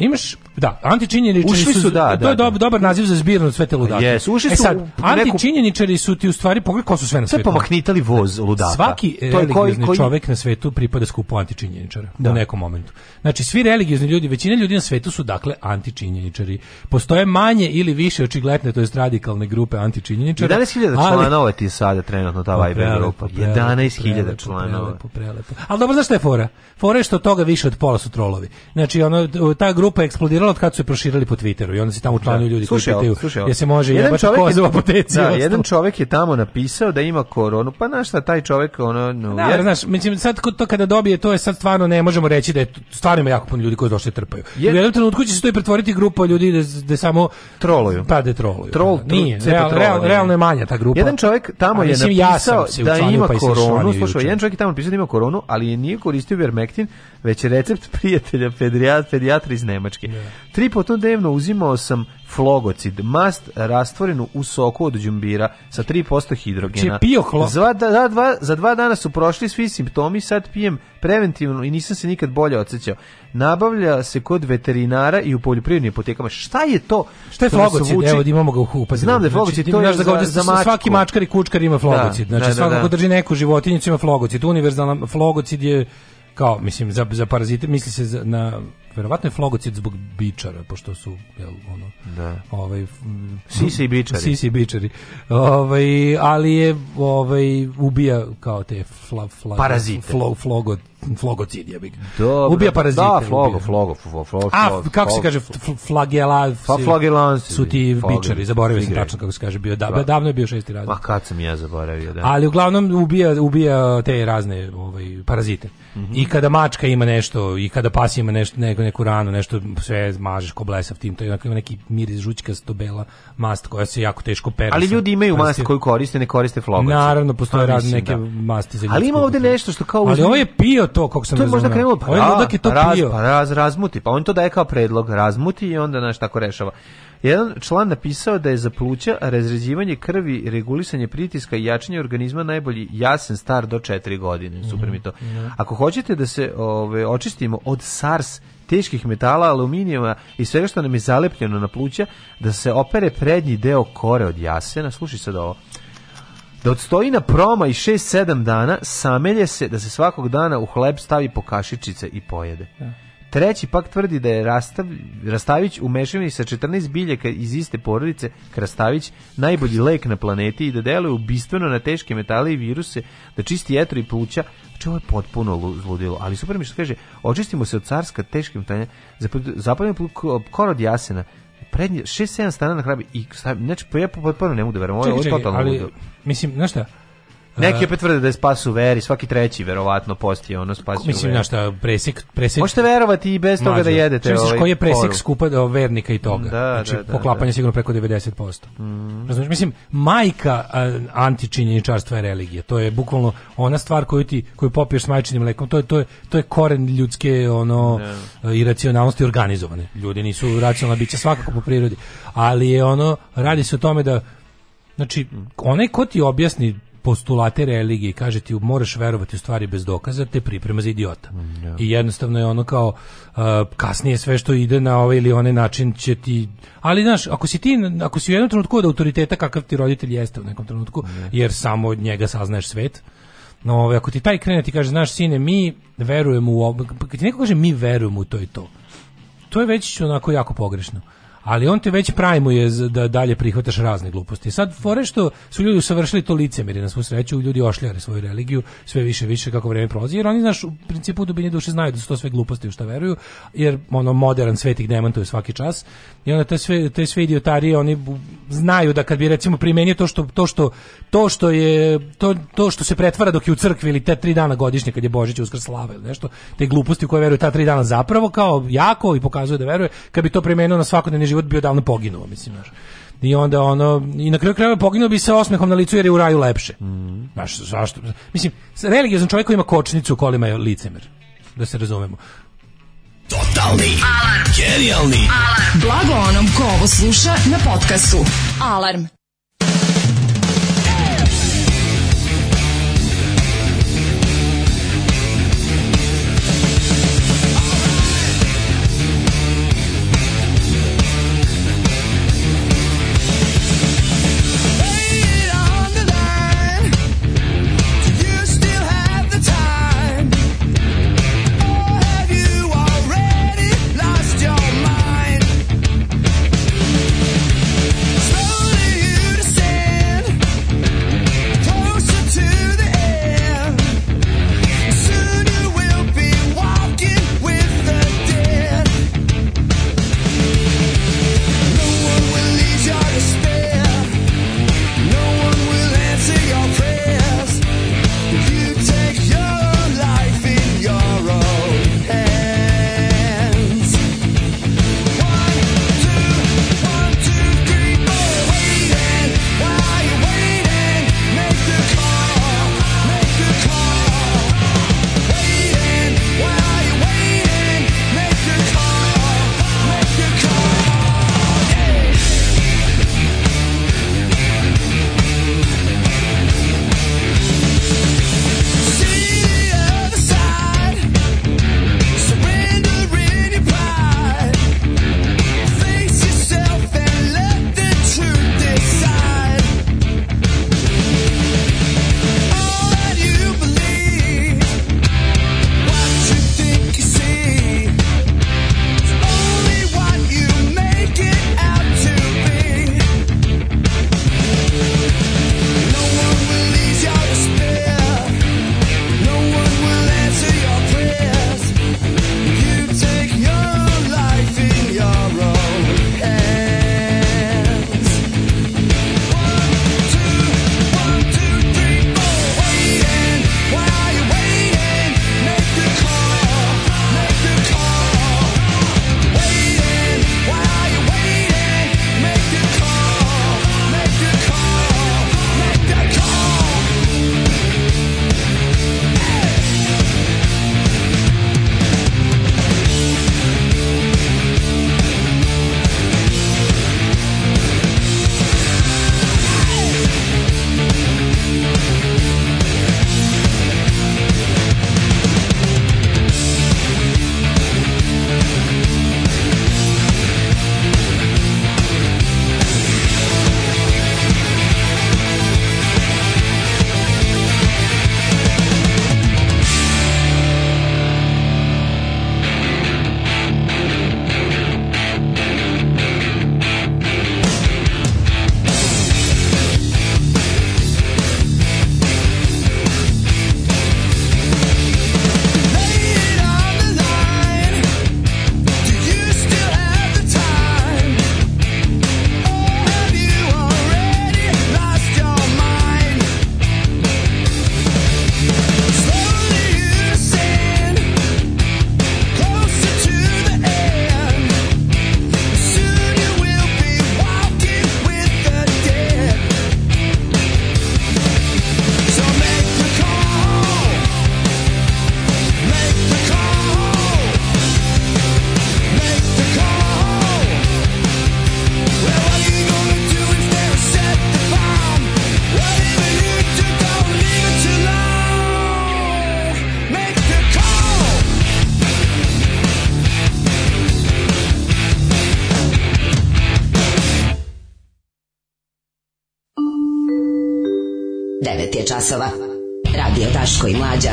imaš Da, antičinjeničari su, su da, da, to je da, dobar, da. dobar naziv za zbirno sve te ludake. Yes, ušli e su e sad, antičinjeničari su ti u stvari pogledaj ko su sve na svetu. Sve pomahnitali voz ludaka. Svaki e, to je koji, koji... čovjek na svetu pripada skupu antičinjeničara da. u nekom momentu. Znači svi religiozni ljudi, većina ljudi na svetu su dakle antičinjeničari. Postoje manje ili više očigledne to jest radikalne grupe antičinjeničara. 11.000 članova ti sada trenutno ta Viber grupa. 11.000 članova. Prelepo, prelepo. Ali dobro, znaš šta je fora? Fora je što toga više od pola su trolovi. Znači, ono, ta grupa je eksplodirala proširilo od kad su je proširili po Twitteru i onda se tamo učlanjuju da. ljudi koji pitaju je se može jedan jebati koza u apoteci. Da, jedan čovjek je tamo napisao da ima koronu, pa znaš šta, taj čovjek ono... No, da, jer... znaš, mislim, sad to kada dobije, to je sad stvarno ne možemo reći da je stvarno ima jako puno ljudi koji došli trpaju. Jer... U jednom trenutku će se to i pretvoriti grupa ljudi da, da samo... Troluju. Pa da troluju. Trol, da. nije, real, trola, real, realno je manja ta grupa. Jedan čovjek tamo je napisao da ima pa koronu, slušaj, jedan čovjek je tamo napisao da ima koronu, ali je nije koristio vermektin, već recept prijatelja pedijatra iz Nemačke. Yeah. Da. Tri puta dnevno uzimao sam flogocid, mast rastvorenu u soku od đumbira sa 3% hidrogena. Znači, pio za, za, da, dva, za dva dana su prošli svi simptomi, sad pijem preventivno i nisam se nikad bolje osjećao. Nabavlja se kod veterinara i u poljoprivrednim apotekama. Šta je to? Šta je flogocid? Evo, da imamo ga u upazinu. Pa Znam da je znači, flogocid, znači, to je da za, za, za Svaki mačkar i kučkar ima flogocid. Da, znači, da, da, svakako drži neku životinjicu ima flogocid. Univerzalna flogocid je kao, mislim, za, za parazite, misli se za, na verovatno je flogocit zbog bičara pošto su jel ono da. ovaj sisi i bičari sisi i bičari ovaj ali je ovaj ubija kao te fla, fla, parazite flo, flogot flogocid je bik. Ubija da, parazite. Da, flogo, flogo, flogo, flogo. A kako se kaže flagela? Pa flagelan su ti bičari, zaboravio sam tačno kako se kaže, bio da, da. davno je bio šesti razred. Ma kad sam ja zaboravio, da. Ali uglavnom ubija ubija te razne ovaj parazite. Mhm. I kada mačka ima nešto i kada pas ima nešto neku, neku ranu, nešto sve mažeš ko blesav tim, to je neki miris žućkasto bela mast koja se jako teško pere. Ali ljudi imaju mast koju koriste, ne koriste flogoci. Naravno, postoje pa razne neke masti za Ali ima ovde nešto što kao Ali ovo je pio to, kako se to je možda krenulo, pa, on ovaj da. je to pa raz, pio. Pa raz, razmuti, pa on to daje kao predlog, razmuti i onda naš tako rešava. Jedan član napisao da je za pluća razređivanje krvi, regulisanje pritiska i jačanje organizma najbolji jasen star do 4 godine. Mhm, Super mi to. Da. Ako hoćete da se ove, očistimo od SARS teških metala, aluminijuma i svega što nam je zalepljeno na pluća, da se opere prednji deo kore od jasena. Slušaj sad ovo da odstoji na proma i 6-7 dana, samelje se da se svakog dana u hleb stavi po kašičice i pojede. Ja. Da. Treći pak tvrdi da je Rastav, Rastavić u mešavini sa 14 biljaka iz iste porodice Krastavić najbolji lek na planeti i da deluje ubistveno na teške metale i viruse, da čisti jetro i pluća. Znači je potpuno zludilo, ali super mi što kaže, očistimo se od carska teškim tanja, zapadne korod jasena, prednje 6 7 stana na hrabi i znači pa ja potpuno ne mogu da verujem ovo je totalno ali, mislim znaš šta Neki opet tvrde da je spas u veri, svaki treći verovatno postio ono spas u Mislim, znaš šta, presek, presek... Možete verovati i bez toga Mađu. da jedete Čim ovaj koji je presek skupa do vernika i toga? Da, znači, da, da, poklapanje da. sigurno preko 90%. Mm. Razumiješ, mislim, majka uh, antičinjeničarstva je religija. To je bukvalno ona stvar koju ti koju popiješ s majčinim mlekom. To je, to je, to je koren ljudske ono yeah. Da. iracionalnosti organizovane. Ljudi nisu racionalna bića svakako po prirodi. Ali je ono, radi se o tome da Znači, onaj ko ti objasni postulate religije, kaže ti moraš verovati u stvari bez dokaza, te priprema za idiota. Yeah. Mm, da. I jednostavno je ono kao uh, kasnije sve što ide na ovaj ili onaj način će ti ali znaš, ako si ti ako si u jednom trenutku od autoriteta kakav ti roditelj jeste u nekom trenutku, yeah. Da. jer samo od njega saznaješ svet. No, ovaj, ako ti taj krene ti kaže, znaš sine, mi verujemo u ob... kad ti neko kaže mi verujemo u to i to. To je već onako jako pogrešno ali on te već prajmuje da dalje prihvataš razne gluposti. Sad, fore što su ljudi usavršili to licemjeri na svu sreću, ljudi ošljare svoju religiju sve više više kako vreme prolazi, jer oni, znaš, u principu u dubini duše znaju da su to sve gluposti u šta veruju, jer ono modern svet ih demantuje svaki čas i onda te sve, te sve idiotarije oni znaju da kad bi recimo primenio to što, to što, to što je to, to što se pretvara dok je u crkvi ili te tri dana godišnje kad je Božić uskrs slava ili nešto, te gluposti u koje veruju ta tri dana zapravo kao jako i pokazuje da veruje, kad bi to primenio na svakodnevni život bio davno poginuo, mislim, znaš. I onda ono i na kraju krajeva poginuo bi se osmehom na licu jer je u raju lepše. Mm. Znaš, zašto? Mislim, religiozan čovjek koji ima kočnicu u kolima je licemer. Da se razumemo. Totalni alarm. Genijalni alarm. Blago onom ko ovo sluša na podcastu. Alarm. časova. Radio Taško i Mlađa.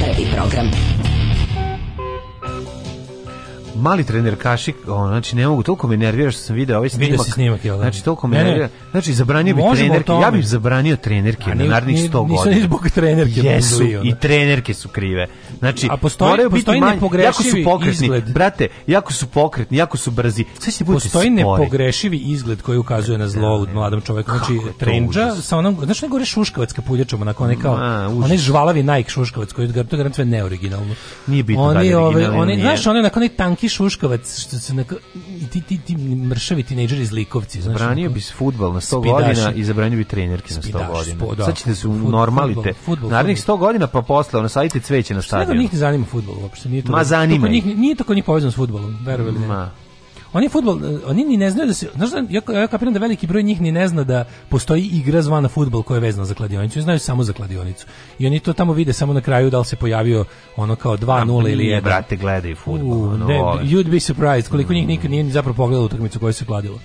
Prvi program. Mali trener Kašik, on, znači ne mogu, toliko me nervira što sam video ovaj snimak. Vidio si snimak, jel da? Znači toliko me nervira. Znači zabranio bi Možemo trenerke, ja bih zabranio trenerke na narednih 100 godina. Nisam ni zbog trenerke. Jesu, i trenerke su krive. Znači, a postoji, moraju biti manji, jako su pokretni, izgled. brate, jako su pokretni, jako su brzi. Sve se će Postoji nepogrešivi izgled koji ukazuje na zlo u mladom čoveku. Znači, trendža sa onom, znaš nego šuškavac kapuljačom, onako onaj kao, onaj žvalavi Nike šuškavac koji to garant sve neoriginalno. Nije bitno oni, da je ove, oni, nije. Znaš, onaj onako onaj tanki šuškavac što se onako, ti, ti, ti mršavi tinejdžeri zlikovci. Znaš, Branio bi se futbal na 100 godina i zabranio bi trenerke na 100 godina. Da. Sad ćete se normalite. Narednih 100 godina pa posle, ono sajte cveće na stadionu. Izgleda njih ne zanima futbol uopšte. Nije to, Ma da- zanima njih. Nije to kod njih povezano s futbolom, verovali ne. Ma. Oni futbol, e, oni ni ne znaju da se, znaš, da, ja, ja kapiram da veliki broj njih ni ne zna da postoji igra zvana futbol koja je vezana za kladionicu, i znaju samo za kladionicu. I oni to tamo vide samo na kraju da li se pojavio ono kao 2-0 ili 1. Brate, gledaj futbol. Uh, ono, ne, you'd be surprised koliko njih mm. nikad nije ni zapravo pogledalo utakmicu koja se kladila.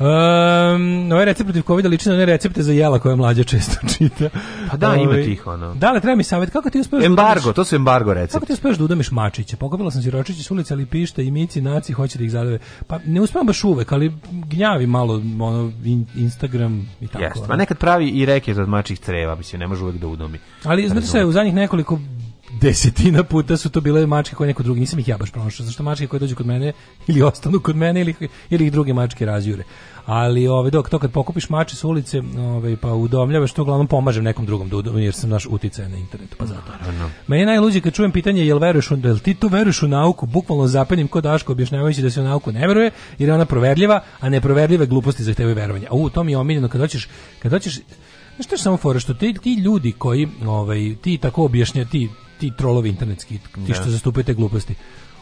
Um, ovaj recept protiv COVID-a lično ne recepte za jela koje mlađa često čita. Pa da, Ove, ima ovaj, tih ono. Da, li treba mi savjet, kako ti uspeš... Da embargo, da to su embargo recept. Kako ti uspeš da udamiš mačiće? Pokopila sam siročiće s ulica, ali pišta i mici, naci, hoće da ih zadove. Pa ne uspevam baš uvek, ali gnjavi malo ono, in, Instagram i tako. Jeste, pa nekad pravi i reke za mačih creva, mislim, ne može uvek da udomi. Ali, znate se, u zadnjih nekoliko desetina puta su to bile mačke koje neko drugi, nisam ih ja baš pronašao, zašto mačke koje dođu kod mene ili ostanu kod mene ili, ili ih druge mačke razjure. Ali ove, dok to kad pokupiš mače s ulice ove, pa udomljavaš, to uglavnom pomažem nekom drugom da jer sam naš uticaj na internetu, pa zato. Naravno. Meni je najluđe kad čujem pitanje jel veruješ, jel ti to veruješ u nauku, bukvalno zapenjem kod Daško objašnjavajući da se u nauku ne veruje, jer je ona proverljiva, a ne proverljive gluposti zahtevaju verovanje. A u, to mi je omiljeno kad hoćeš, kad hoćeš Znaš što je samo fora, što ti, ti ljudi koji, ovaj, ti tako objašnja, ti ti trolovi internetski, ti što da. zastupaju te gluposti.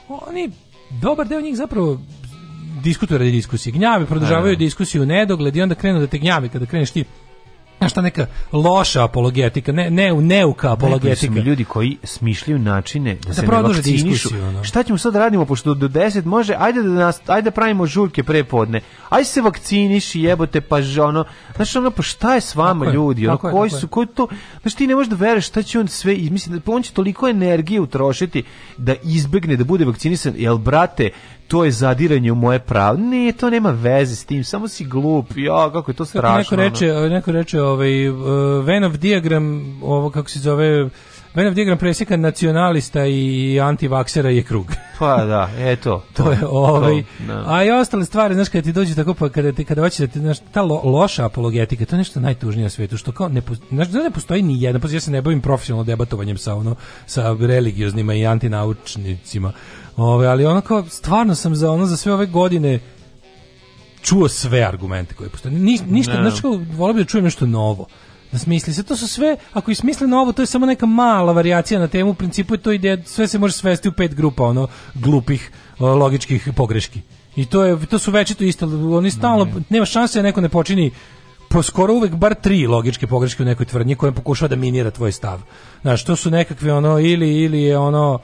Oni, dobar deo njih zapravo diskutuju radi diskusije. Gnjave, da, produžavaju da, diskusiju nedogled i onda krenu da te gnjave kada kreneš ti Znaš šta neka loša apologetika, ne, ne, neuka apologetika. Najbolji su ljudi koji smišljaju načine da, da se ne vakcinišu. Šta ćemo sad radimo, pošto do 10 može, ajde da, nas, ajde da pravimo žurke pre podne, ajde se vakciniši, jebote, pa ono, znaš ono, pa šta je s vama tako ljudi, je, ono, koji je, su, koji to, znaš ti ne možeš da veruješ šta će on sve, mislim, da on će toliko energije utrošiti da izbegne, da bude vakcinisan, jel brate, to je zadiranje u moje pravo. Ne, to nema veze s tim, samo si glup. Jo, kako je to strašno. Kako neko reče, ono. neko reče ovaj uh, e, Venov diagram, ovo kako se zove Venov diagram presjeka nacionalista i antivaksera je krug. Pa da, eto. to, je ovaj. To, da. A i ostale stvari, znaš, kada ti dođe tako, pa kada, ti, kada hoćeš da ti, znaš, ta lo, loša apologetika, to je nešto najtužnije na svetu, što kao, ne, znaš, da ne postoji ni jedan, pa ja se ne bavim profesionalno debatovanjem sa, ono, sa religioznima i antinaučnicima, Ove, ali ono kao, stvarno sam za ono za sve ove godine čuo sve argumente koje postoje. Ni, ništa, znači, volio bih da čujem nešto novo. Da smisli se, to su sve, ako i smisle novo, to je samo neka mala varijacija na temu, u principu je to ideja, sve se može svesti u pet grupa, ono, glupih, logičkih pogreški. I to, je, to su večito isto, oni stalno, ne. nema šanse da neko ne počini po skoro uvek bar tri logičke pogreške u nekoj tvrdnji koja pokušava da minira tvoj stav. Znaš, to su nekakve ono, ili, ili je ono,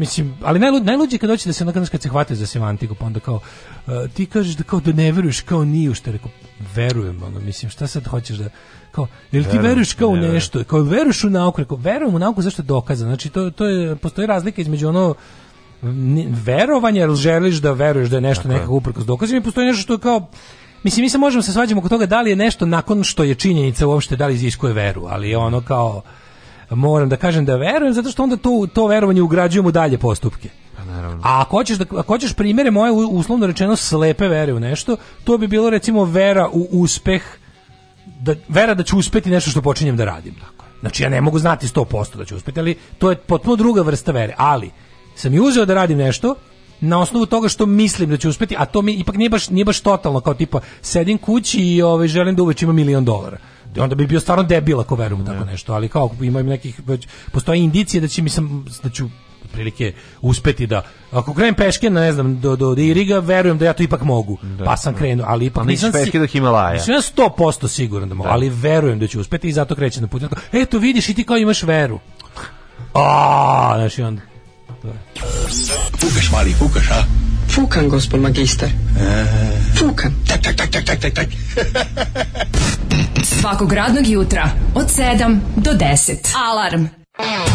mislim, ali najluđe, najluđe kad hoće da se nakon kad se hvate za semantiku, pa onda kao uh, ti kažeš da kao da ne veruješ kao ni u šta rekao, verujem, ono, mislim, šta sad hoćeš da kao, jel ti veruješ kao u nešto, kao veruješ u nauku, rekao, verujem u nauku zašto je dokazano, znači to, to je, postoji razlika između ono, verovanje, jer želiš da veruješ da je nešto dakle. nekako uprkos dokazima i postoji nešto što je kao Mislim, mi se možemo se svađamo oko toga da li je nešto nakon što je činjenica uopšte da li iziskuje veru, ali je ono kao moram da kažem da verujem, zato što onda to, to verovanje ugrađujemo dalje postupke. Pa, naravno. A ako hoćeš, da, ako hoćeš primere moje uslovno rečeno slepe vere u nešto, to bi bilo recimo vera u uspeh, da, vera da ću uspeti nešto što počinjem da radim. Tako. Znači ja ne mogu znati 100% da ću uspeti, ali to je potpuno druga vrsta vere. Ali sam i uzeo da radim nešto, na osnovu toga što mislim da ću uspeti, a to mi ipak nije baš, nije baš totalno kao tipa sedim kući i ovaj, želim da uveć imam milion dolara onda bi bio stvarno debil ako verujem tako da. nešto, ali kao imam nekih već postoje indicije da će mi sam da ću prilike uspeti da ako krenem peške na ne znam do do da Iriga verujem da ja to ipak mogu da, pa sam da. krenuo ali ipak pa nisam peške do Himalaja nisam 100% siguran da mogu da. ali verujem da ću uspeti i zato krećem na put eto vidiš i ti kao imaš veru a znači on Fukaš, mali, fukaš, a? Fukan, gospod magister. E. Fukan. Tak, tak, tak, tak, tak, tak, tak. Svakog radnog jutra od 7 do 10. Alarm. Alarm.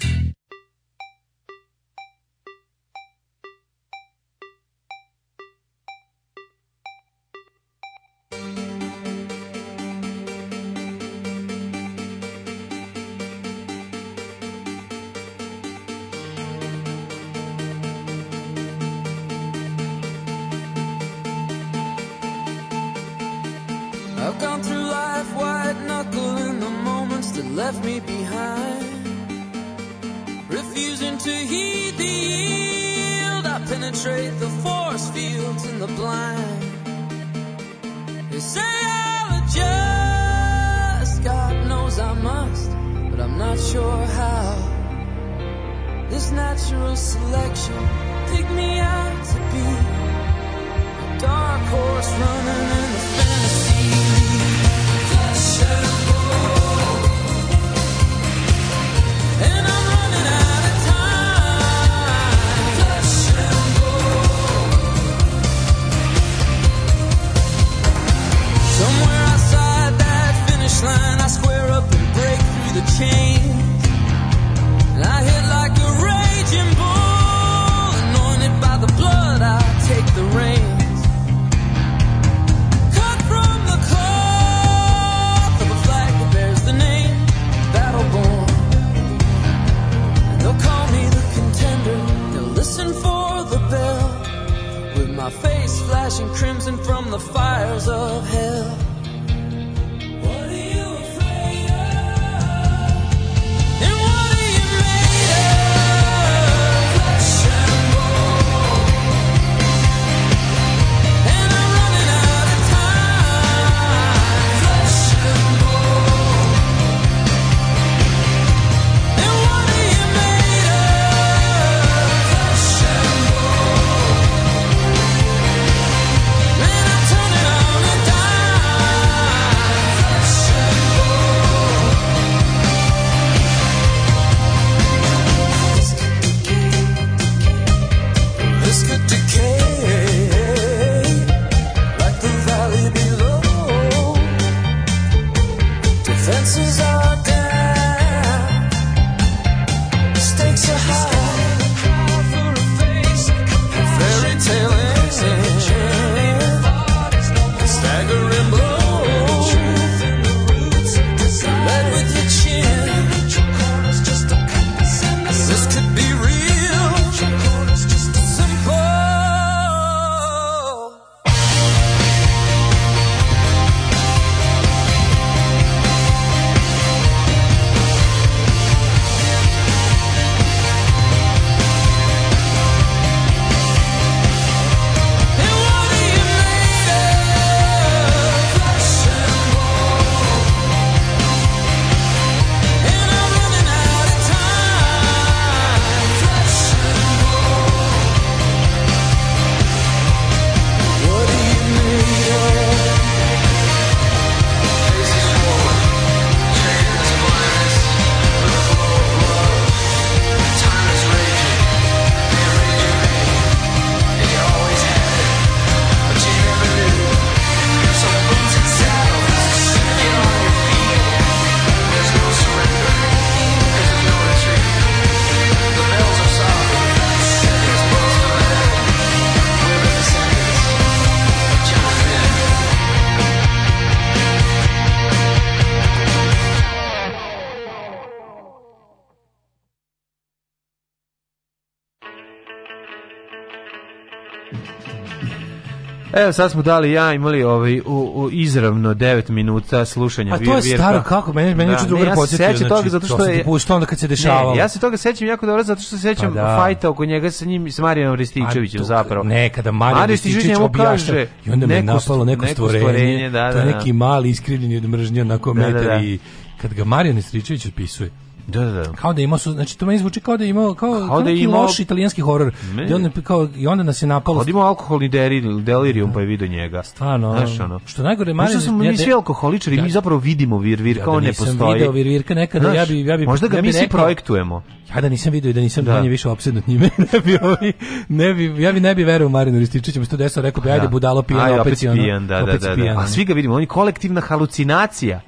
Evo sad smo dali ja imali ovaj u, u izravno 9 minuta slušanja Virka. A to je Virka. staro kako meni meni da, juče ja se sećam toga znači, zato što je što onda kad se dešavalo. Ne, ja se toga sećam jako dobro zato što se sećam pa da. fajta oko njega sa njim sa Marijanom Ristićevićem zapravo. Ne, kada Marijan Ristićević njemu kaže i onda me neko, napalo neko, neko stvorenje, stvorenje da, da, to da. je neki mali iskrivljeni odmržnje onako da, da metar da, da. i kad ga Marijan Ristićević opisuje Da, da, da. Kao da ima su, znači to meni zvuči kao da ima kao, kao, kao da imao loš italijanski horor. I onda kao i onda nas je napalo. Kao da alkoholni deri, delirium da. pa je video njega. Stvarno. Znaš, ono. Što najgore manje. Možda smo mi svi alkoholičari, ja, mi zapravo vidimo vir vir ja, kao da ne postoji. Video vir virka nekada znaš, ja bi ja bi Možda ga ja mi svi projektujemo. Ja da nisam video i da nisam da. manje više opsednut njime, ne bi ovi, ne bi ja bi ne bi verovao Marinu Rističiću, što pa desno rekao bi ajde da. budalo pijano opet, opet, pijan, da, da, da, da. A svi ga vidimo, on je kolektivna halucinacija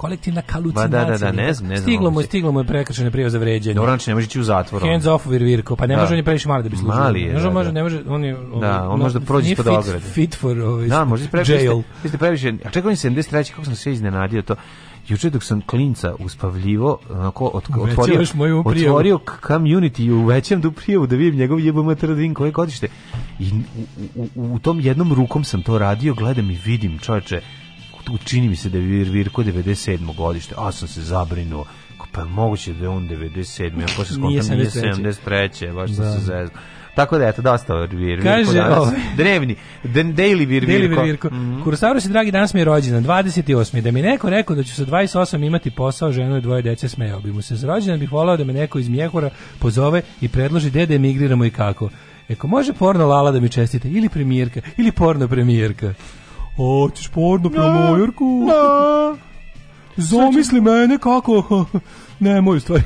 kolektivna kalucinacija. Ma da, da, da, ne znam, ne znam. Stiglo mu, stiglo mu je prekršene prijave za vređanje. Dobro, znači ne može ići u zatvor. Hands off Virvirko, pa ne da. može da. on je previše mali da bi služio. Mali je, ne da, može, da. ne može, on je on, da, on no, može da prođe ispod ograde. Fit for ovaj. Da, može da previše. Jail. Vi previše. A čekaj, on 73, kako sam se iznenadio to. Juče dok sam klinca uspavljivo, onako ot, otvorio, otvorio community u većem do prijavu da vidim njegov jebamater da koje godište. I u, u, u, u tom jednom rukom sam to radio, gledam i vidim, čoveče, čini mi se da je Vir Virko 97. godište, a sam se zabrinuo pa moguće da je on 97. Ja posle skontam nije 73. Baš da. se zezno. Tako da, eto, dosta vir, Kaže, virko danas. Ovaj- Drevni, den, daily vir, daily virko. virko. Mm -hmm. se, dragi, danas mi je rođena, 28. Da mi neko rekao da ću sa 28 imati posao, ženu i dvoje dece, smejao bi mu se. Za rođendan bih volao da me neko iz Mjehora pozove i predloži gde da emigriramo i kako. Eko, može porno Lala da mi čestite, ili premijerka, ili porno premijerka hoćeš porno prema Mojorku? Da. Zomisli znači- mene kako... ne, moju stvari.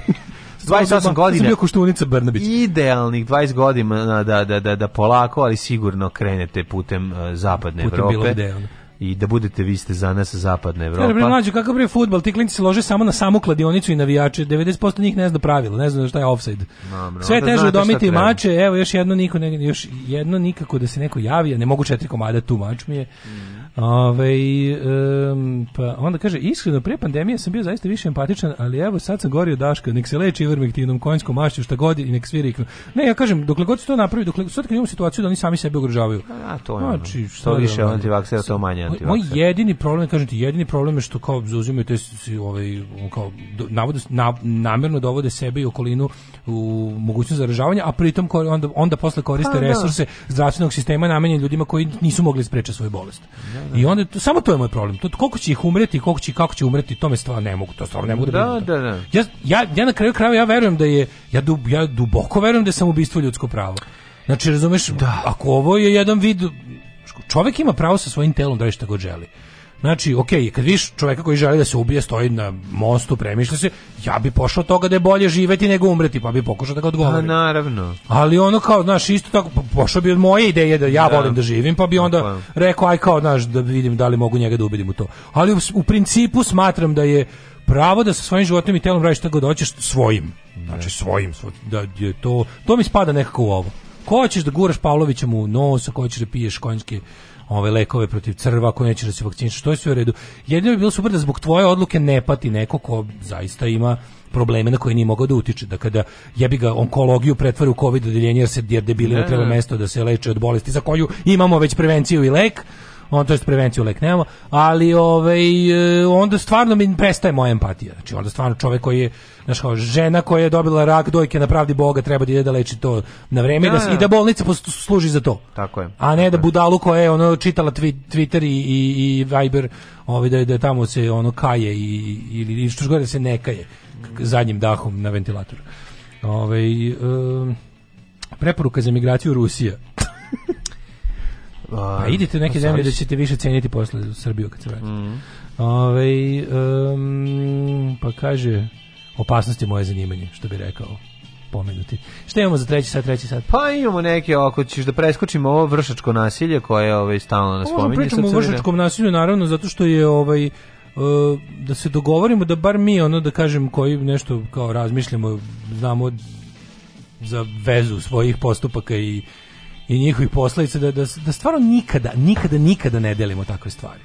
28 pa- godina. bio Koštunica Brnabić. Idealnih 20 godina da, da, da, da polako, ali sigurno krenete putem uh, zapadne putem Evrope. Bilo i da budete vi ste za nas zapadna Evropa. Ja, mlađe, kakav bre fudbal, ti klinci se lože samo na samu kladionicu i navijače, 90% njih ne zna pravilo, ne zna šta je offside. Dobro, Sve teže udomiti mače, evo još jedno niko ne, još jedno nikako da se neko javi, a ne mogu četiri komada tu mač mi je. Mm. Ove, um, pa onda kaže, iskreno, prije pandemije sam bio zaista više empatičan, ali evo sad sam gorio Daška, nek se leči ivermektinom, konjskom mašću, šta god i nek svi riknu. Ne, ja kažem, dokle god se to napravi, dokle sad kad imamo situaciju da oni sami sebe ugrožavaju. A to je znači, ono, što da više da, antivaksera, to manje antivaksera. Moj jedini problem, kažem ti, jedini problem je što kao zauzimaju te, ovaj, kao, navode, na, namjerno dovode sebe i okolinu u mogućnost zaražavanja, a pritom onda, onda posle koriste pa, da. resurse zdravstvenog sistema namenjen ljudima koji nisu mogli da sprečati svoju bolest. Ja. Da. I onda samo to je moj problem. To koliko će ih umreti, koliko će kako će umreti, to me stvarno ne mogu, to stvarno ne mogu da, da, da, da. Ja, ja, ja na kraju krajeva ja verujem da je ja, dub, ja duboko verujem da je samoubistvo ljudsko pravo. Znači, razumeš, da. ako ovo je jedan vid čovjek ima pravo sa svojim telom da radi šta god želi. Znači, ok, kad viš čoveka koji želi da se ubije, stoji na mostu, premišlja se, ja bi pošao toga da je bolje živeti nego umreti, pa bi pokušao da ga odgovorim. A, pa naravno. Ali ono kao, znaš, isto tako, pošao bi od moje ideje da ja da. volim da živim, pa bi onda rekao, aj kao, znaš, da vidim da li mogu njega da ubedim u to. Ali u, u principu smatram da je pravo da sa svojim životom i telom radiš tako god hoćeš svojim. Znači svojim, svoj, da je to to mi spada nekako u ovo. Ko hoćeš da guraš Pavlovića mu u nos, ko hoćeš da piješ konjske ove lekove protiv crva, ako nećeš da se vakciniš, to je sve u redu. Jedino je bilo super da zbog tvoje odluke ne pati neko ko zaista ima probleme na koje nije mogao da utiče, da kada jebi ga onkologiju pretvori u covid odeljenje jer se jer debilira treba mesto da se leče od bolesti za koju imamo već prevenciju i lek, on to jest prevenciju lek nemamo, ali ovaj e, onda stvarno mi prestaje moja empatija. Znači onda stvarno čovjek koji je znaš kao žena koja je dobila rak dojke na pravdi Boga treba da ide da leči to na vrijeme da, da, i da, da. da bolnica služi za to. Tako je. A ne da budalu koja je ono čitala tweet, Twitter i, i, i Viber, ovaj da, da tamo se ono kaje i ili što gore da se ne kaje zadnjim dahom na ventilatoru. Ovaj um, preporuka za migraciju Rusija. Pa, pa idite u neke pa zemlje da ćete više ceniti posle u Srbiju kad se vratite. Mm. Ove, um, pa kaže, opasnost je moje zanimanje, što bi rekao pomenuti. Šta imamo za treći sat, treći sat? Pa imamo neke, ako ćeš da preskočimo ovo vršačko nasilje koje ovaj, stalno nas pominje. Pričamo o vršačkom nasilju, naravno, zato što je ovaj, e, da se dogovorimo da bar mi ono da kažem koji nešto kao razmišljamo znamo za vezu svojih postupaka i i njihovih posledica da, da, da stvarno nikada, nikada, nikada ne delimo takve stvari.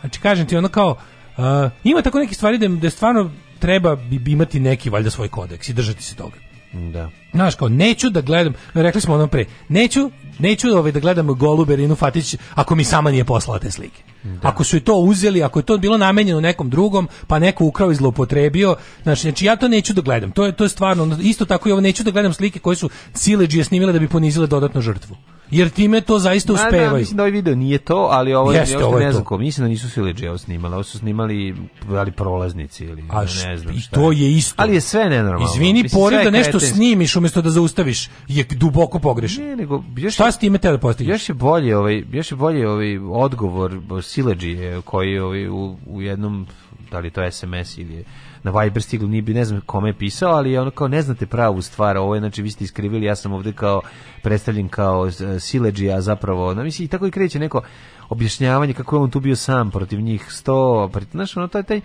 Znači, kažem ti, ono kao, uh, ima tako neke stvari da, da stvarno treba imati neki valjda svoj kodeks i držati se toga. Da. Znaš, kao, neću da gledam, rekli smo ono pre, neću, neću ovaj da gledam Goluberinu Fatić ako mi sama nije poslala te slike. Da. Ako su je to uzeli, ako je to bilo namenjeno nekom drugom, pa neko ukrao i zloupotrebio, znači, znači ja to neću da gledam. To je to je stvarno isto tako i ovo neću da gledam slike koje su sileđije snimile da bi ponizile dodatno žrtvu jer time to zaista da, uspevaju. Da, mislim da ovaj video nije to, ali ovo Jeste, ovo je ne znam ko, mislim da nisu Silidži ovo snimali, ovo su snimali ali prolaznici ili A ne znam šta. I to je isto. Ali je sve nenormalno. Izvini, mislim, poriv da nešto kretenski. snimiš umjesto da zaustaviš, je duboko pogrešno. Ne, nego, još, šta s time te da postigneš? Još je bolje ovaj, još je bolje ovaj odgovor Silidži koji ovaj, u, u jednom, da li to SMS ili je na Viber stiglo, nije bi ne znam kome je pisao, ali je ono kao ne znate pravu stvar, ovo je znači vi ste iskrivili, ja sam ovde kao predstavljen kao sileđi, a zapravo, ono, misli, i tako i kreće neko objašnjavanje kako je on tu bio sam protiv njih sto, protiv, znaš, ono, taj, taj,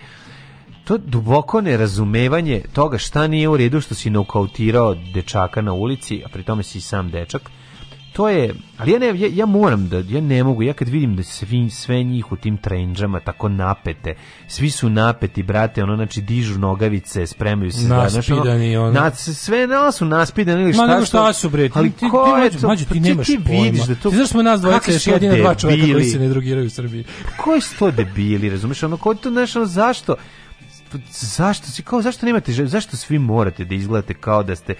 to duboko nerazumevanje toga šta nije u redu što si nokautirao dečaka na ulici, a pri tome si sam dečak, to je, ali ja, ne, ja, ja, moram da, ja ne mogu, ja kad vidim da svi, sve njih u tim trenđama tako napete, svi su napeti, brate, ono, znači, dižu nogavice, spremaju se. Naspidani, ono. ono. Na, sve nas su naspidani ili šta, Ma, šta su, bre, ali ti, ko pa ti, ti, mađu, ti nemaš ti pojma. da to, ti znaš da smo nas dvojice još jedina dva čoveka koji se ne drugiraju u Srbiji. Koji su to debili, razumeš, ono, koji to, znaš, ono, zašto? zašto si kao zašto nemate zašto svi morate da izgledate kao da ste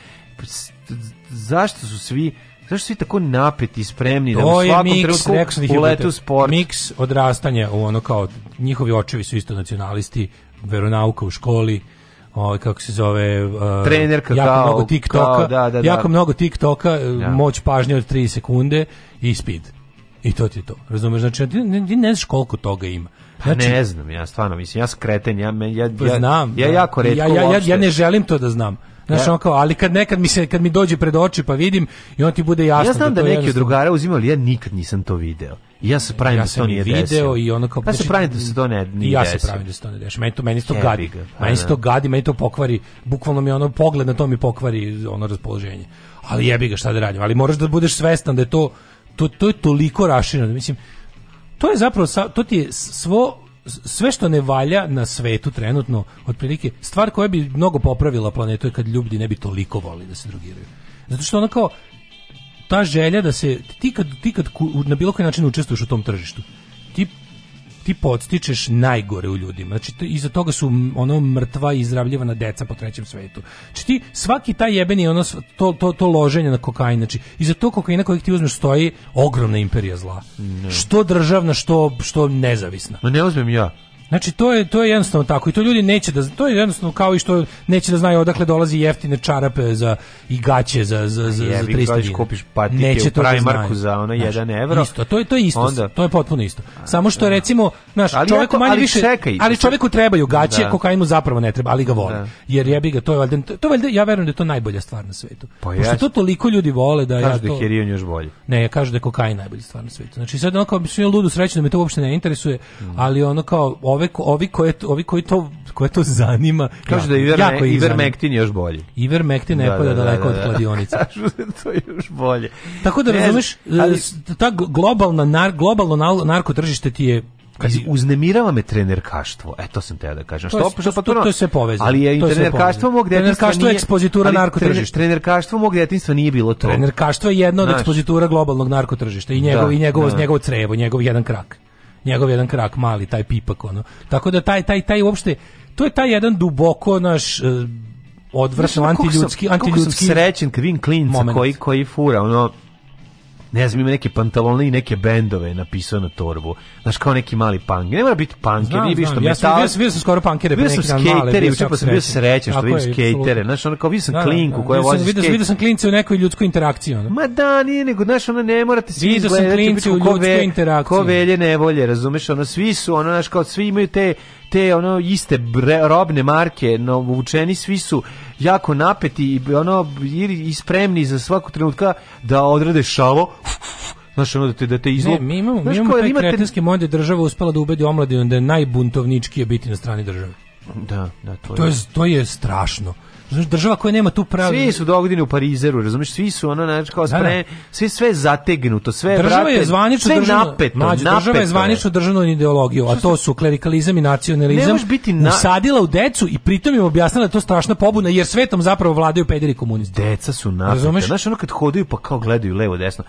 zašto su svi Zašto svi tako napeti i spremni to da u svakom trenutku da uletu sport? Mix odrastanja u ono kao, njihovi očevi su isto nacionalisti, veronauka u školi, ovaj kako se zove uh, trenerka jako kao, mnogo TikToka, kao, da, da, da. jako da. mnogo TikToka, ja. Eh, da. moć pažnje od 3 sekunde i speed. I to ti je to. Razumeš? Znači, ti ne, ne znaš koliko toga ima. Pa znači, pa ne znam, ja stvarno, mislim, ja sam kreten, pa ja, ja, ja, znam, ja, ja jako redko ja, ja, ja, ja ne želim to da znam. Znaš, ja. on kao, ali kad nekad mi se kad mi dođe pred oči pa vidim i on ti bude jasno. Ja da znam da, da neki od drugara uzimali, ja nikad nisam to video. ja se pravim ja da to nije video desio. i ono kao ja se pravim da se to ne nije ja desio. se pravim da se to ne dešava. Meni to meni to gadi. Pa, meni da. to gadi, meni to pokvari. Bukvalno mi ono pogled na to mi pokvari ono raspoloženje. Ali jebi ga šta da radim, ali moraš da budeš svestan da je to to, to je toliko rašireno, mislim to je zapravo to ti je svo sve što ne valja na svetu trenutno, otprilike, stvar koja bi mnogo popravila planetu je kad ljudi ne bi toliko voli da se drogiraju. Zato što ona kao, ta želja da se, ti kad, ti kad na bilo koji način učestvuješ u tom tržištu, ti podstičeš najgore u ljudima. Znači, iza toga su ono mrtva i izravljivana deca po trećem svetu. Znači, ti svaki taj jebeni ono, to, to, to loženje na kokain, znači, iza to kokaina kojeg ti uzmeš stoji ogromna imperija zla. Ne. Što državna, što, što nezavisna. Ma ne uzmem ja. Znači to je to je jednostavno tako i to ljudi neće da to je jednostavno kao i što neće da znaju odakle dolazi jeftine čarape za i gaće za za za, Jevi, za 300 dinara. kupiš patike neće to u da marku za ono znači, 1 evro. Isto, to je to je isto. Onda, to je potpuno isto. Samo što je da. recimo, znaš, ali čovjeku manje ali više, čekaj, ali čovjeku trebaju gaće, da. mu zapravo ne treba, ali ga vole. Da. Jer jebi ga, to je valjda to valjda ja vjerujem da je to najbolja stvar na svijetu. Pa Pošto to toliko ljudi vole da ja da to. da je još bolje. Ne, ja kažem da je kokain najbolja stvar na svijetu. Znači sad ono bi sve ludo srećno, da me to uopšte ne interesuje, mm. ali ono kao ove, ovi, koje, ovi koji to, koje to zanima... Kaže da Iver, jako je Ivermectin još bolji. Ivermectin ne da, pada da, da, daleko da, da, od kladionice. Da to je još bolje. Tako da, razumeš, e, ali... ta globalna, nar, globalno narko tržište ti je kad uznemirava me trenerkaštvo. E to sam te da kažem. Što što to, to, to se povezano. Ali je trenerkaštvo mog detinjstva. Trenerkaštvo je ekspozitura narkotržišta. Trener, trenerkaštvo mog detinjstva nije bilo to. Trenerkaštvo je jedno od ekspozitura globalnog narkotržišta i njegov da, i njegovo, da. njegovo crevo, njegov jedan krak njegov jedan krak mali, taj pipak, ono. Tako da taj, taj, taj uopšte, to je taj jedan duboko e, naš odvršan antiljudski, antiljudski... Kako sam srećen, kvin klinca koji, koji fura, ono, ne znam, ima neke pantalone i neke bendove napisao na torbu. Znaš, kao neki mali punk. Ne mora biti punker, znam, nije bio što metal. Ja sam, bio, sam, bio sam skoro punkere. Bio sam skejter i super sam bio srećan što vidim skejtere. Znaš, ono kao vidio sam da, da. klinku koja vozi skejt. Vidio sam klince u nekoj ljudskoj interakciji. Ono. Ma da, nije nego, znaš, ono ne morate svi vidio izgledati. Vidio sam klince u ljudskoj interakciji. Ko velje ne volje, razumeš, ono, svi su, ono, znaš, kao svi imaju te te ono iste bre, robne marke, no vučeni svi su jako napeti i ono i spremni za svaku trenutka da odrade šalo Znaš, ono da te, da te izlo... Ne, mi imamo, mi imamo taj imate... kretinski mod da država uspela da ubedi omladinu da je najbuntovničkije biti na strani države. Da, da, to, To je, to je strašno. Znaš, država koja nema tu pravu. Svi su dogodine u Parizeru, razumiješ, svi su ono, znači, kao da, da. spremne, svi sve zategnuto, sve, država brate, je zvanično sve državno, napeto, mađu, napeto Država je zvanično državnu ideologiju, a to su klerikalizam i nacionalizam, ne biti na... usadila u decu i pritom im objasnila da to strašna pobuna, jer svetom zapravo vladaju pederi komunisti. Deca su napeta, razumeš? znaš, ono kad hodaju pa kao gledaju levo, desno,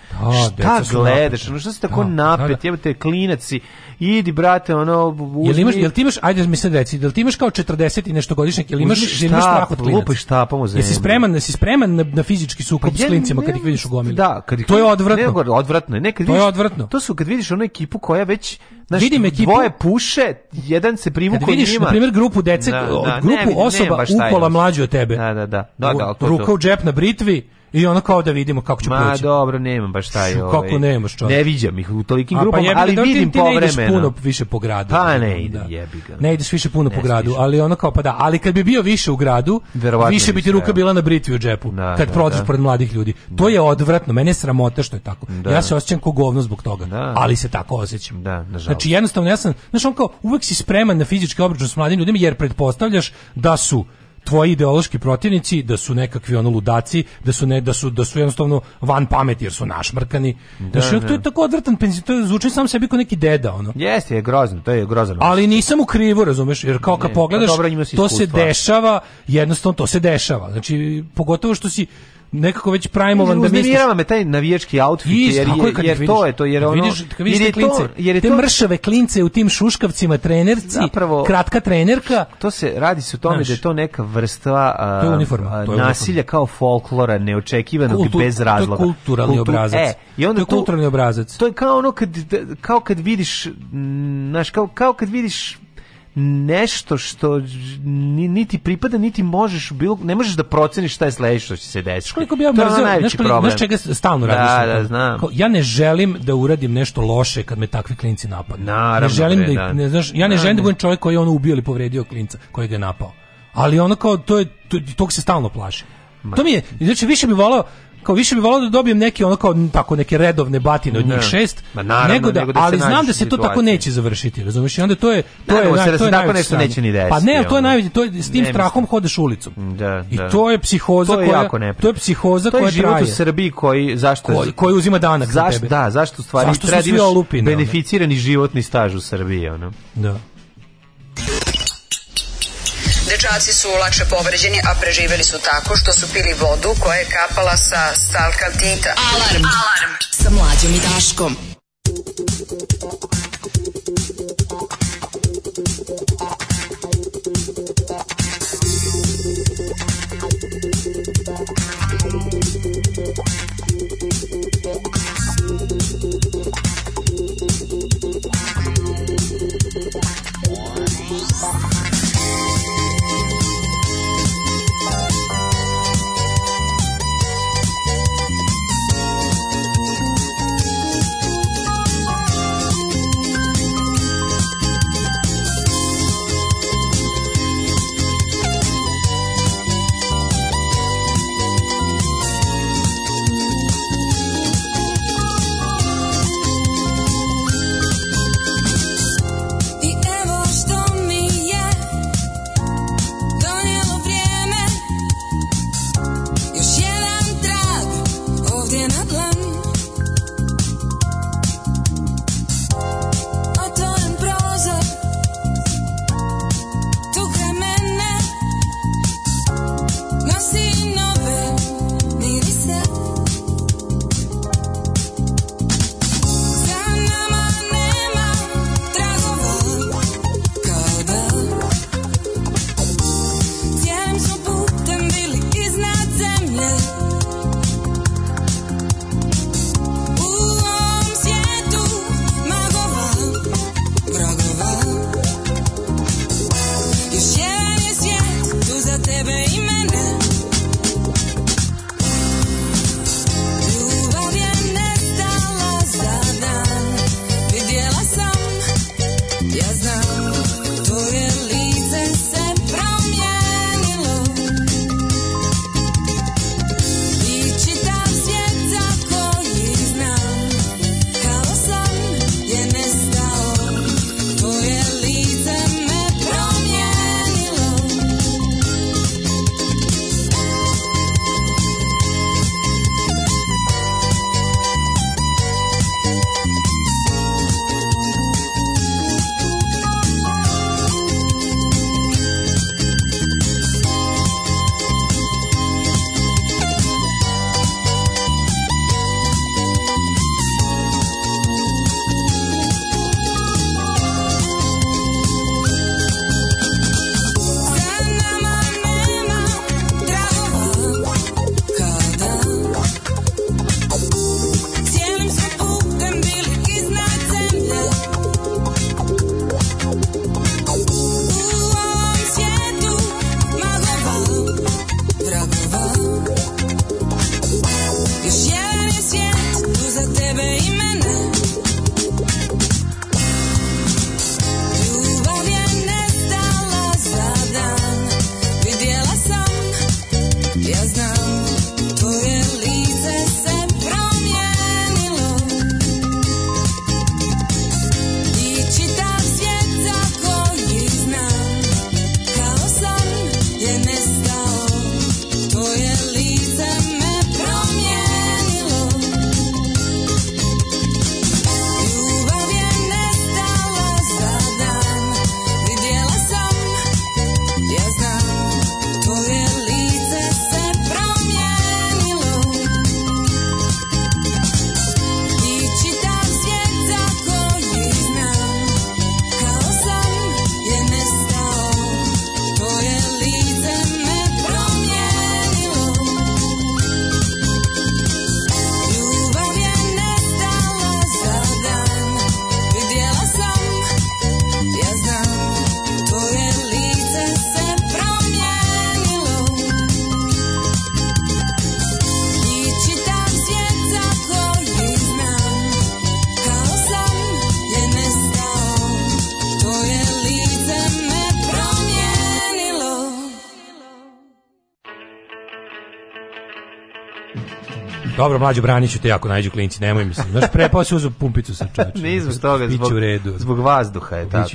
da, šta gledaš, ono, što se tako da, da napet, da, klinaci, idi brate, ono uzmi. Jel imaš, jel ti imaš, ajde mi sad reci, jel ti imaš kao 40 i nešto godišnjak, jel imaš, šta, jel imaš strah od klinaca? štapom u Jesi spreman, jesi spreman na, na fizički sukob pa s klincima kad ih vidiš u gomili? Da, kad ih, to je odvratno. Ne, odvratno je. nekad kad to vidiš, je odvratno. To su kad vidiš onu ekipu koja već Znaš, vidim ekipu, dvoje puše, jedan se privuku njima. vidiš, na primjer, grupu dece, da, da, grupu ne, osoba ne, upola mlađe od tebe. Da, da, da. da, da, da, da, da, da, da, da, I ono kao da vidimo kako će Ma, proći. Ma dobro, nemam baš taj Šu, ovaj. Kako nemaš, čovjek. Ne viđam ih u tolikim A, pa grupama, pa ali da, vidim ti, ti ne ideš puno više po gradu. Pa ne, ide, da. jebi ga. Ne ideš više puno ne po gradu, više. ali ono kao pa da, ali kad bi bio više u gradu, Verovatno više bi ti ruka bila na britvi u džepu. Da, kad da, prođeš da. pored mladih ljudi. Da. To je odvratno, mene je sramota što je tako. Da. Ja se osjećam kao govno zbog toga, ali se tako osjećam. Da, nažalost. Znači jednostavno ja sam, znači on kao uvek si spreman na fizički obračun s mladim ljudima jer pretpostavljaš da su tvoji ideološki protivnici da su nekakvi ono ludaci, da su ne da su da su jednostavno van pameti jer su našmrkani. Da, znači, to da. je tako odvrtan penziju, to zvuči sam sebi kao neki deda ono. Jeste, je grozno, to je grozno. Ali nisam u krivu, razumeš, jer kao kad pa pogledaš dobro, to se dešava, jednostavno to se dešava. Znači pogotovo što si nekako već primovan da misliš. Uznemirava me taj navijački outfit Is, jer, je, jer to je to jer pa ono vidiš, vidiš jer je te klince, to, jer je te to, mršave klince u tim šuškavcima trenerci, zapravo, kratka trenerka. To se radi se o tome znaš, da je to neka vrsta a, to je uniforma, a, to je nasilja uniforma. kao folklora neočekivanog Kultur, bez razloga. To je kulturalni Kultur, obrazac. E, i onda to je kulturalni obrazac. To je kao ono kad da- kao kad vidiš, znaš, kao kao kad vidiš nešto što niti pripada niti možeš bilo ne možeš da proceniš šta je sledeće što će se desiti. Koliko bi ja mrzio, znaš, znaš čega stalno da, radiš? Da, znam. ja ne želim da uradim nešto loše kad me takvi klinci napadnu. Naravno, ne želim da, da ne, znaš, ja ne da, želim da budem čovjek koji je ono ubio ili povredio klinca koji ga je napao. Ali ono kao to je to, tog se stalno plaši. Ma. To mi je, znači više bi volao kao više bi volao da dobijem neke ono kao tako neke redovne batine od njih ne. šest Ma naravno, nego, da, nego da ali znam da se to tako neće završiti razumiješ i onda to je to ne, je, naj, to je tako nešto stranje. neće ni desiti pa ne to je najviše, to je s tim strahom hodeš ulicom da, da. i to je psihoza to je koja jako to je psihoza koja traje. to je život u Srbiji koji zašto koji, koji uzima danak zašto tebe. da zašto stvari treba beneficirani životni staž u Srbiji ono da dečaci su lakše povređeni, a preživeli su tako što su pili vodu koja je kapala sa stalka tita. Alarm! Alarm! Sa mlađom i Daškom. Dobro, mlađu braniću te jako najđu klinci, nemoj mi se. Znaš, prepao se uzu pumpicu sa čovečom. Ne zbog toga, zbog, redu. zbog vazduha je tako.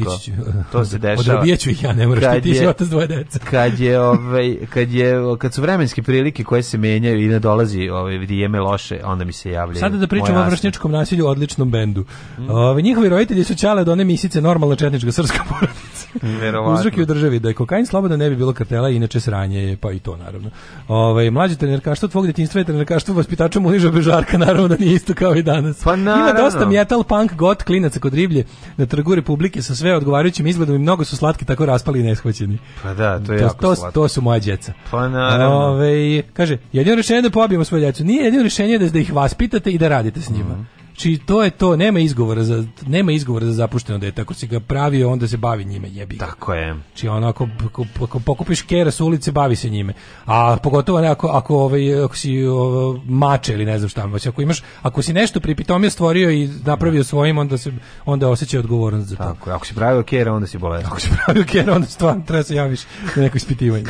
to se dešava. Odrobijeću ih ja, ne moraš ti, ti si otac dvoje deca. Kad, je, ovaj, kad, je, kad su vremenske prilike koje se menjaju i ne dolazi ovaj, vrijeme loše, onda mi se javljaju. Sada da pričamo o vršnjačkom nasilju, odličnom bendu. Mm. Ove, ovaj, njihovi roditelji su čale do one misice normalna četnička srpska porodica. Uzrok je u državi da je kokain slobodno ne bi bilo kartela, inače sranje je, pa i to naravno. Ove, ovaj, mlađe trenerkaštvo tvog djetinjstva je trenerkaštvo vaspitača počnemo niže bežarka, naravno da nije isto kao i danas. Pa naravno. Ima dosta metal punk got klinaca kod riblje na trgu Republike sa sve odgovarajućim izgledom i mnogo su slatki tako raspali i neshvaćeni. Pa da, to je to, jako to, slatko. to su moja djeca. Pa naravno. Ove, kaže, jedino rješenje je da pobijemo svoje djecu. Nije jedino rješenje da, da ih vaspitate i da radite s njima. Mm -hmm. Či znači, to je to, nema izgovora za nema izgovora za zapušteno dete. Ako si ga pravi, onda se bavi njime, jebi. Tako je. Či znači, ono ako, ako, ako pokupiš kera sa ulice, bavi se njime. A pogotovo ne, ako ako ovaj ako si ovo, mače ili ne znam šta, znači, ako imaš, ako si nešto pripitomio stvorio i napravio svojim, onda se onda osećaš odgovornost za to. Tako, je. ako si pravio kera, onda si bolestan. Ako si pravio kera, onda stvarno treba da se javiš na neko ispitivanje.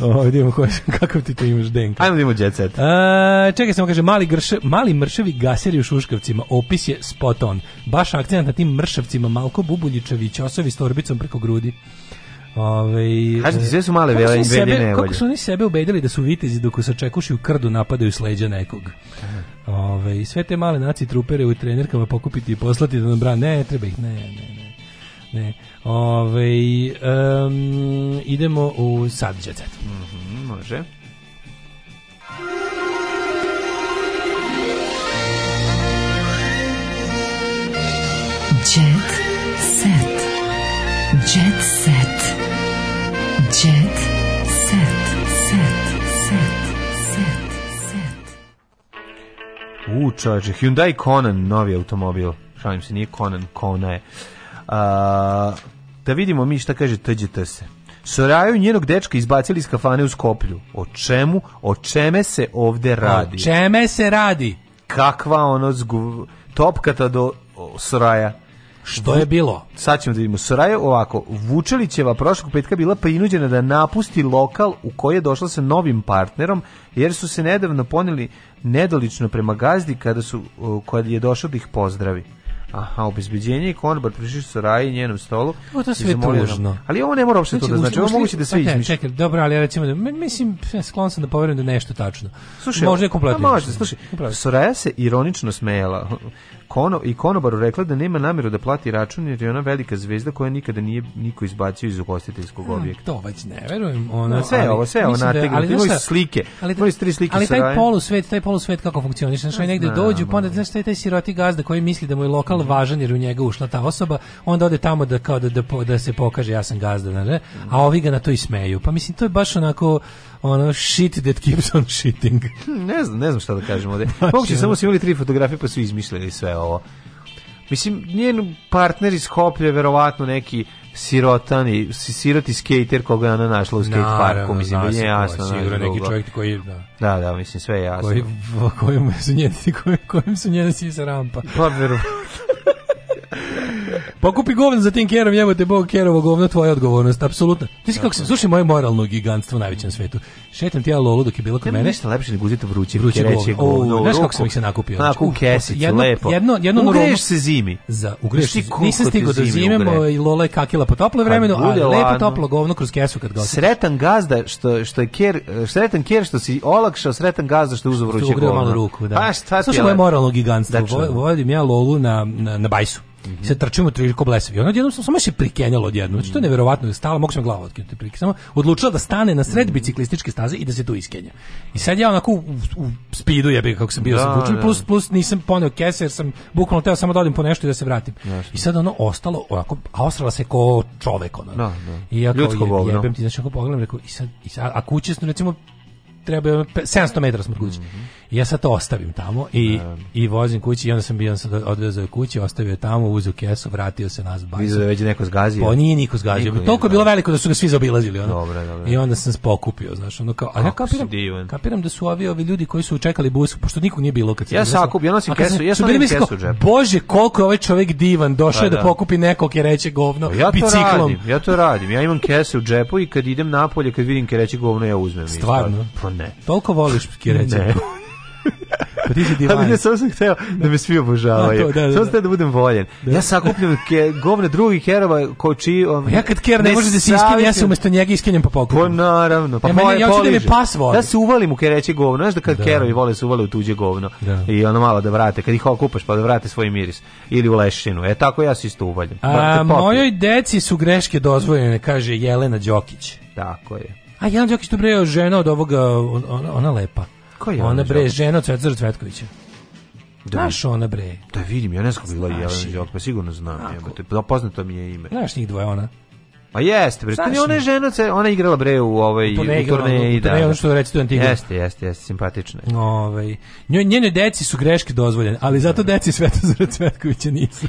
Ovo, vidimo kako ti to imaš denka. Ajmo da vidimo jet set. čekaj samo kaže mali grš, mali mršavi gaseri u šuškavcima Bubuljevcima, opis je spot on. Baš akcent na tim mršavcima, Malko Bubuljičević, Ćosovi s torbicom preko grudi. Ove, Kaži ti, sve su male veli vele, sebe, nevolje. Kako su oni sebe ubedili da su vitezi dok se čekuši u krdu napadaju sleđa nekog. Ove, I sve te male naci trupere u trenerkama pokupiti i poslati da nam bra. Ne, treba ih, ne, ne, ne. ne. Ove, um, idemo u Sadđa Mm -hmm, može. Može. Jet set, set, set, set, set. U, čovječe, Hyundai Conan, novi automobil. Šalim se, nije Conan, Kona je. A, da vidimo mi šta kaže tđete se. Soraju njenog dečka izbacili iz kafane u Skoplju. O čemu, o čeme se ovde radi? O čeme se radi? Kakva ono zgu... topkata do Soraja. Što je bilo? Sad ćemo da vidimo. Soraya ovako, Vučelićeva prošlog petka bila prinuđena da napusti lokal u koji je došla sa novim partnerom, jer su se nedavno poneli nedolično prema gazdi kada su, kada je došao da ih pozdravi. Aha, obezbeđenje i konobar prišli su Raji njenom stolu. Ovo to sve da- tužno. Ali ovo ne mora uopšte to da znači, ovo moguće da sve pa izmišlja. Čekaj, dobro, ali ja recimo, da, mislim, ja sklon sam da poverujem da nešto tačno. Slušaj, možda je pa kompletno. Možda, slušaj, Soraja se ironično smejala kono, i konobaru rekla da nema namjeru da plati račun jer je ona velika zvezda koja nikada nije niko izbacio iz ugostiteljskog hmm, objekta. To već ne verujem. Ono, da, sve ali, ovo, sve ovo nategnuto, da, imaju slike, ali, imaju tri slike Ali taj polusvet, taj polusvet kako funkcioniš, znaš, oni negde dođu, pa onda, znaš, taj, taj siroti gazda koji misli da mu je lokal mhm. važan jer u njega ušla ta osoba, onda ode tamo da, kao da, da, da se pokaže ja sam gazda, znaš, a ovi ga na to i smeju. Pa mislim, to je baš onako ono shit that keeps on shitting. ne znam, ne znam šta da kažem ovde. Moguće samo su imali tri fotografije pa su izmislili sve ovo. Mislim, njen partner iz Hoplje je verovatno neki sirotani, siroti skater koga je ona našla u skate parku, mislim, da je jasno. Sigurno neki čovjek koji, da. Da, da, mislim, sve je jasno. Koji, kojim, su njene, kojim su njene sisa rampa. Pa, verovatno. Pokupi govno za tim kerom, te bog kerovo govno, tvoja odgovornost, apsolutno. Ti si kako se slušaj moje moralno gigantstvo na svetu. Šetam ti ja Lolu dok je bila kod mene. Ništa lepše nego uzeti vruće vruće reče govno. Znaš kako sam ih se nakupio? Znači, u kesicu, jedno, lepo. Jedno, jedno ugreješ se zimi. Za ugreješ se. Nisam stigao do zime, i Lola je kakila po tople vremenu, a pa lepo toplo govno kroz kesu kad gosti. Sretan gazda što što je ker, sretan ker što si olakšao, sretan gazda što uzeo vruće govno. Ugrio malo ruku, da. Pa šta ti? Slušaj moje moralno gigantstvo. Vodim ja Lolu na na, na bajsu. -hmm. Se trčimo triliko blesavi. Ona odjednom samo se prikenjala odjednom. Znači, to je mhm. neverovatno da stala, mogu sam glavu otkinuti prilike. Samo odlučila da stane na sred mhm. biciklističke staze i da se tu iskenja. I sad ja onako u, u spidu jebi kako sam bio da, sam da. plus plus nisam poneo kese jer sam bukvalno teo samo da odim po nešto i da se vratim. Znači. I sad ono ostalo onako a osrala se ko čovek ono. Da, da. I ja kao je, jebem ti znači kako pogledam rekao i sad, i sad a kuće recimo treba 700 metara smo kuće. Mm -hmm. I ja sad to ostavim tamo i, um. i vozim kući i onda sam bio odvezao kući, ostavio je tamo, uzeo kesu, vratio se nazad. Vidio da već neko zgazio. Pa nije niko zgazio. Niko Toliko je bilo veliko da su ga svi zaobilazili. Ono. Dobre, dobre. I onda sam pokupio, znaš, ono kao, a ja kapiram, kapiram da su ovi, ovi ljudi koji su čekali bus, pošto niko nije bilo kad se Ja sakupio, ja nosim kesu, ja sam nosim kesu džep. Bože, koliko je ovaj čovjek divan, došao je pa da, da. pokupi neko kereće govno pa ja to biciklom. Radim, ja to radim, ja imam kese u džepu i kad idem napolje, kad vidim kereće govno, ja uzmem. Stvarno? Pa ne. Toliko voliš kereće? ne. Pa ti si divan. Ali ne, sam hteo da me svi obožavaju. To, da, da, samo da. sam da budem voljen. Da. Ja sakupljam ke, govne drugih herova ko čiji... On, um, pa ja kad ker ne, ne može da se iskinem, ja se umesto njega iskinjem pa pokupim. Pa naravno. Pa ja, e, moje ja hoću da mi pas voli. Da se uvalim u kereće govno. Znaš da kad da. kerovi vole se uvale u tuđe govno. Da. I ono malo da vrate. Kad ih okupaš pa da vrate svoj miris. Ili u lešinu. E tako ja se isto uvaljam. A, mojoj deci su greške dozvoljene, kaže Jelena Đokić. Tako je. A Jelena Đokić dobro je žena od ovoga, ona, ona lepa. Ko je ona bre, žena od Svetozara Cvetkovića. Da, Znaš ona bre. Da vidim, ja ne znam bila Jelena Đoković, pa sigurno znam. Je, pa poznato mi je ime. Znaš njih dvoje ona. Pa jeste, bre. Znaš, ona je žena, ona je igrala bre u ovoj pa u turneji, pa da. Ne, da. ono što reći tu Antigone. Jeste, jeste, jeste, simpatično je. Ovaj. Njoj njene deci su greške dozvoljene, ali zato da, da. deci Svetozar Cvetkovića nisu.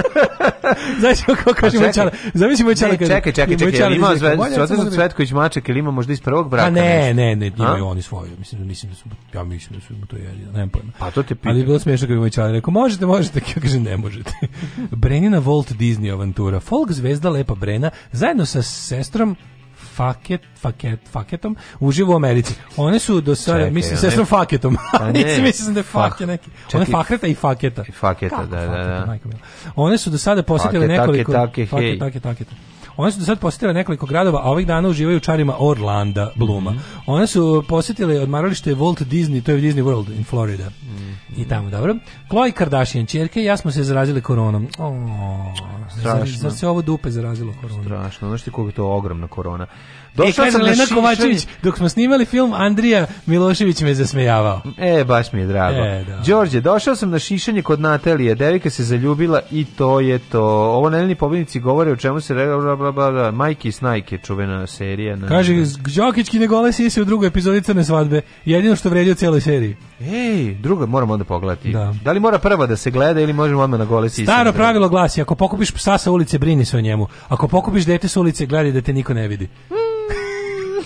Znaš kako pa kaže Moćala? Zamisli Moćala kaže. Čekaj, čekaj, čekaj, ima Svetozar Cvetković mačak ili ima možda iz prvog braka? A ne, ne, ne, imaju oni svoje. Mislim, mislim da su ja mislim da su mu to jedino, nemam pojma. Pa to te pitam. Ali bilo smešno kako je Moćala rekao: "Možete, možete", kaže: "Ne možete." Brenina Walt Disney avantura. Folk zvezda lepa Brenina arena, zajedno sa sestrom Faket, faket, faketom uživo u Americi. One su do sada, mislim, sestrom faketom. mislim, pa mislim da je fake neki. One fakreta i faketa. I faketa, Kako da, da faketa, da, da. One su do sada posjetile nekoliko... Take, take, take, One su do sad posjetile nekoliko gradova, a ovih dana uživaju u čarima Orlanda Bluma. Mm -hmm. One su posetile odmaralište Walt Disney, to je Disney World in Florida. Mm -hmm. I tamo, dobro. Chloe Kardashian, čerke ja smo se zarazili koronom. O, Strašno. Zar, zar se ovo dupe zarazilo koronom? Strašno, znaš ti koliko je to ogromna korona. Došao e, sam Lena šišanje... Kovačević, dok smo snimali film, Andrija Milošević me zasmejavao. E, baš mi je drago. E, da. Đorđe, došao sam na šišanje kod Natalije, devika se zaljubila i to je to. Ovo nedeljni pobednici govore o čemu se rega, bla, bla, bla, bla, Majke i Snajke, čuvena serija. Na, Kaže, Đokić Kinegole se u drugoj epizodi Crne svadbe, jedino što vredi u cijeloj seriji. Ej, drugo moramo onda pogledati. Da. da. li mora prva da se gleda ili možemo odmah na gole sise? Staro pravilo glasi, ako pokupiš psa sa ulice, brini se o njemu. Ako pokupiš dete sa ulice, gledaj da te niko ne vidi. Hm,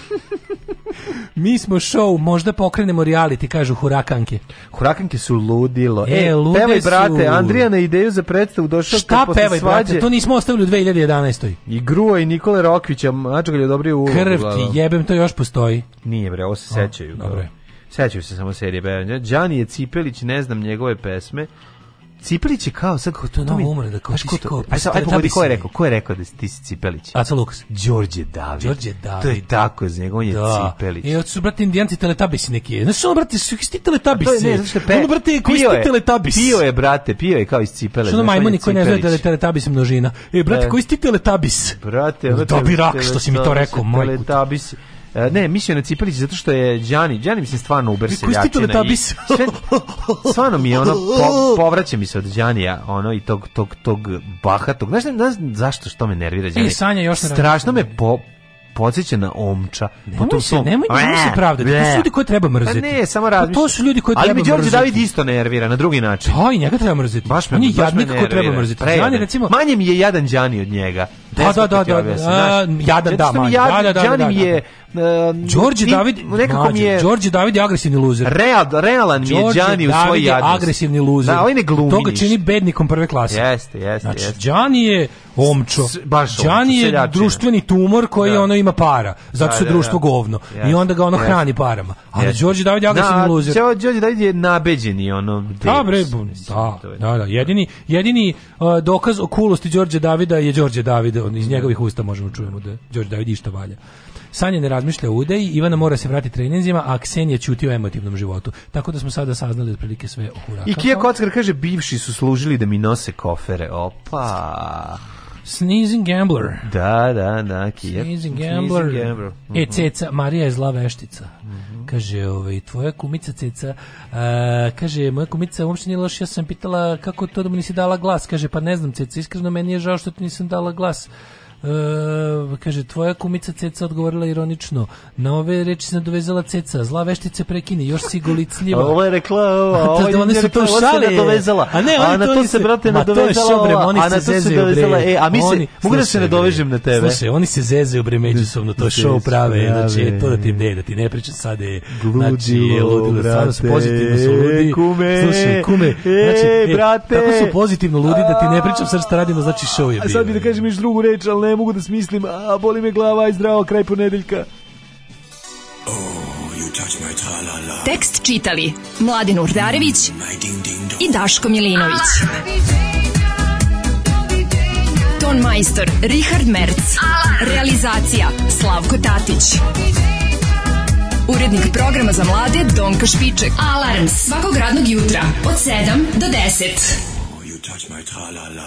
Mi smo show, možda pokrenemo reality, kažu hurakanke. Hurakanke su ludilo. E, e lude pevaj, su... brate, Andrija na ideju za predstavu došao Šta pevaj, svađe. brate, to nismo ostavili u 2011. I Gruo i Nikole Rokvića, mačak je dobrio ulogu. Krv ti, jebem, to još postoji. Nije, bre, ovo se sećaju. Dobro Sećaju se samo serije. Đani je Cipelić, ne znam njegove pesme. Cipelić je kao sad to, to no, umre da kao ti si kao. Aj sad aj pogodi ko je rekao, ko je rekao da ti si Cipelić? a Aca Lukas. Đorđe David. Đorđe David. To je tako, iz njega on je da. Cipelić. I e, od su brate Indijanci teletabisi neki. ne su brate, su histi teletabisi. To je ne, znači pe. Ono brate, koji je teletabis. Pio je brate, pio je kao iz Cipele. Što majmuni koji ne znaju da je teletabis množina. E brate, da. koji si teletabis? Brate, brate. Dobi rak što si mi to rekao, moj. Teletabis. E, ne, mislio na Cipelić zato što je Đani, Đani mi se stvarno uber seljačina. Da I, stvarno mi je ono, po, povraća mi se od Đanija, ono i tog, tog, tog bahatog. Znaš, znaš zašto što me nervira Đani? I e, Sanja još ne Strašno me po, podsjeća na omča. Nemoj po tom se, nemoj, nemoj se pravda. To su ljudi koje treba pa mrzeti. Pa ne, samo razmišljam. To su ljudi koje treba mrziti. Ali mi Đorđe David isto nervira na drugi način. To pa, i njega treba mrzeti. Baš me, On je jadnik koji treba mrziti. Đani, recimo, manje mi je jadan Đani od njega. Da, da, da, da, ja da, jadan da, man. da, da, da, je da. Đorđe David, nekako mi je Đorđe David je agresivni luzer. Real, realan mi je Đani u svojoj jadnosti. agresivni luzer. Da, on ne glumi. To ga čini bednikom prve klase. Jeste, jeste, znači, jeste. Đani je omčo. Baš Đani je društveni tumor koji da. ono ima para. Zato da, su društvo govno. I onda ga ono hrani parama. A Đorđe David je agresivni luzer. Da, Đorđe David je nabeđeni ono. Da, bre, da, da, da, jedini jedini uh, dokaz o kulosti Đorđe Davida je Đorđe David ajde da on iz mm. njegovih usta možemo da čujemo da Đorđe David išta valja. Sanja ne razmišlja o udeji, Ivana mora se vratiti treninzima, a Ksenija ćuti o emotivnom životu. Tako da smo sada saznali otprilike sve o Hurakama. I Kija Kockar kaže, bivši su služili da mi nose kofere. Opa! Sneezing Gambler. Da, da, da. Kijep. Sneezing Gambler. Sneezing gambler. Mm -hmm. E, mhm. ceca, Marija je zla veštica. Mm -hmm. Kaže, ovaj, tvoja kumica ceca, uh, kaže, moja kumica uopšte nije loša, ja sam pitala kako to da mi nisi dala glas. Kaže, pa ne znam ceca, iskreno meni je žao što ti nisam dala glas. Uh, kaže, tvoja kumica Ceca odgovorila ironično. Na ove reči se nadovezala Ceca. Zla veštice prekini, još si golicljiva. ovo je rekla, ovo, ovo je su to šale. nadovezala. A, ne, oni a na to, to se, brate, nadovezala. to je oni a se na to se nadovezala. E, a mi oni, mogu da se nadovežem na tebe. Slušaj, oni se zezaju bre da, međusobno, to da show prave. prave. Znači, to da ti ne, da ti ne pričam sad je. znači, ludilo, stvarno su pozitivno su ludi. Kume, Slušaj, kume, e, znači, e, brate. Tako su pozitivno ludi da ti ne pričam sad šta radimo, znači show je bio. A sad bi da kažem još drugu reč, ali ne mogu da smislim, a boli me glava, aj zdravo, kraj ponedeljka. Oh, -la -la. Tekst čitali Mladin Urdarević mm, i Daško Milinović. Ah! Ton majstor Richard Merc. Alarm. Realizacija Slavko Tatić. Urednik programa za mlade Donka Špiček. Alarms svakog radnog jutra od 7 do 10. Oh,